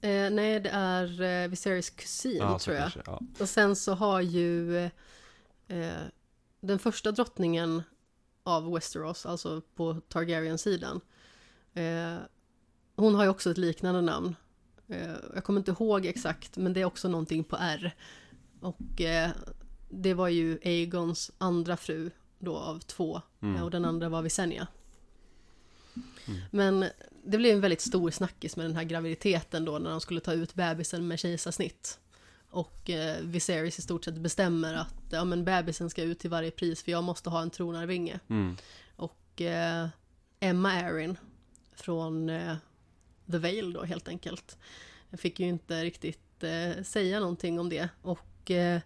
Eh, nej, det är eh, Viserys kusin så tror jag. kanske, ja. Och sen så har ju eh, den första drottningen av Westeros, alltså på Targaryen-sidan. Eh, hon har ju också ett liknande namn. Eh, jag kommer inte ihåg exakt, men det är också någonting på R. Och eh, det var ju Aegons andra fru då av två. Mm. Eh, och den andra var Visenya. Men det blev en väldigt stor snackis med den här graviditeten då när de skulle ta ut bebisen med kejsarsnitt. Och eh, Viserys i stort sett bestämmer att ja, men bebisen ska ut till varje pris för jag måste ha en tronarvinge. Mm. Och eh, Emma Arryn från eh, The Vale då helt enkelt. Jag fick ju inte riktigt eh, säga någonting om det. Och eh,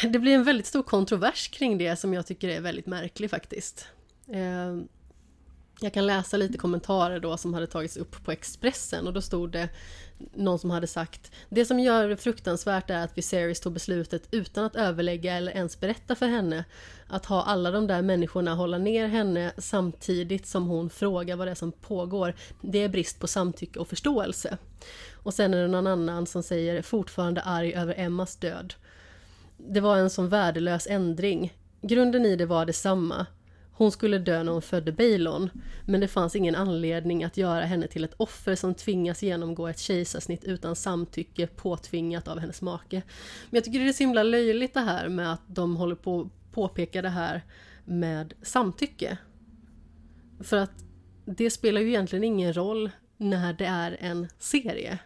det blir en väldigt stor kontrovers kring det som jag tycker är väldigt märklig faktiskt. Eh, jag kan läsa lite kommentarer då som hade tagits upp på Expressen och då stod det någon som hade sagt Det som gör det fruktansvärt är att Viserys tog beslutet utan att överlägga eller ens berätta för henne att ha alla de där människorna hålla ner henne samtidigt som hon frågar vad det är som pågår. Det är brist på samtycke och förståelse. Och sen är det någon annan som säger fortfarande arg över Emmas död. Det var en sån värdelös ändring. Grunden i det var detsamma. Hon skulle dö när hon födde Bailon, men det fanns ingen anledning att göra henne till ett offer som tvingas genomgå ett kejsarsnitt utan samtycke påtvingat av hennes make. Men jag tycker det är så himla löjligt det här med att de håller på att påpeka det här med samtycke. För att det spelar ju egentligen ingen roll när det är en serie.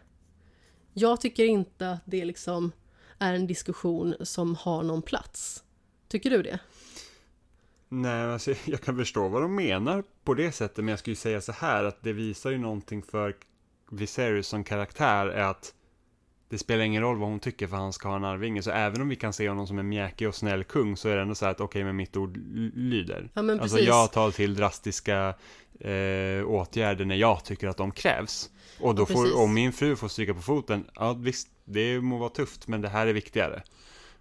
Jag tycker inte att det liksom är en diskussion som har någon plats. Tycker du det? Nej, alltså, jag kan förstå vad de menar på det sättet, men jag skulle ju säga så här att det visar ju någonting för Viserys som karaktär är att det spelar ingen roll vad hon tycker för han ska ha en arvinge. Så även om vi kan se honom som en mjäkig och snäll kung så är det ändå så här att okej, okay, men mitt ord lyder. Ja, men alltså precis. jag tar till drastiska eh, åtgärder när jag tycker att de krävs. Och då får, om min fru får stryka på foten, ja visst, det må vara tufft, men det här är viktigare.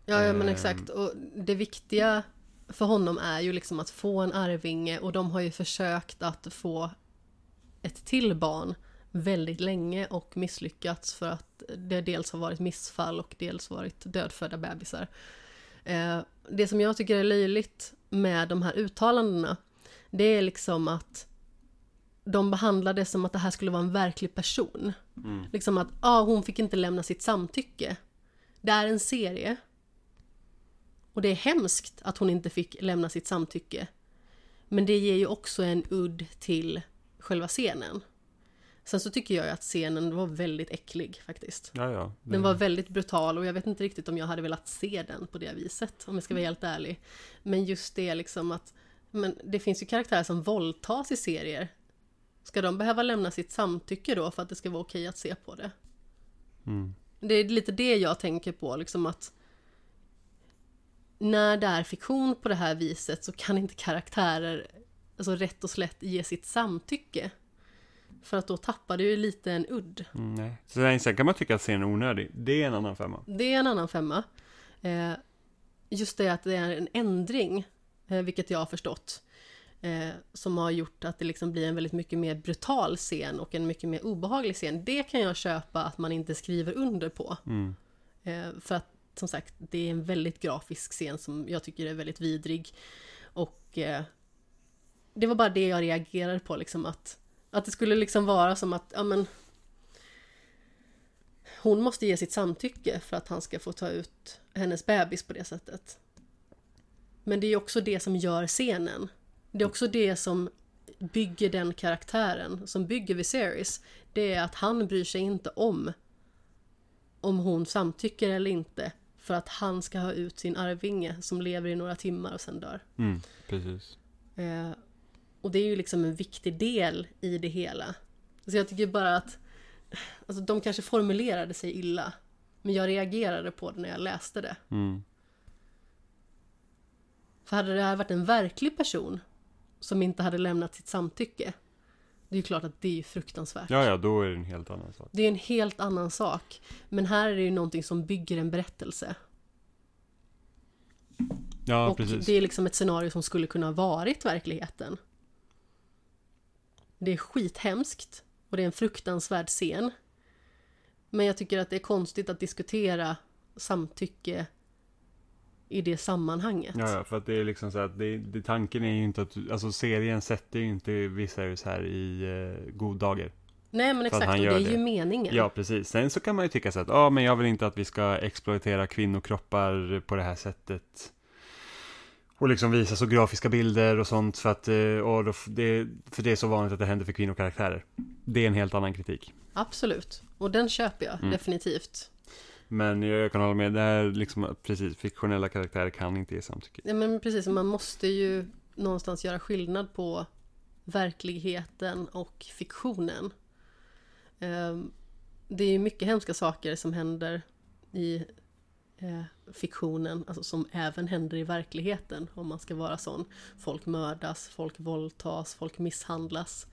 Ja, ja men Ehm. exakt. Och det viktiga för honom är ju liksom att få en arvinge och de har ju försökt att få ett till barn väldigt länge och misslyckats för att det dels har varit missfall och dels varit dödfödda bebisar. Eh, det som jag tycker är löjligt med de här uttalandena det är liksom att de behandlar det som att det här skulle vara en verklig person. Mm. Liksom att ah, hon fick inte lämna sitt samtycke. Det är en serie. Och det är hemskt att hon inte fick lämna sitt samtycke. Men det ger ju också en udd till själva scenen. Sen så tycker jag ju att scenen var väldigt äcklig faktiskt. Ja, ja. Den var väldigt brutal och jag vet inte riktigt om jag hade velat se den på det viset, om jag ska vara helt ärlig. Men just det liksom att men det finns ju karaktärer som våldtas i serier. Ska de behöva lämna sitt samtycke då för att det ska vara okej att se på det? Mm. Det är lite det jag tänker på, liksom att när det är fiktion på det här viset så kan inte karaktärer alltså rätt och slätt ge sitt samtycke. För att då tappar det ju lite en udd. Mm, nej. Sen, sen kan man tycka att scenen är onödig. Det är en annan femma. Det är en annan femma. Eh, just det att det är en ändring, eh, vilket jag har förstått, eh, som har gjort att det liksom blir en väldigt mycket mer brutal scen och en mycket mer obehaglig scen. Det kan jag köpa att man inte skriver under på. Mm. Eh, för att som sagt, det är en väldigt grafisk scen som jag tycker är väldigt vidrig. Och eh, det var bara det jag reagerade på, liksom att, att det skulle liksom vara som att, ja men hon måste ge sitt samtycke för att han ska få ta ut hennes bebis på det sättet. Men det är också det som gör scenen. Det är också det som bygger den karaktären, som bygger Viserys. Det är att han bryr sig inte om om hon samtycker eller inte för att han ska ha ut sin arvinge som lever i några timmar och sen dör. Mm, precis. Eh, och det är ju liksom en viktig del i det hela. Så jag tycker bara att alltså, de kanske formulerade sig illa. Men jag reagerade på det när jag läste det. Mm. För hade det här varit en verklig person som inte hade lämnat sitt samtycke. Det är ju klart att det är fruktansvärt. Ja, ja, då är det en helt annan sak. Det är en helt annan sak. Men här är det ju någonting som bygger en berättelse. Ja, och precis. det är liksom ett scenario som skulle kunna ha varit verkligheten. Det är skithemskt och det är en fruktansvärd scen. Men jag tycker att det är konstigt att diskutera samtycke i det sammanhanget. Ja, ja, för att det är liksom så att det, det, tanken är ju inte att, alltså serien sätter ju inte Viserys här i eh, god dager. Nej men exakt, och det är ju det. meningen. Ja, precis. Sen så kan man ju tycka så att, ja, men jag vill inte att vi ska exploatera kvinnokroppar på det här sättet. Och liksom visa så grafiska bilder och sånt för att, eh, och då, det, för det är så vanligt att det händer för kvinnokaraktärer. Det är en helt annan kritik. Absolut, och den köper jag Mm. definitivt. Men jag kan hålla med, det här liksom, precis, fiktionella karaktärer kan inte ge samtycke. Ja, men precis, man måste ju någonstans göra skillnad på verkligheten och fiktionen. Ehm, det är ju mycket hemska saker som händer i eh, fiktionen, alltså som även händer i verkligheten om man ska vara sån. Folk mördas, folk våldtas, folk misshandlas.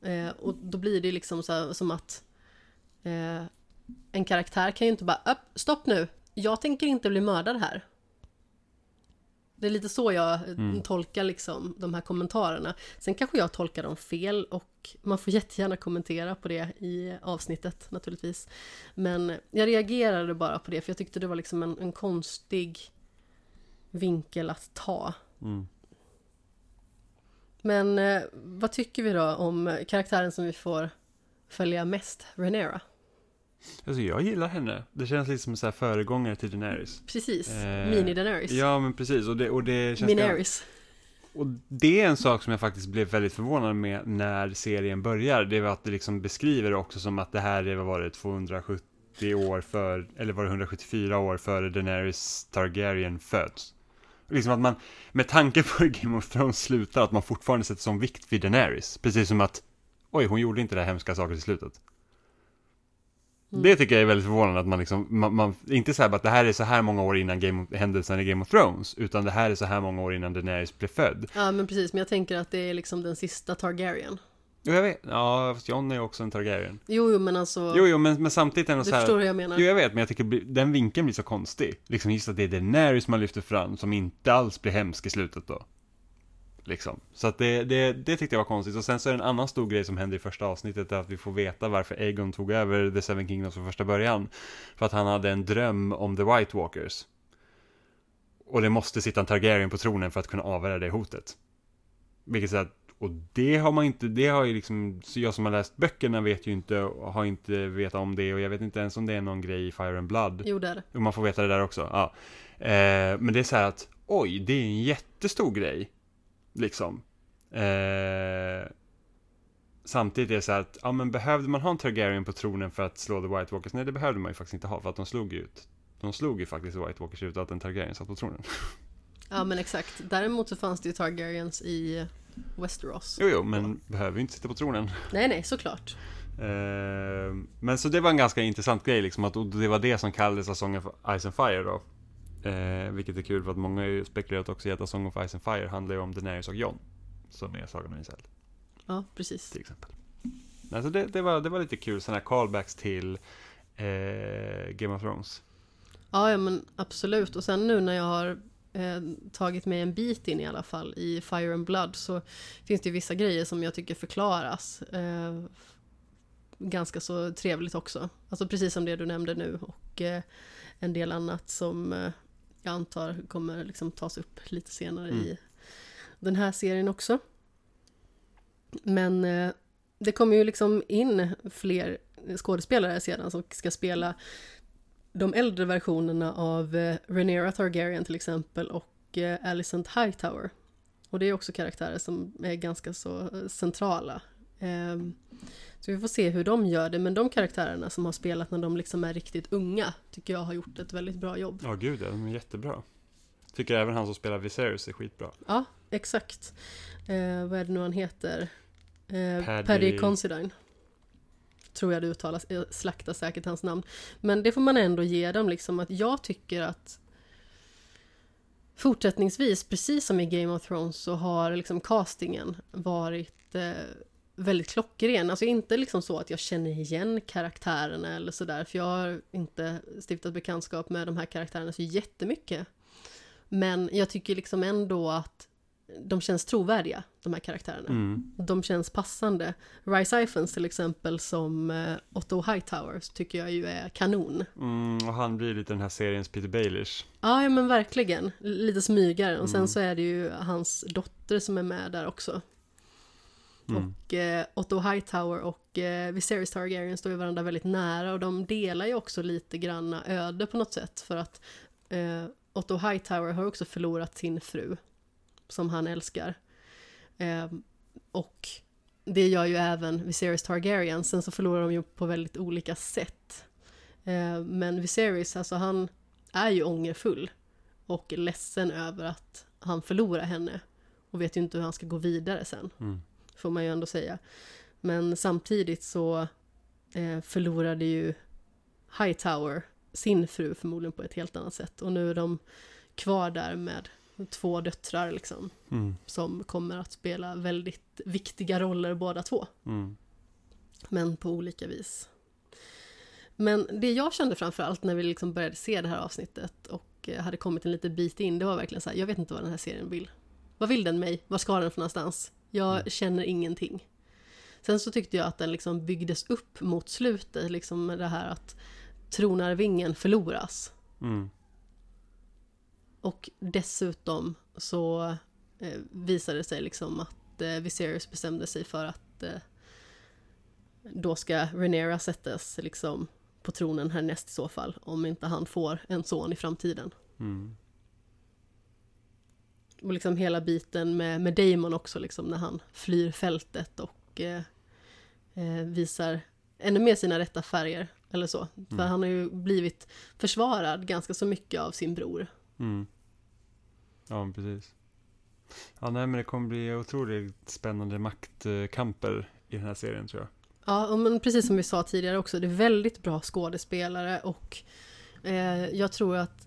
Eh, och då blir det liksom så här, som att eh, en karaktär kan ju inte bara stopp nu, jag tänker inte bli mördad här. Det är lite så jag eh, Mm. tolkar liksom de här kommentarerna. Sen kanske jag tolkar dem fel och man får jättegärna kommentera på det i avsnittet naturligtvis. Men jag reagerade bara på det för jag tyckte det var liksom en, en konstig vinkel att ta. Mm. Men eh, vad tycker vi då om karaktären som vi får följa mest, Renera? Alltså jag gillar henne. Det känns lite som en föregångare till Daenerys. Precis, Eh, Mini Daenerys. Ja, men precis. Och det, och det känns Mineris. Och det är en sak som jag faktiskt blev väldigt förvånad med när serien börjar. Det var att det liksom beskriver också som att det här är, vad var det, 270 år för, eller var det 174 år före Daenerys Targaryen föds. Liksom att man, med tanke på hur Game of Thrones slutar, att man fortfarande sätter sån vikt vid Daenerys. Precis som att, oj, hon gjorde inte det här hemska saker i slutet. Mm. Det tycker jag är väldigt förvånande att man liksom, man, man inte så här att det här är så här många år innan Game of, händelsen i Game of Thrones, utan det här är så här många år innan Daenerys blev född. Ja men precis, men jag tänker att det är liksom den sista Targaryen. Jo, jag vet. Ja, fast Jon är ju också en Targaryen. Jo, jo men alltså, Jo, jo, men, men samtidigt är det du så här... förstår hur jag menar. Jo, jag vet, men jag tycker den vinkeln blir så konstig. Liksom just att det är Daenerys man lyfter fram, som inte alls blir hemsk i slutet då. Liksom. Så att det, det, det tyckte jag var konstigt. Och sen så är det en annan stor grej som händer i första avsnittet, är att vi får veta varför Aegon tog över The Seven Kingdoms från första början. För att han hade en dröm om The White Walkers. Och det måste sitta en Targaryen på tronen för att kunna avvärja det hotet. Vilket så att, och det har man inte, det har ju liksom, jag som har läst böckerna vet ju inte, har inte vetat om det och jag vet inte ens om det är någon grej i Fire and Blood. Jo, det är det. Och man får veta det där också. Ja. Eh, men det är så här att, oj, det är en jättestor grej. Liksom. Eh, samtidigt är det så här att, ja men behövde man ha en Targaryen på tronen för att slå The White Walkers? Nej, det behövde man ju faktiskt inte ha, för att de slog ju ut. De slog ju faktiskt The White Walkers utan att en Targaryen satt på tronen. Ja men exakt. Däremot så fanns det ju Targaryens i Westeros. Jo, jo, men behöver ju inte sitta på tronen. Nej, nej, såklart. Eh, men så det var en ganska intressant grej liksom, att det var det som kallades Song of Ice and Fire då. Eh, vilket är kul för att många har ju spekulerat också i att A Song of Ice and Fire handlar ju om Daenerys och Jon. Som är Sagan om Iseld Ja, precis. till exempel. Alltså det, det, var, det var lite kul sådana här callbacks till eh, Game of Thrones. Ja, ja men absolut. Och sen nu när jag har eh, tagit mig en bit in i alla fall i Fire and Blood så finns det ju vissa grejer som jag tycker förklaras. Eh, ganska så trevligt också. Alltså precis som det du nämnde nu och eh, en del annat som eh, jag antar kommer liksom tas upp lite senare Mm. i den här serien också. Men eh, det kommer ju liksom in fler skådespelare sedan som ska spela de äldre versionerna av eh, Rhaenyra Targaryen till exempel och eh, Alicent Hightower. Och det är också karaktärer som är ganska så eh, centrala. Ehm, så vi får se hur de gör det, men de karaktärerna som har spelat när de liksom är riktigt unga tycker jag har gjort ett väldigt bra jobb. Ja, gud ja, de är jättebra. Tycker även han som spelar Viserys är skitbra. Ja, exakt. Eh, vad är det nu han heter? Eh, Paddy- Paddy Considine. Tror jag det uttalas, jag slaktar säkert hans namn. Men det får man ändå ge dem liksom att jag tycker att fortsättningsvis, precis som i Game of Thrones, så har liksom castingen varit eh, väldigt klockren. Alltså inte liksom så att jag känner igen karaktärerna eller sådär, för jag har inte stiftat bekantskap med de här karaktärerna så jättemycket. Men jag tycker liksom ändå att de känns trovärdiga, de här karaktärerna. Mm. De känns passande. Rice Iphans till exempel som eh, Otto Hightower tycker jag ju är kanon. Mm, och han blir lite den här seriens Peter Baelish. Ja, ja men verkligen. Lite smygare. Och sen Mm. så är det ju hans dotter som är med där också. Mm. Och eh, Otto Hightower och eh, Viserys Targaryen står ju varandra väldigt nära och de delar ju också lite granna öde på något sätt för att eh, Otto Hightower har också förlorat sin fru som han älskar. Eh, och det gör ju även Viserys Targaryen, sen så förlorar de ju på väldigt olika sätt. Eh, men Viserys, alltså han är ju ångerfull och ledsen över att han förlorar henne och vet ju inte hur han ska gå vidare sen Mm. Får man ju ändå säga. Men samtidigt så eh, förlorade ju Hightower sin fru förmodligen på ett helt annat sätt. Och nu är de kvar där med två döttrar liksom. Mm. Som kommer att spela väldigt viktiga roller båda två. Mm. Men på olika vis. Men det jag kände framförallt när vi liksom började se det här avsnittet och eh, hade kommit en liten bit in, det var verkligen så här, jag vet inte vad den här serien vill. Vad vill den mig? Vad ska den för någonstans? Jag Mm. känner ingenting. Sen så tyckte jag att den liksom byggdes upp mot slutet, liksom med det här att tronarvingen förloras. Mm. Och dessutom så eh, visade det sig liksom att eh, Viserys bestämde sig för att eh, då ska Rhaenyra sättas liksom på tronen härnäst i så fall, om inte han får en son i framtiden. Mm. Och liksom hela biten med, med Damon också, liksom när han flyr fältet och eh, eh, visar ännu mer sina rätta färger, eller så. För Mm. han har ju blivit försvarad ganska så mycket av sin bror. Mm. Ja, precis. Ja, nej, men det kommer bli otroligt spännande maktkamper i den här serien tror jag. Ja, och men precis som vi sa tidigare också, det är väldigt bra skådespelare och eh, jag tror att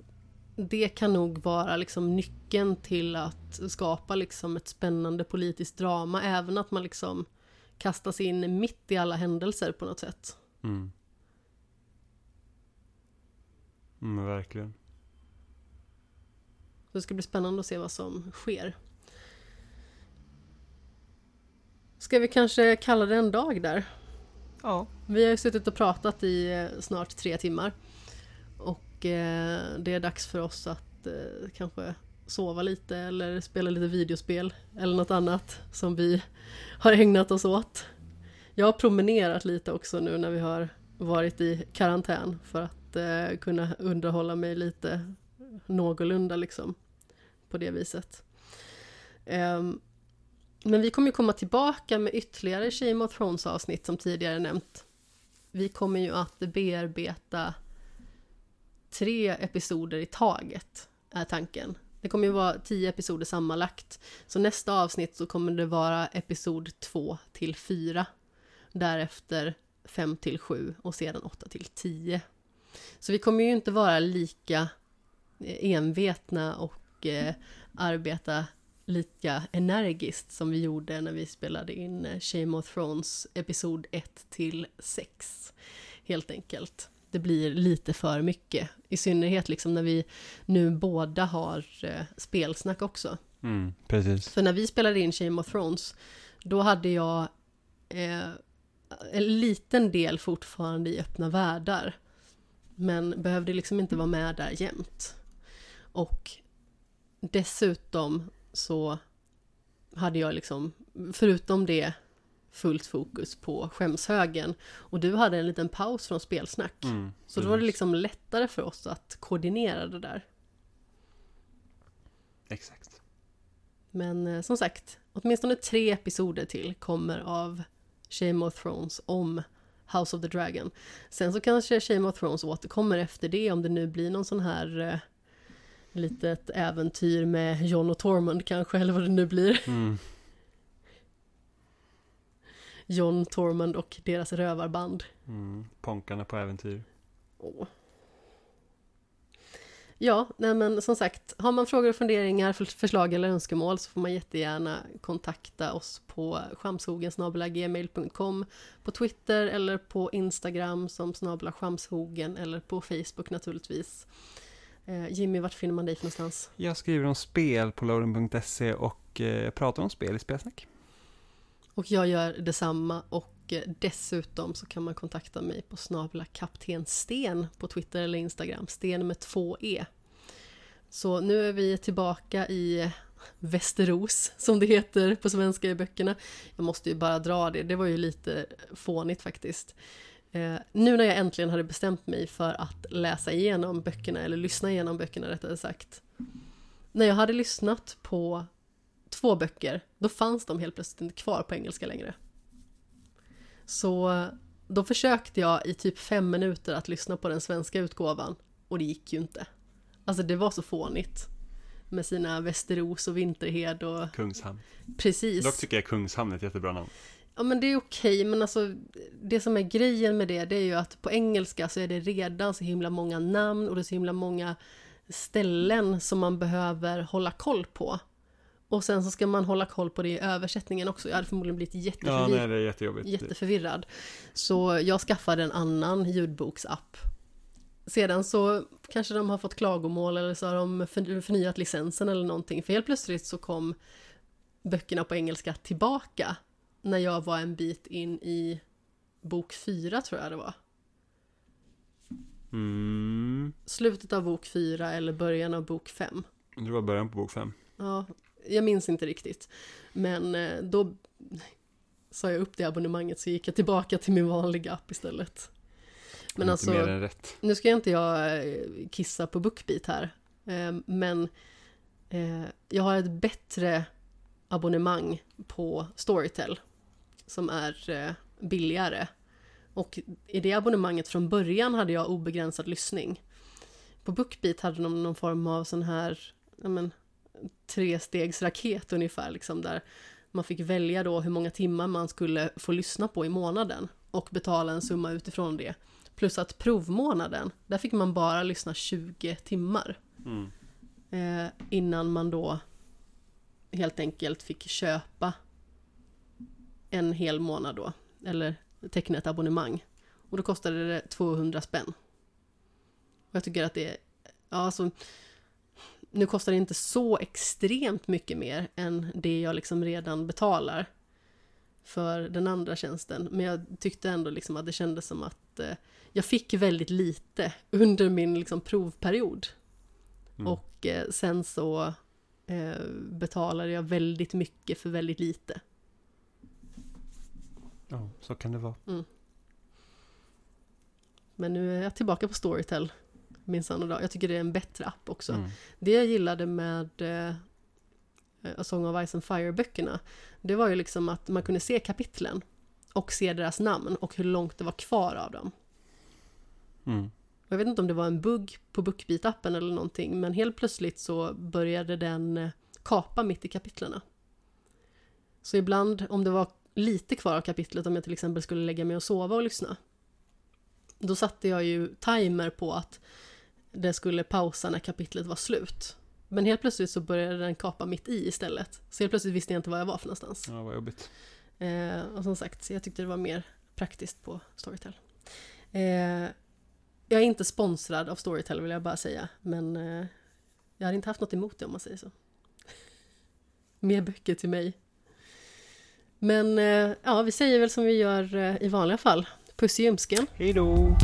det kan nog vara liksom nyckeln till att skapa liksom ett spännande politiskt drama, även att man liksom kastas in mitt i alla händelser på något sätt. Mm. Mm, verkligen. Så det ska bli spännande att se vad som sker. Ska vi kanske kalla det en dag där? Ja. Vi har ju suttit och pratat i eh, snart tre timmar. Och eh, det är dags för oss att eh, kanske sova lite eller spela lite videospel eller något annat som vi har ägnat oss åt. Jag har promenerat lite också nu när vi har varit i karantän för att eh, kunna underhålla mig lite någorlunda liksom på det viset. Um, men vi kommer ju komma tillbaka med ytterligare Shame of Thrones avsnitt som tidigare nämnt. Vi kommer ju att bearbeta tre episoder i taget, är tanken. Det kommer ju vara tio episoder sammanlagt. Så nästa avsnitt så kommer det vara episod två till fyra. Därefter fem till sju och sedan åtta till tio. Så vi kommer ju inte vara lika eh, envetna och eh, arbeta lika energiskt som vi gjorde när vi spelade in eh, Shame of Thrones episod 1 till 6. Helt enkelt. Det blir lite för mycket. I synnerhet liksom när vi nu båda har eh, spelsnack också. Mm, precis. För när vi spelade in Shame of Thrones, då hade jag eh, en liten del fortfarande i öppna världar. Men behövde liksom inte vara med där jämt. Och dessutom så hade jag liksom, förutom det, fullt fokus på skämshögen. Och du hade en liten paus från spelsnack. Mm, Så då var det liksom lättare för oss att koordinera det där. Exakt. Men eh, som sagt, åtminstone tre episoder till kommer av Shame of Thrones om House of the Dragon. Sen så kanske Shame of Thrones återkommer efter det om det nu blir någon sån här eh, litet äventyr med Jon och Tormund kanske, eller vad det nu blir. Mm, Jon, Tormund och deras rövarband. mm. Ponkarna på äventyr. Åh. Ja, nej men som sagt, har man frågor och funderingar, för- förslag eller önskemål så får man jättegärna kontakta oss på skamshogen.gmail.com på Twitter eller på Instagram som snabla skamshogen eller på Facebook naturligtvis. Eh, Jimmy, vart finner man dig för någonstans? Jag skriver om spel på loading.se och eh, pratar om spel i spelsnack. Och jag gör detsamma och eh, dessutom så kan man kontakta mig på snabla kapten Sten på Twitter eller Instagram, Sten med två E. Så nu är vi tillbaka i Västerås, som det heter på svenska i böckerna. Jag måste ju bara dra det, det var ju lite fånigt faktiskt. Eh, nu när jag äntligen hade bestämt mig för att läsa igenom böckerna, eller lyssna igenom böckerna rättare sagt. När jag hade lyssnat på två böcker, då fanns de helt plötsligt inte kvar på engelska längre. Så då försökte jag i typ fem minuter att lyssna på den svenska utgåvan och det gick ju inte. Alltså det var så fånigt. Med sina Västerås och Vinterhed och... Kungshamn. Precis. Dock tycker jag Kungshamn är ett jättebra namn. Ja men det är okej, men alltså det som är grejen med det, det är ju att på engelska så är det redan så himla många namn och det är så himla många ställen som man behöver hålla koll på. Och sen så ska man hålla koll på det i översättningen också. Jag hade förmodligen blivit Ja, jätteförvirrad. nej, det är jättejobbigt. jätteförvirrad. Så jag skaffade en annan ljudboksapp. Sedan så kanske de har fått klagomål eller så har de för- förnyat licensen eller någonting. För helt plötsligt så kom böckerna på engelska tillbaka när jag var en bit in i bok fyra tror jag det var. Mm. Slutet av bok fyra eller början av bok fem. Det var början på bok fem. Ja, jag minns inte riktigt. Men eh, då sa jag upp det abonnemanget så gick jag tillbaka till min vanliga app istället. Men alltså, nu ska jag inte jag eh, kissa på Bookbeat här. eh, Men eh, jag har ett bättre abonnemang på Storytel. Som är billigare. Och i det abonnemanget från början hade jag obegränsad lyssning. På Bookbeat hade de någon form av sån här men, trestegsraket ungefär, liksom där man fick välja då hur många timmar man skulle få lyssna på i månaden och betala en summa utifrån det. Plus att provmånaden, där fick man bara lyssna 20 timmar Mm. eh, innan man då helt enkelt fick köpa en hel månad då, eller teckna ett abonnemang. Och då kostade det 200 spänn. Och jag tycker att det är, ja alltså, nu kostar det inte så extremt mycket mer än det jag liksom redan betalar för den andra tjänsten. Men jag tyckte ändå liksom att det kändes som att eh, jag fick väldigt lite under min liksom provperiod. Mm. Och eh, sen så eh, betalade jag väldigt mycket för väldigt lite. Ja, så kan det vara. Men nu är jag tillbaka på Storytel minsann idag. Jag tycker det är en bättre app också. Mm. Det jag gillade med eh, A Song of Ice and Fire-böckerna, det var ju liksom att man kunde se kapitlen och se deras namn och hur långt det var kvar av dem. Mm. Jag vet inte om det var en bugg på Bookbeat-appen eller någonting, men helt plötsligt så började den eh, kapa mitt i kapitlerna. Så ibland, om det var lite kvar av kapitlet, om jag till exempel skulle lägga mig och sova och lyssna, då satte jag ju timer på att det skulle pausa när kapitlet var slut. Men helt plötsligt så började den kapa mitt i istället. Så helt plötsligt visste jag inte var jag var för någonstans. Ja, vad jobbigt. Eh, och som sagt, jag tyckte det var mer praktiskt på Storytel. Eh, jag är inte sponsrad av Storytel vill jag bara säga, men eh, jag hade inte haft något emot det om man säger så. mer böcker till mig. Men eh, ja, vi säger väl som vi gör eh, i vanliga fall. Puss i ljumsken. Hej då!